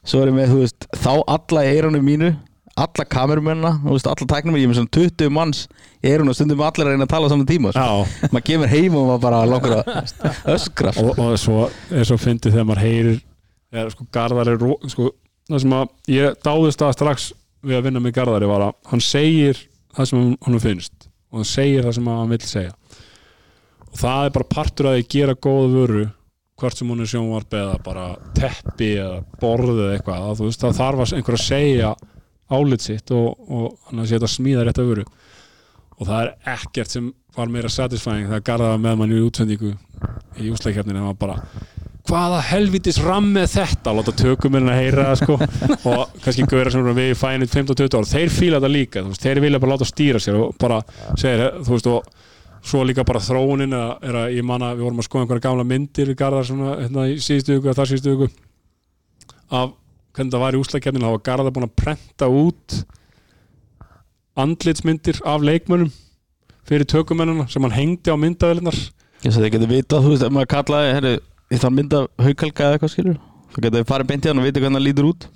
svo er ég með, þú veist, þá alla í eyrunum mínu alla kamerumennina þú veist, alla tæknum, ég er með svona 20 manns í eyrunum og stundum allir að reyna að tala saman tíma sko. Maður kemur heim og maður bara langar að öskra sko. og, og svo er svo fyndið þegar maður heyrir eða sko Garðar ró- sko, það sem að ég dáðist að strax við að vinna með Garðari var að hann segir það sem hann finnst og hann segir það sem hann vill segja og það er bara partur að því gera góða vöru hvort sem hún er sjónvarp eða bara teppi eða borð eða eitthvað að, þú veist, það þarf einhver að segja álit sitt og, og hann að setja smíða rétt að vöru. Og það er ekkert sem var meira satisfying þegar Garðar var með mann í útsendingu í úsleikjarninu og bara hvaða helvitis ram með þetta? Láta tökuminn að heyra það sko. (laughs) Og kannski gauðra sem við í fænit 15-20 ár þeir fíla þetta líka, veist, þeir vilja bara láta stýra sér og bara segja, þú veist og svo líka bara þróunin er að, að ég manna, við vorum að skoða einhverja gamla myndir Garðar svona, hérna í síðustu viku eða þar síðustu viku af hvernig það var í úsleikjarninu, þá var Garðar búin að prenta út andlitsmyndir af leikmönnum fyrir tökumennina sem hann hengdi á myndavelinnar Ég svo þið getur vitað, þú veist, ef maður kallaði herri, ég þarf að mynda haukalka eða eitthvað skilur þú getur farið beint í hann og vita hvernig það lítur út.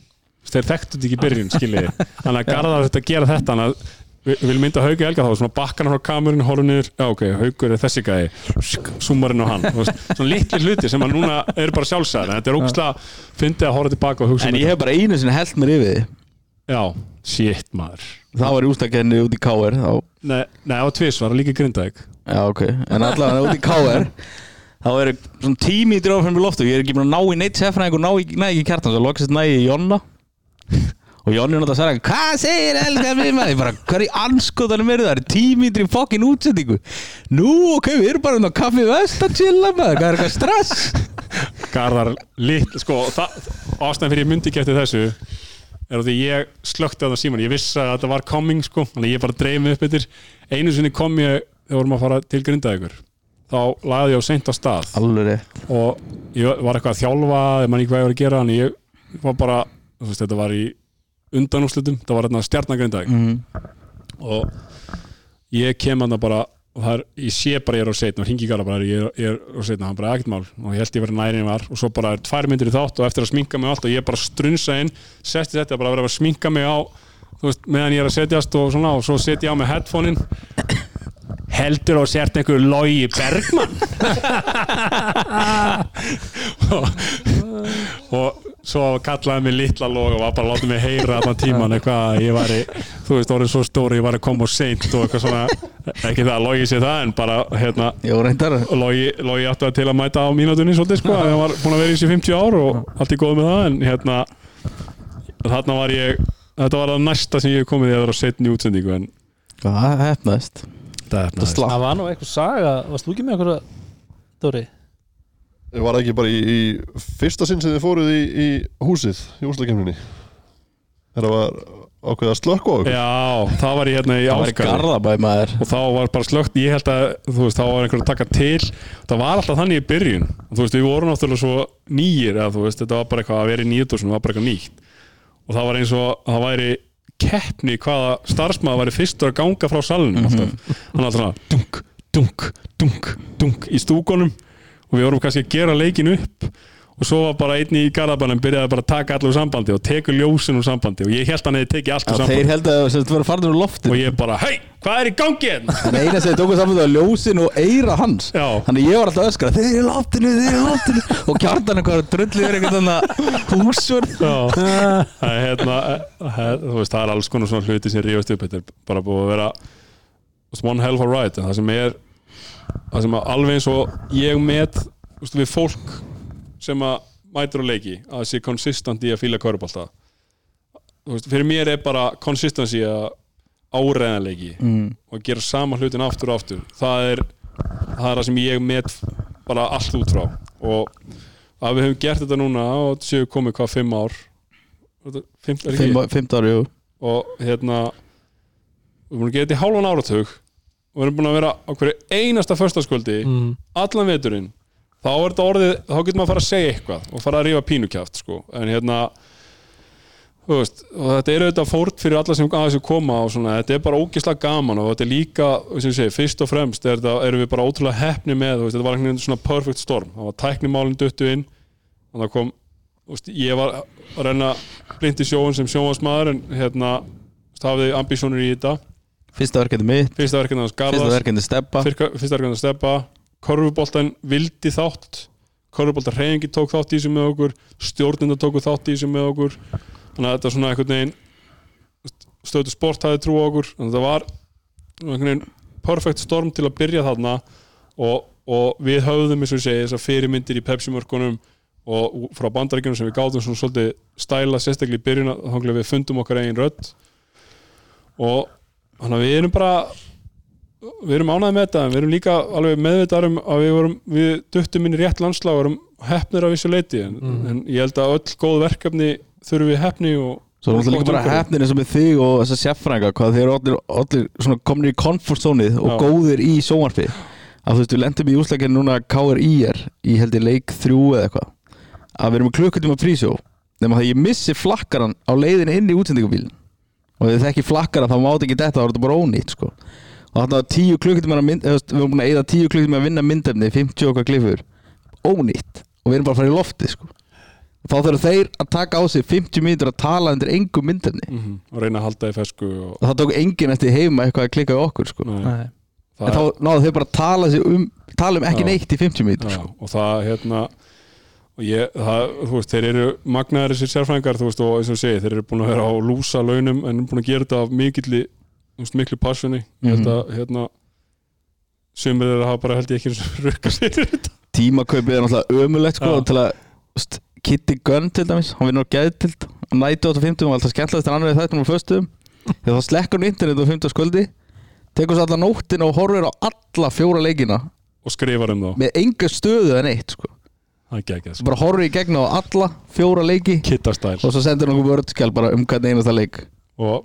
Þeir þekktu þetta ekki í byrjun skiljiði. Þannig að Garðar þetta að gera þetta þannig að við viljum mynda Hauki Helga þá svona bakkan frá kamerun, horfum niður, já ok, Haukur er þessi gæði, súmarinn og hann svona litli hluti sem að núna eru bara sjálfsæðar, en þetta er ógslag fyndið að horfa tilbaka og hugsa En um ég hef bara einu sinni held mér yfir því. Þetta. já, shit maður. Það var í úslakenni út í KR þá, nei, nei, það var tvisvar, líka grindaðik Já, ok, en allavega út í KR Þá eru svona tími í dráfum í loftu Ég er ekki búin að ná í neitt sefræðing og ná í, í kjartan Svo loksist næ Og Jonni er náttúrulega að segja Hvað segir elskar mér maður? Ég bara, hvað er í anskotanum er það? Það er tími í fokkin útsendingu? Nú, ok, við erum bara um á kaffi vest að chilla maður. Hvað er eitthvað stress? Garðar lit, sko, það, ástæðan fyrir ég myndi eftir þessu er að því ég slökti á það síman ég vissi að þetta var coming, sko þannig að ég bara dreif mig upp eftir. Einu sinni kom ég þegar vorum að fara til grindaðugur þá lagði ég á seint á stað. Rétt. Og ég var eitthvað að þjálfa í undanúslutum, það var hérna stjarnagrindag mm. og ég kem hann bara og það er, ég sé bara ég er á setna og hingi gara bara ég er, ég er á setna, hann bara ekkert mál. Og ég held ég verið nærin var. Og svo bara er tvær myndir í þátt og eftir að sminka mig allt og ég bara strunsa inn setti þetta bara að vera að sminka mig á þú veist, meðan ég er að setjast og svona og svo setja ég á mig headphone-in heldur og sért einhver Logi Bergmann? Og, og svo kallaði mig litla log og var bara að láta mig heyra allan tíman eitthvað að ég var þú veist, orðið svo stóri, ég var að koma og seint og eitthvað svona, ekki það að Logi sé það en bara, hérna, Logi, Logi átti að til að mæta á mínútunni svolítið sko, hann var búin að vera í þessi 50 ár og allt í góð með það, en hérna þarna var ég þetta var það næsta sem ég komið í að vera setn í útsendingu en Það hefnaðist það er Það Það var nú eitthvað saga, varst þú ekki með eitthvað Dóri? Var það ekki bara í, í fyrsta sinn sem þið fóruð í, í húsið í úslakemninni Það var ákveðið að slökka á ykkur? Já, það var ég hérna í Það maður. Og þá var bara slögt, ég held að þú veist, þá var einhver að taka til. Það var alltaf þannig í byrjun. Og þú veist, við vorum náttúrulega svo nýjir eða þú veist, þetta var bara eitthvað að vera í nýjut var bara eitthvað nýtt. Og það var eins og að það væri keppni hvaða starfsmaður væri fyrstur að ganga frá salunum alltaf, hann alltaf svona dunk, dunk, dunk, dunk í stúkunum. Og við vorum kannski að gera leikin upp og svo var bara einn í garðabænum byrjaði bara að taka allir úr sambandi og tekur ljósin úr sambandi. Og ég held hann hefði tekið allt Já, úr þeir sambandi. held að það var farin úr loftinu. Og ég bara, hei, hvað er í gangi hérna? (laughs) En eina sem þið tóku saman það var ljósin og eira hans. Þannig ég var alltaf öskra Þeir eru í loftinu, þeir eru í loftinu. Og kjartan eitthvað drullið er eitthvað þannig húsur það er hérna eh, veist, það er alls konar svona hluti sem rífast upp, þetta er bara búið að vera one hell of a ride, það sem er það sem að alveg eins og ég met, við fólk sem að mætur á leiki að það sé konsistent í að þú veist, fyrir mér er bara consistency að áreðanleiki mm. og gera sama hlutin aftur og aftur það er það, er það sem ég met bara allt út frá og að við höfum gert þetta núna og séu komið hvað fimm ár fimm, er ekki? Fimm, Fimmt ári, jú og hérna við erum búin að gera þetta í hálfan áratug og við erum búin að vera á hverju einasta föstaskvöldi mm. allan veturinn þá er þetta orðið, þá getur maður að fara að segja eitthvað og fara að rífa pínukjáft sko. en hérna veist, þetta er auðvitað fórt fyrir alla sem að þessu koma og svona, þetta er bara ógislega gaman og þetta er líka, sem ég segi, fyrst og fremst er þetta, erum við bara ótrúlega hefni með veist, þetta var einhvern veginn svona perfect storm. Það var tæknimálinn duttu inn og það kom, veist, ég var að reyna blind í sjóun sem sjónvarsmaður en hérna, hafði ambísjónur í þetta. Fyrsta verkefni mitt. Fyrsta verkefni að steppa Korfuboltan vildi þátt Korfuboltan reyningi tók þátt í þessu með okkur stjórnenda tóku þátt í þessu með okkur. Þannig að þetta er svona einhvern veginn stöðu sport hafði trú á okkur. Þannig að þetta var einhvern veginn perfect storm til að byrja þarna og, og við höfðum eins og ég segi þessar fyrirmyndir í Pepsi-mörkunum og frá bandaríkjunum sem við gáðum svona svolítið stæla sérstaklega í byrjun að við fundum okkar eigin rödd. Og þannig að við erum bara við erum ánægði með þetta en við erum líka alveg meðvitaðar um að við, vorum, við duttum inn í rétt landslag og erum hefnir af þessu leiti en, en ég held að öll góð verkefni þurfum við hefni og Svo er náttúrulega líka bara hefnir eins og með þig og þessa sérfrænga hvað þeir eru allir, komin í comfort zone-ið og Já. góðir í sjónvarpi að þú veist, við lendum í úslækinu núna KRIR í held ég leik þrjú eða eitthvað að við erum með klukkutíma prísjó nema það ég missi flakkaran á leiðin inn í útsendingabílin og ef þið þekki flakkaran þá mátt ekki þetta þá er þetta bara ónýtt sko. Og þarna var tíu klukkutíma að mynd, eða, þú veist, við erum búin að eða tíu klukkutíma að vinna myndefni 50 okkar klifur ónýtt og við erum bara að fara í lofti sko. þá þurfa þeir að taka á sig 50 mínútur að tala undir engum myndefni Mhm, og reyna að halda í fesku og, og það tók enginn eftir heima eitthvað að klikka í okkur sko. Nei, Nei. en þá náðu þau bara að tala, sig um, tala um ekki Já. neitt í 50 mínútur já, sko. og það hérna og ég, það, þú veist, þeir eru magnaðir þessir sérfræðingar, þú veist, og eins og segi þeir eru búin að vera á lúsa launum en búin að gera þetta af mikilli, þú veist, miklu passioni, ég held að, hérna sumir þeirra hafa bara held ég ekki (laughs) sér í þetta. Tímakaupið er náttúrulega ömulegt sko, Já. til að st, Kitty Gunn til dæmis, hann vinnur geðtild á nætu 8.50 og alltaf skemmtilegast en annar við þættum á föstum þegar það slekkur hann internet á 50 sköldi tekur svo alla nóttina og horfir á alla fjóra leikina. Og skrifar um þá, með enga stöðu en eitt sko. það er ekki svo bara horfir í gegna á alla fjóra leiki og svo sendur hann okkur vördskjál bara um hvern einasta leik og,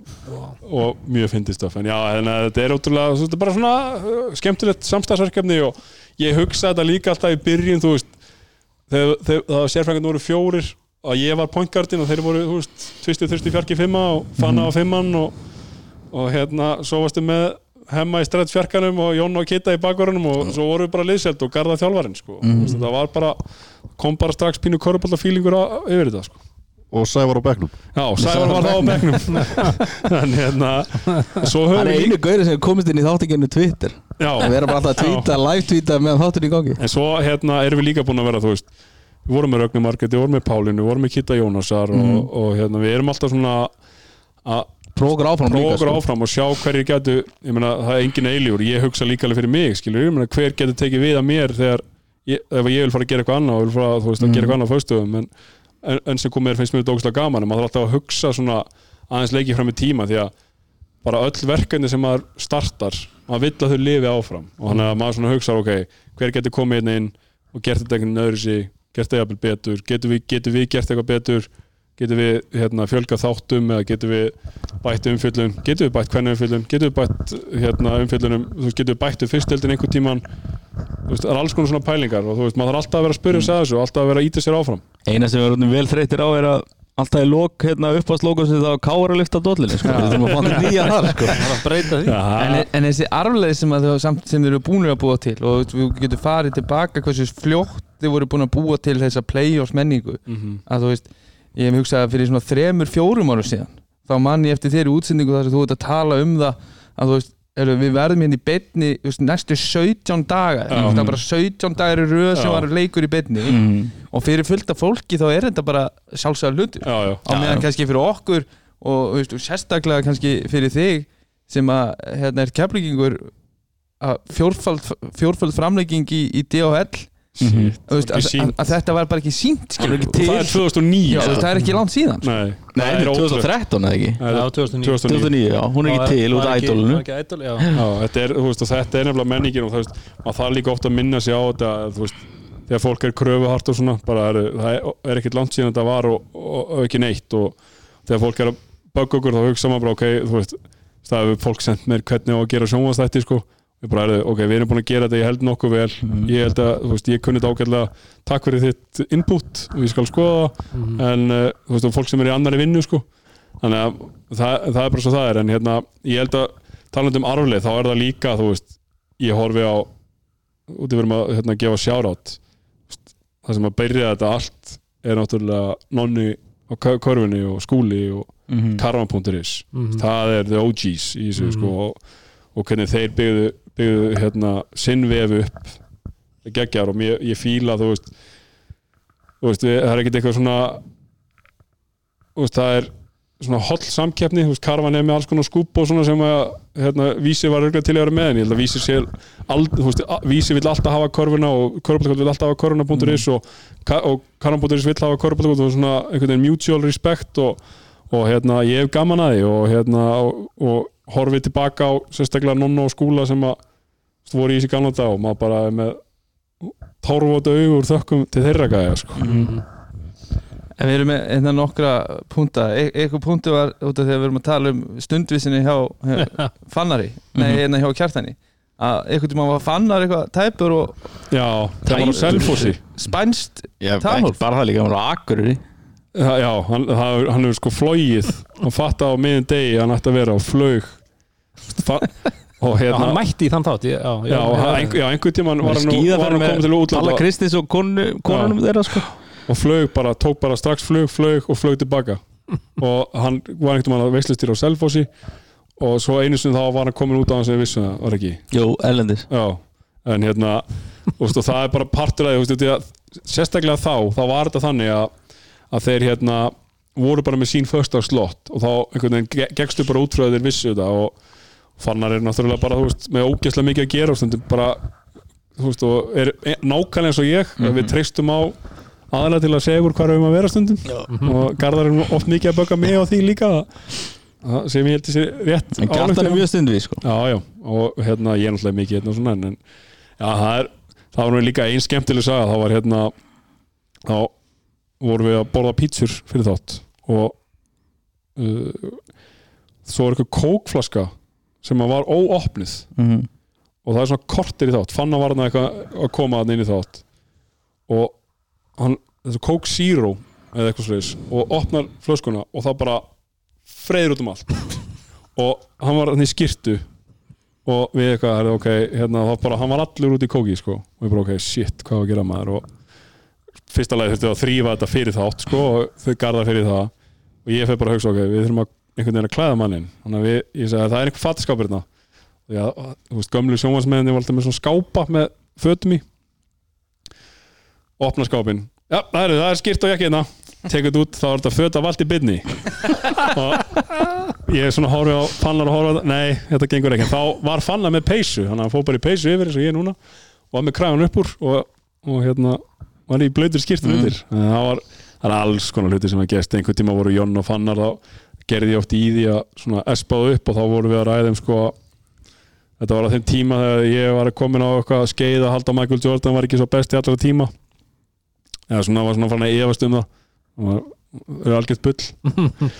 og mjög fyndist stöf en já, en þetta er ótrúlega þetta er bara svona uh, skemmtilegt samstagsverkefni og ég hugsa þetta líka alltaf í byrjun þú veist, þegar, það var sérfræðingarnir voru fjórir og ég var pointgardin og þeir voru, þú veist, tvistu, þurfti, fjarki, fimma og fanna á fimman og, og hérna, svo varstu með hemma í strætt fjarkanum og Jón og Kitta í bakvarunum og svo voru við bara liðselt og garða þjálfarinn sko. mm -hmm. það var bara, kom bara strax pínu korfbalta fílingur yfir þetta sko. Og Sævar á bekknum. Já, Sævar var þá á bekknum. (laughs) En hérna hann er einu gauri sem komist inn í þáttinginu Twitter. Já, við erum bara alltaf að tweeta, live tweeta meðan þáttur í gangi. En svo hérna erum við líka búin að vera þú veist Við vorum með Rögnu Margeti, við vorum með Pálinu, við vorum með Kitta Jónasar og, og hérna við erum alltaf svona að prógur áfram prófa líka okkur sko. áfram og sjá hverjir getur ég meina það er engin eilífur, ég hugsa líka alveg fyrir mig skilur, ég meina hver getur tekið við að mér þegar ég, ef ég vil fara að gera eitthvað annað og vil fara veist, að gera eitthvað annað á föstum en, en, en sem komið finnst mér þetta ógustlega gaman en maður þarf alltaf að hugsa svona aðeins leikið fram í tíma því að bara öll verkefni sem maður startar maður vill að þau lifi áfram. Og þannig að maður svona hugsa ok, hver getur komið inn inn og gert þetta einhvern öðru sig gert það jafnvel betur, getur við, getur við gert eitthvað betur getur við hérna, fjölgað þáttum eða getur við bætt umfjöllun? Getur við bætt hvernig umfjöllun? Getur við bætt hérna, veist, getur við bætt við fyrstöldin einhvern tíman það er alls konar svona pælingar og þú veist, maður þarf alltaf að vera að spyrja sig að þessu og alltaf að vera að íta sér áfram. Eina sem við erum vel þreytir á er að alltaf í lók hérna, uppáðslókun sem það káar að lyfta dollinu sko. við þurfum að fá þetta nýja (laughs) þar sko. Það er að breyta því. En, en þessi arfleið sem, að þau, samt, sem þeir eru búinir að búa til og þú getur farið tilbaka hversu fljótt þið voru búin að búa til þessa play-offs menningu Mhm. að þú veist, ég hef hugsað að fyrir svona þremur, fjórum árum síðan þá mann ég eftir þeirri útsendingu þar sem þú ert að tala um það að þú veist, við verðum hérna í beinni þú veist, næstu 17 daga Já. það er bara 17 dagar í röð sem var leikur í beinni. Mm. og fyrir fullt af fólki þá er þetta bara sjálfsögða hlutur á meðan kannski fyrir okkur og, veist, sérstaklega kannski fyrir þig sem að hérna er keflingingur fjórfald framlegging í, í DHL Þú veist, að, þetta var bara ekki sínt það er 2009 Já, það er ekki langt síðan. Nei, Nei, það er ótrúlegt. 2013 eða ekki? Það er 2009 2009 2009, já, hún er ekki til út af ædolunu Var ekki ædol, já. Já, þetta er, þú veist, og þetta er nefnilega menningin og þú veist, maður þarf líka ofta að minna sig á þetta þú veist, þegar fólk er kröfuhart og svona bara er, það er, er ekkert langt síðan þetta var og, og, og ekki neitt og þegar fólk er að bögga okkur þá hugsa maður bara ok, þú veist, það hefur fólk sendt mér hvernig á að gera sjónvastætti sko við bara erum, ok, við erum búin að gera þetta, ég held nokkuð vel. Ég held að, þú veist, ég kunni þetta ágætlega. Takk fyrir þitt input og ég skal skoða það. En uh, þú veist, og fólk sem er í annari vinnu sko. Þannig að það, það er bara svo það er. En hérna, ég held að talandi um arflið, þá er það líka, þú veist ég horfi á út í verðum að hérna, gefa sjárátt það sem að byrja þetta allt er náttúrulega nonni á kö- körfunni og skúli og Mhm. karma.is Mhm. það er the OGs í þessu sko og, og hvernig þeir byggðu, byggðu hérna, sinn vefu upp geggjar og mér, ég fíla þú veist, þú veist það er ekkert eitthvað svona veist, það er svona holl samkeppni, þú veist, Karvan er með alls konar skúp og svona sem að hérna, Vísi var auðvitað til að vera með en ég held að Vísi sé ald, þú veist, Vísi vill alltaf hafa korfuna og Körbóltakot vill alltaf hafa korfuna.is og, Ka- og Karvan.is vill hafa Körbóltakot og svona einhvern veginn mutual respect og, og hérna, ég hef gaman að því og hérna, og, og horfið tilbaka á sérstaklega nonna og skúla sem að voru í þessi gamla dag og maður bara er með tárvóta augur þökkum til þeirra gæja sko. En við erum með hérna nokkra punta. E Eitthvað punktu var út af því að við erum að tala um stundvísinni hjá, hjá (laughs) Fannari. Nei, hérna hjá Kjartani. Að eitthvað tíma var Fannar eitthvað tæpur og Já, það var á Selfossi. Spænst ekki bara það líka, hann var á Akureyri. Það- Já, hann, það- hann hefur sko flóið hann fatt á miðin degi að hann ætti að vera og flög Og Já, hérna hann mætti í þann þátt ég- Já, Já, já, einhver tíman var hann, hann komið til útlanda. Palla Kristins og konu, konunum þeirra sko. Og flög bara, tók bara strax flög, flög og flög tilbaka. (laughs) Og hann var einhvern veginn að veislistýra á Selfossi og svo einu sinni þá var hann komin út á hann sem við vissum það, var ekki. Jú, Erlendis. Já, en hérna og það er bara partur að því að sérstaklega þá, þá var þetta þannig að, að þeir hérna voru bara með sín första slott og þá einhvern veginn ge- gekkstu bara út frá að þeir vissu þetta og fannar er náttúrulega bara þú veist, með ógeðslega mikið að gera og stundum bara þú veist, og er nákvæmlega eins og ég mm við treystum á aðalega til að segja úr hvað við erum að vera stundum. Og Garðar er oft mikið að bögga mig á því líka það sem ég held þessi rétt En Gjartan er mjög stundvið sko. Já, já, og hérna ég er náttúrulega mikið hérna og svona en, já, það er það var nú líka ein skemmtileg saga. Þá var hérna þá vorum við að borða pítsur fyrir þátt og uh, svo var eitthvað kókflaska sem var óopnið Mhm. og það er svona kortir í þátt. Fann að var hann eitthvað að koma inn í þátt. Og hann, Coke Zero eða eitthvað sliðis og opnar flöskuna og það bara freyður út um allt. (laughs) Og hann var hann í skirtu og við eitthvað, ok, hérna þá bara, hann var allur út í kóki, sko. Og við bara, ok, shit, hvað á að gera maður? Og fyrsta lagi þurfti að þrýfa þetta fyrir þátt, sko, og þau garða fyrir það. Og ég fyrir bara að hugsa, ok, við þurfum að einhvern veginn að klæða mannin, þannig að við, ég segi að það er einhver fattaskapur hérna. Já, þú veist, gömlu sjónvarsmeðinni var alltaf með svona skápa með fötum í. Opna skápin já, það er, það er skýrt og jakki hérna. Tekur þetta út, þá er þetta föt af allt í byrni og ég er svona horfið á fannar og horfið á nei, þetta gengur ekki. Þá var fannar með peysu, þannig að hann fór bara í peysu yfir eins og ég er núna, og var með kræðan upp úr og, og hérna var í blöytur skýrtum Mm. undir það var, það er alls konar hluti sem að gerst. Einhvern tíma voru Jón og fannar þá gerði ég oft í því að svona espaðu upp og þá voru við að ræða um sko þetta var á þeim tíma þegar ég var komin á eitthvað skeið að halda Michael Jordan var ekki svo besti allra tíma. Eða svona var svona fann að efast um það. Og það er algjört bull. (laughs)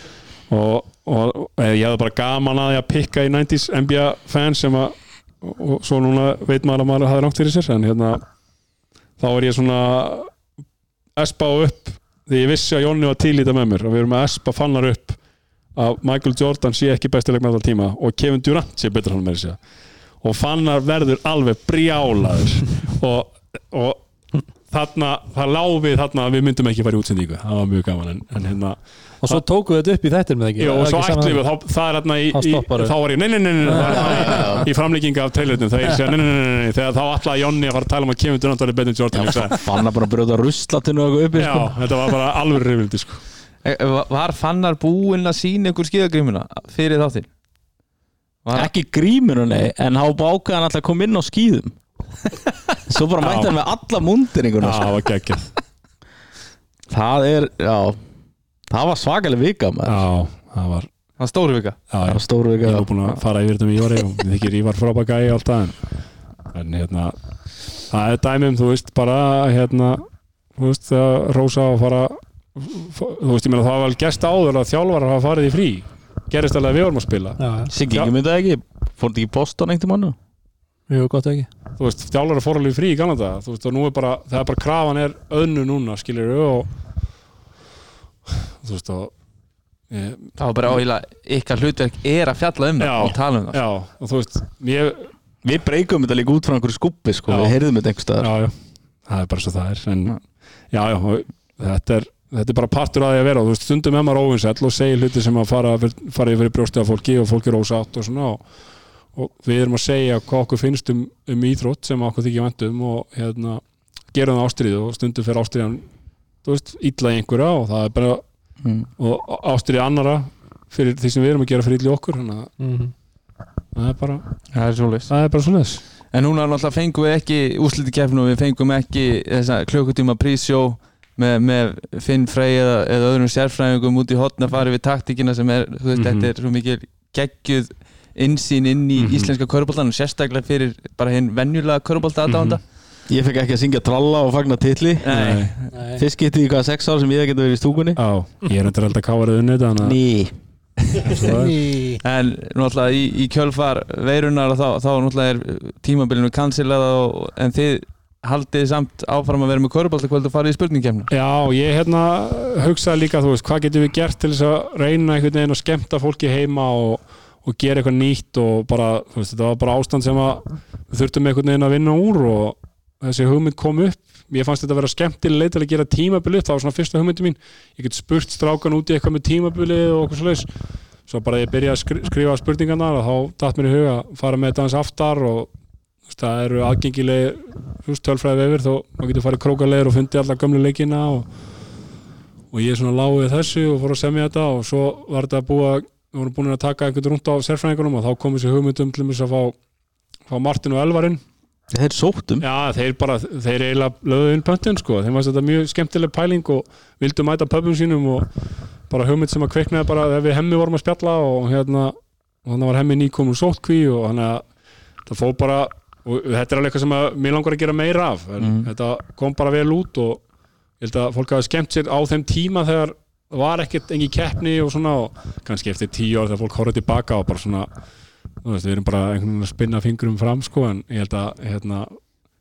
Og, og, og ég hefði bara gaman að því að pikka í 90s NBA fans sem að og, og svo núna veit maður að maður hafði rangt fyrir sér en hérna þá var ég svona espa á upp því ég vissi að Jónni var til í þetta með mér og við erum að espa fannar upp að Michael Jordan sé ekki bestileg með alltaf tíma og Kevin Durant sé betur hann með þessi og fannar verður alveg brjálaður (laughs) og, og þarna, það lá við þarna að við myndum ekki fara í útsendingu það var mjög gaman en, en hérna og svo tókum við þetta upp í þættir með ekki Jó, og Er svo ætlum við, þá, það er hérna í, Þá í stopparðu. þá var ég, nei, nei, nei, nei, nei, það er í, framlíkinga af trailerinu, þegar ég segja, nei, nei, nei, þegar þá ætlaði Jonni að fara að tala um að Kevin Durant var betur en Jordan, ég sagði, Fann að bara brjóta ruslatinu og eitthvað uppi já, sko. þetta var bara alveg reyfildi, sko. E, Var fannar búinn að sína ykkur skíðagrímuna fyrir þáttinn? Var, Ekki gríminu nei En há bákaðan alltaf kom inn á skýðum (laughs) Svo bara mætti hann með alla mundiringuna Já, það var geggjað. Það er, já Það var svakalega vika maður. Já, það var, það var stóru vika. Já, Það var stóru Ég vika var búin að fara yfir þetta með Ívari og við þykir Ívar frábæk gæi alltaf en, en hérna það er dæmum, þú veist, bara hérna, þú veist, að rósa og fara þú veist, ég meina það var vel gest áður að þjálfarar hafa farið í frí. Gerist alveg að við vorum að spila. Já, já. Siggi ekki myndið ekki? Fór þetta ekki í Boston einhvern mannu Jú, gott ekki. Þú veist, þjálfarar fór alveg í frí í gamla dag þú veist, og nú er bara, það er bara krafan er önnu núna, skilir og þú veist, og ég, Það var bara áhýla ykkar hlutverk er að fjalla um það Já. og tala um það. Já, og þú veist ég, Við breykum þetta líka út frá einhverju skuppi sko. Já. Við heyrðum þetta einhver staðar. Já, já, það er bara svo það er en, já, já, þetta er þetta er bara partur að því að vera þú veist, stundum er maður óvinsæll og segir hluti sem að fara, fara yfir brjóstið af fólki og fólk er ósátt og svona og, og við erum að segja hvað okkur finnst um, um íþrótt sem okkur þykja vendum og hérna, gerum það ástriðu og stundum fyrir ástriðan þú veist, illa í einhverja og það er bara mm. og ástriði annara fyrir því sem við erum að gera fyrir illa okkur þannig að Mhm. það er bara Það er svolítið það er bara þess En núna náttúrulega fengum við ekki úsliti kefnu og við fengum ekki þessa klukkutíma prísjó með, með Finn Frey eða, eða öðrum sérfræðingum út í hotna farið við taktíkina sem er, þú veist, Mhm. þetta er svo mikil geggjuð insýn inn í Mhm. íslenska köruboltan og sérstaklega fyrir bara hinn venjulega körubolta aðdánda Ég fekk ekki að syngja tralla og fagna titli Nei, Nei. Fyrst getið í hvað sex ár sem ég geti verið í stúkunni Já, ég er endur alltaf káarið unnið þetta þannig að Ný. En náttúrulega í, í kjölfar veirunar þá, þá náttúrulega er tímabilinu kansilað og, en þið haldið samt áfram að vera með körubolta kvöld og farið í spurningkefna Já, ég hérna hugsaði líka, þú veist, hvað getum við gert til þess að reyna einhvern veginn að skemmta fólki heima og, og gera eitthvað nýtt og bara, þú veist, þetta var bara ástand sem að við þurftum einhvern veginn að vinna úr og þessi hugmynd kom upp. Ég fannst þetta að vera skemmtileg til að gera tímabili það var svona fyrsta hugmyndi mín. Ég get spurt strákan út í eitthvað með tímabili og okkur svoleiðis. Svo bara ég byrja að skri skrifa spurningarnar og þá datt mér í huga að fara með þetta hans aftar og það eru veist, tölfræði vefir þó maður getur farið krókalegur og fundið alla gömlu leikina og, og ég svona lágið þessu og fór að semja þetta og svo var þetta búið að við vorum búin að taka einhvern rúnt á sérfræðingunum og þá kom þessi hugmyndum til að fá, fá Martin og Elvarinn. Þeir sóttum Já, þeir bara, þeir eiginlega lögðu inn pöntin sko, þeim varst þetta mjög skemmtileg pæling og vildu mæta pöpum sínum og bara hugmynd sem að kveiknaði bara þegar við hemmi vorum að spjalla og hérna og þannig var hemmi nýkomin úr sótkví og þannig að það fór bara og þetta er alveg eitthvað sem mér langar að gera meira af en Mm. þetta kom bara vel út og ég held að fólk hafi skemmt sér á þeim tíma þegar var ekkert engi keppni og svona og kannski eftir tíu ár þegar fólk horfði tilbaka og bara svona þú veist, við erum bara einhvern veginn að spinna fingrum fram sko en ég held að hérna,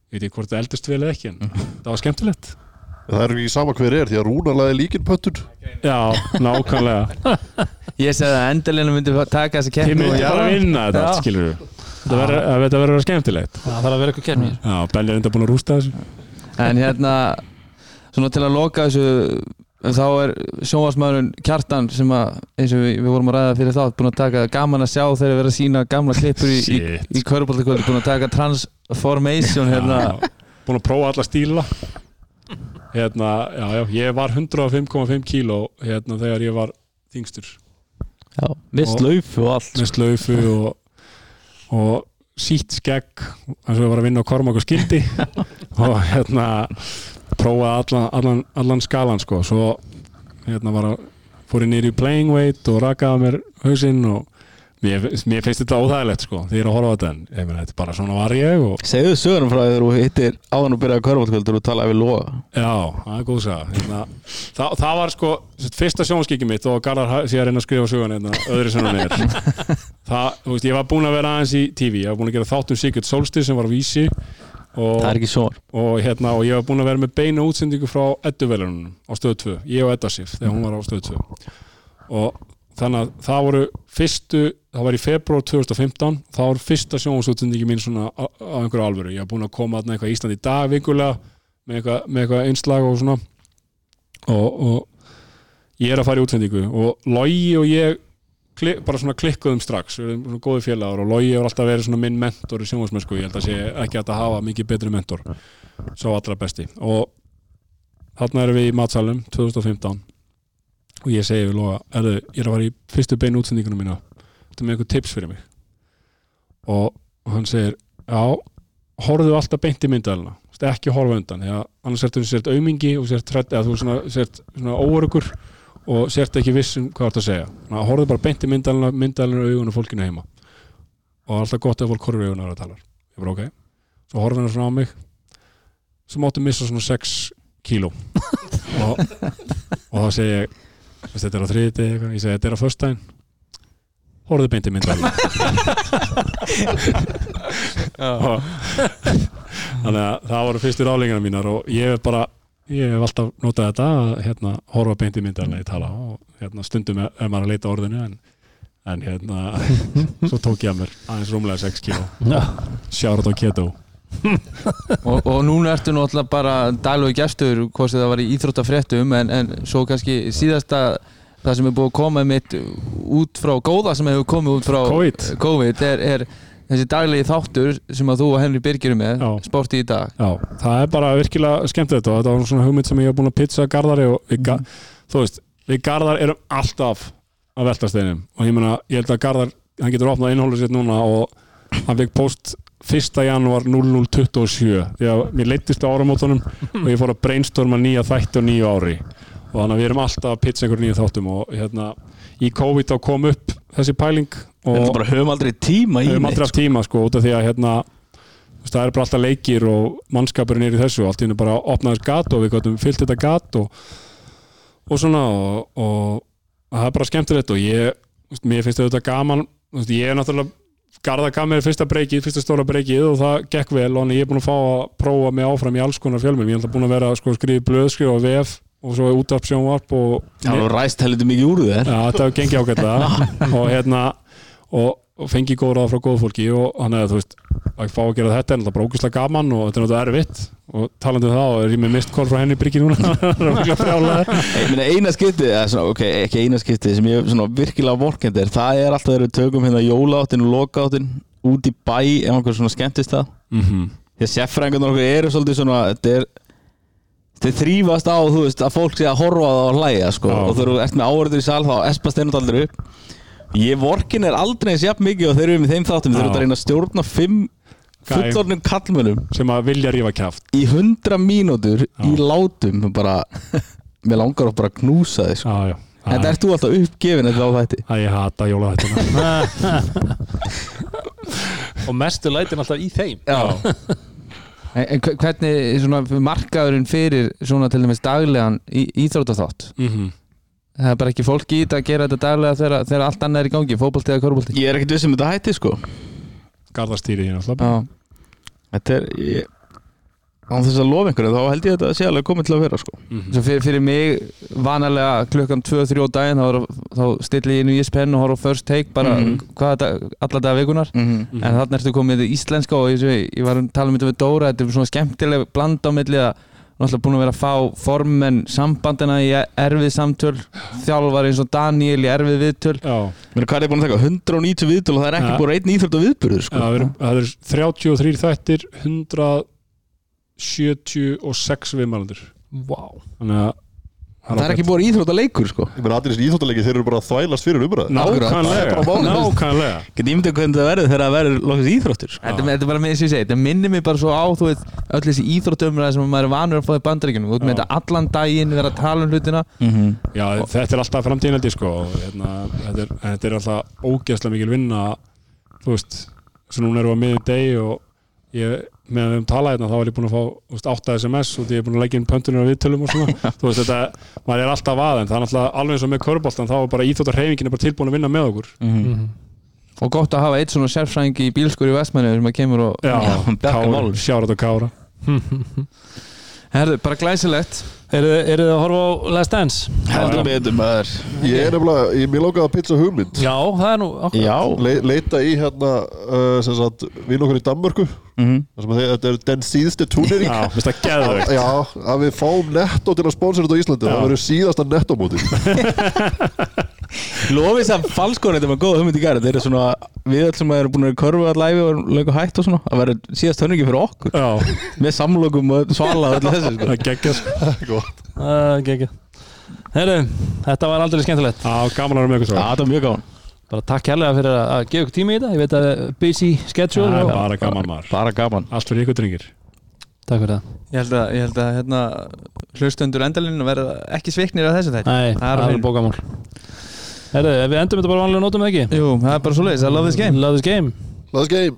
ég veit ekki hvort það eldist vel eða ekki en það var skemmtilegt. Það er ekki sama hver er því að Rúnar laði líkin pöttun Já, nákvæmlega. (laughs) Ég segði að endalina myndi taka þessa Þið keppni myndi bara að vinna þetta skilur við Þetta verður að verður skemmtilegt. Það þarf að vera eitthvað kemni Já, Belli er enda búin að rústa þessu. En hérna Svona til að loka þessu Þá er sjónvarsmaðurinn Kjartan sem að, eins og við, við vorum að ræða fyrir þátt búin að taka gaman að sjá þegar við verðum að sína gamla klippur í, í, í köruboltakvöldi búin að taka transformation hérna. Já, Búin að prófa alla stíla. Hérna, já, já, ég var 105,5 kíló hérna þegar ég var þingstur Já, mist Og- laufu og allt. Með slaufu og, og sítt skegg eins og ég var að vinna á Kormak og skildi (laughs) og hérna prófaði allan, allan, allan skalan sko. svo hérna var að fór ég nýri í playing weight og rakaði mér hausinn og mér, mér finnst þetta óþægilegt sko, því ég er að horfa á þetta en ég meina, þetta er bara svona var ég og Segðu sögurum frá þegar þú hittir áðan og byrjaði að körfaldkvöldur og talaði við loga. Já, það er góð saga hérna, það, það var sko fyrsta sjónskikið mitt og Garðar sé að reyna að skrifa sögun hérna, öðru hann er. (laughs) Það, þú veist, ég var búinn að vera aðeins í TV ég var búinn að gera þáttum Sigurd Solstis sem var á vísi og, Það er ekki sjór og, hérna, og ég var búinn að vera með beina útsendingu frá Edduvelunum á stöðu 2 ég og Edda Sif, þegar hún var á stöðu 2 og þannig að það voru fyrstu, það var í februar 2015 það var fyrsta sjónvarsútsendingi mín svona á einhverju alvöru, ég var búinn að koma að eitthvað Ísland í dag vikulega með eitthvað, með eitthvað einslag og svona. Og, og ég er að fara í útsendingu og Logi og ég klik, bara svona klikkuðum strax. Við erum svona góði félagar og Logi hefur alltaf verið svona minn mentor í sjónvarsmennsku, ég held að sé ekki að hafa mikið betri mentor, svo allra besti. Og þarna erum við í matsalum 2015 og ég segi við Loga, erðu, ég er að fara í fyrstu beinu útsendingunum mína. Þetta er með eitthvað tips fyrir mig. Og, og hann segir, já horfðu alltaf beint í myndalina ekki horfa undan, því að annars ertu sért aumingi og sért trætt, eða þú svona, sért svona óörugur og sért ekki viss um hvað þú ert að segja. Þannig að horfðu bara beint í myndalina, myndalina og augun og fólkinu heima. Og er alltaf gott ef fólk horfir í augun að það talar ég bara ok, svo horfði hann svona á mig. Svo máttu missa svona 6 kíló. (laughs) Og, og þá segi ég þetta er á þriði degi, ég segi þetta er á föstudaginn. Horfðu beint í myndalina (laughs) og þannig að það voru fyrstu rálingarna mínar og ég hef bara ég hef alltaf notað þetta að hérna, horfa beint í myndarlega í tala og hérna, stundum er maður að leita orðinu en, en hérna (laughs) svo tók ég að mér aðeins rúmlega 6 kíló. Sjárat á keto og, og núna ertu náttúrulega bara daglegu gestur, hvort sem það var í íþróttafréttum en, en svo kannski síðasta það sem er búið að koma mitt út frá góða sem hefur komið út frá COVID. COVID er, er þessi daglegi þáttur sem að þú og Henry Birgir eru með sporti í dag. Já, það er bara virkilega skemmtilegt og þetta var svona hugmynd sem ég hef búin að pizza Garðari og við, ga þú veist, við Garðar erum alltaf að velta steinum. Og ég meina, ég held að Garðar, hann getur opnað innhólið sitt núna og hann fekk post 1. janúar 0027 því að mér leittist á áramótunum (laughs) og ég fór að brainstorma nýja þætti og nýju ári og þannig að við erum alltaf að pizza einhver nýju þáttum og hérna í COVID þá kom upp þessi pæling Við og bara höfum aldrei tíma í við höfum aldrei neitt, haft tíma sko út af því að hérna það er bara alltaf leikir og mannskapurinn er í þessu allt í hennu bara opnaðist gat og við gáttum fyllt þetta gat og, og svona og, og það er bara skemmtilegt og ég mér finnst þetta gaman ég er náttúrulega Garða kam með fyrsta breykið, fyrsta stóra breykið og það gekk vel og ég er búin að fá að prófa mig áfram í alls konar fjölmjum, ég er búin að vera sko, skrifið blöðskrif og VF og svo útvarp sjónvarp og Það var ræst heldur mikið úr þér. Já, þetta hefur gengið ágætlega. (laughs) Og hérna og, og fengið góð ráð frá góð fólki og þannig að þú veist að fá að gera þetta er náttúrulega brókislega gaman og þetta er náttúrulega erfitt. Og talandi um það er ég með mist kól frá henni bryggi núna. (laughs) Eina skiptið, eða svona, ok, ekki eina skiptið sem ég svona virkilega vorkend er það er alltaf þegar við tökum hérna jólaáttin og lokáttin út í bæ ef einhver svona skemmtist það. Mm -hmm. því að seffrængarnar okkur eru svolítið svona þetta er Þeir þrýfast á, þú veist, að fólk sé að horfa á og hlæja, sko, og þú ert með áhverður í sal þá espast náttúrulega aldrei upp. Ég vorkin er aldrei eins jafn mikið og þeir eru með þeim þáttum, þeir eru að reyna að stjórna fimm fullornum kallmönnum sem að vilja rífa kjáft í hundra mínútur í látum bara, (laughs) mér langar að bara knúsa þig, sko. Já, já. En það ert þú alltaf uppgefin eftir á þætti. að ég hata jólaðættina og mestu lætin alltaf í þeim. Já. en, en hve- hvernig svona markaðurinn fyrir svona til dæmis daglegan í, íþróttaþátt? Mm -hmm. Það er bara ekki fólk í þetta að gera þetta daglega þegar, þegar allt annað er í gangi, fótbolti eða korfbolti Ég er ekkert viss um þetta hætti, sko. Garðastýri hérna alltaf Þetta er, ég, á þess að lofa einhverju, þá held ég að þetta sé alveg komið til að vera, sko. Mhm. svo fyrir, fyrir mig vanalega klukkan 2-3 á daginn þá, þá stilli ég inn í ESPN og horf á first take bara Mhm. hvaða dag, alla daga vikunar Mm en þarna ertu komið í íslenska og ég, ég, ég var að tala um þetta við Dóra þetta er svona skemmtileg bland á milli að náttúrulega búin að vera að fá formen sambandina í erfið samtöl þjálfar eins og Daniel í erfið viðtöl Já, Mér hvað er búin að taka 190 viðtöl og það er ekki Ja. búin einn íþrótt og viðburður, sko. Já, það eru 33 þættir 176 viðmælandur wow. þannig að Það er ekki búin íþrótt að leikur, sko. Ég meina allir þessi íþróttalegi þeir eru bara að þvælast fyrir umræð Nákvæmlega, nákvæmlega. Get ímyndið hvernig það verður þegar það verður loksins íþróttur, sko. Þetta, þetta er bara með þess að ég segi, þetta minnir mig bara svo á þú veit, öll þessi íþróttumræði sem maður er vanur að fá í bandaríkjunum, þú veit með þetta allan daginn vera að tala um hlutina. Mm Já, þetta er alltaf framtíðinaldi sko. Og hérna, þetta, er, en þetta er alltaf ógeðslega mikil vinna þú veist, og ég, meðan við höfum talað hérna þá er ég búin að fá þú veist, 8 SMS og því ég er búin að leggja inn pöntunir á viðtölum og svona. (laughs) Þú veist, þetta, maður er alltaf að en það er alltaf alveg eins og með körboltan þá er bara íþjóttarheifingin er bara tilbúin að vinna með okkur. Og gott að hafa eitt svona sérfræðing í bílskur í Vestmanni sem að kemur og Kára, málum. sjárat og kára. (laughs) Herðu, bara glæsilegt eru eru þið að horfa á Last Dance? Heldur betur maður. Ég er nefnilega, ég mér langaði að pizza hugmynd já, það er nú. Já. Le, Leita í hérna uh, sem sagt, vinn okkur í Danmörku Mhm. þar sem að þetta er den síðustu túnering Já, minnst það geðveikt Já, að við fáum netto til að sponsora þetta á Íslandi Já. það verður síðasta nettomóti (laughs) Lofið sem falskóri þetta með góða hugmynd í gæri Þetta er svona, við öll sem erum búin að körfu all læfi og lengur hætt og svona að vera síðast hönningi fyrir okkur. Já, með samlokum og svala og öllu þessu sko. það geggjast uh, ekki Herru, þetta var aldrei skemmtilegt. Já, gaman að vera með ykkur Já, svo þetta var mjög gáðan bara takk hérlega fyrir að að gefa ykkur tími í þetta. Ég veit að busy schedule Það er og bara gaman maður. Bara gaman. Allt fyrir ykkur dringir takk fyrir það. Ég held að, ég held að hérna, hlustundur endalinn verða ekki sviknir af þessu þetta Nei, Það er það bókamál Herru, við endum þetta bara vanlega nótum eða ekki? Jú, það er bara svo leiðis, I love this game. Love this game. Let's game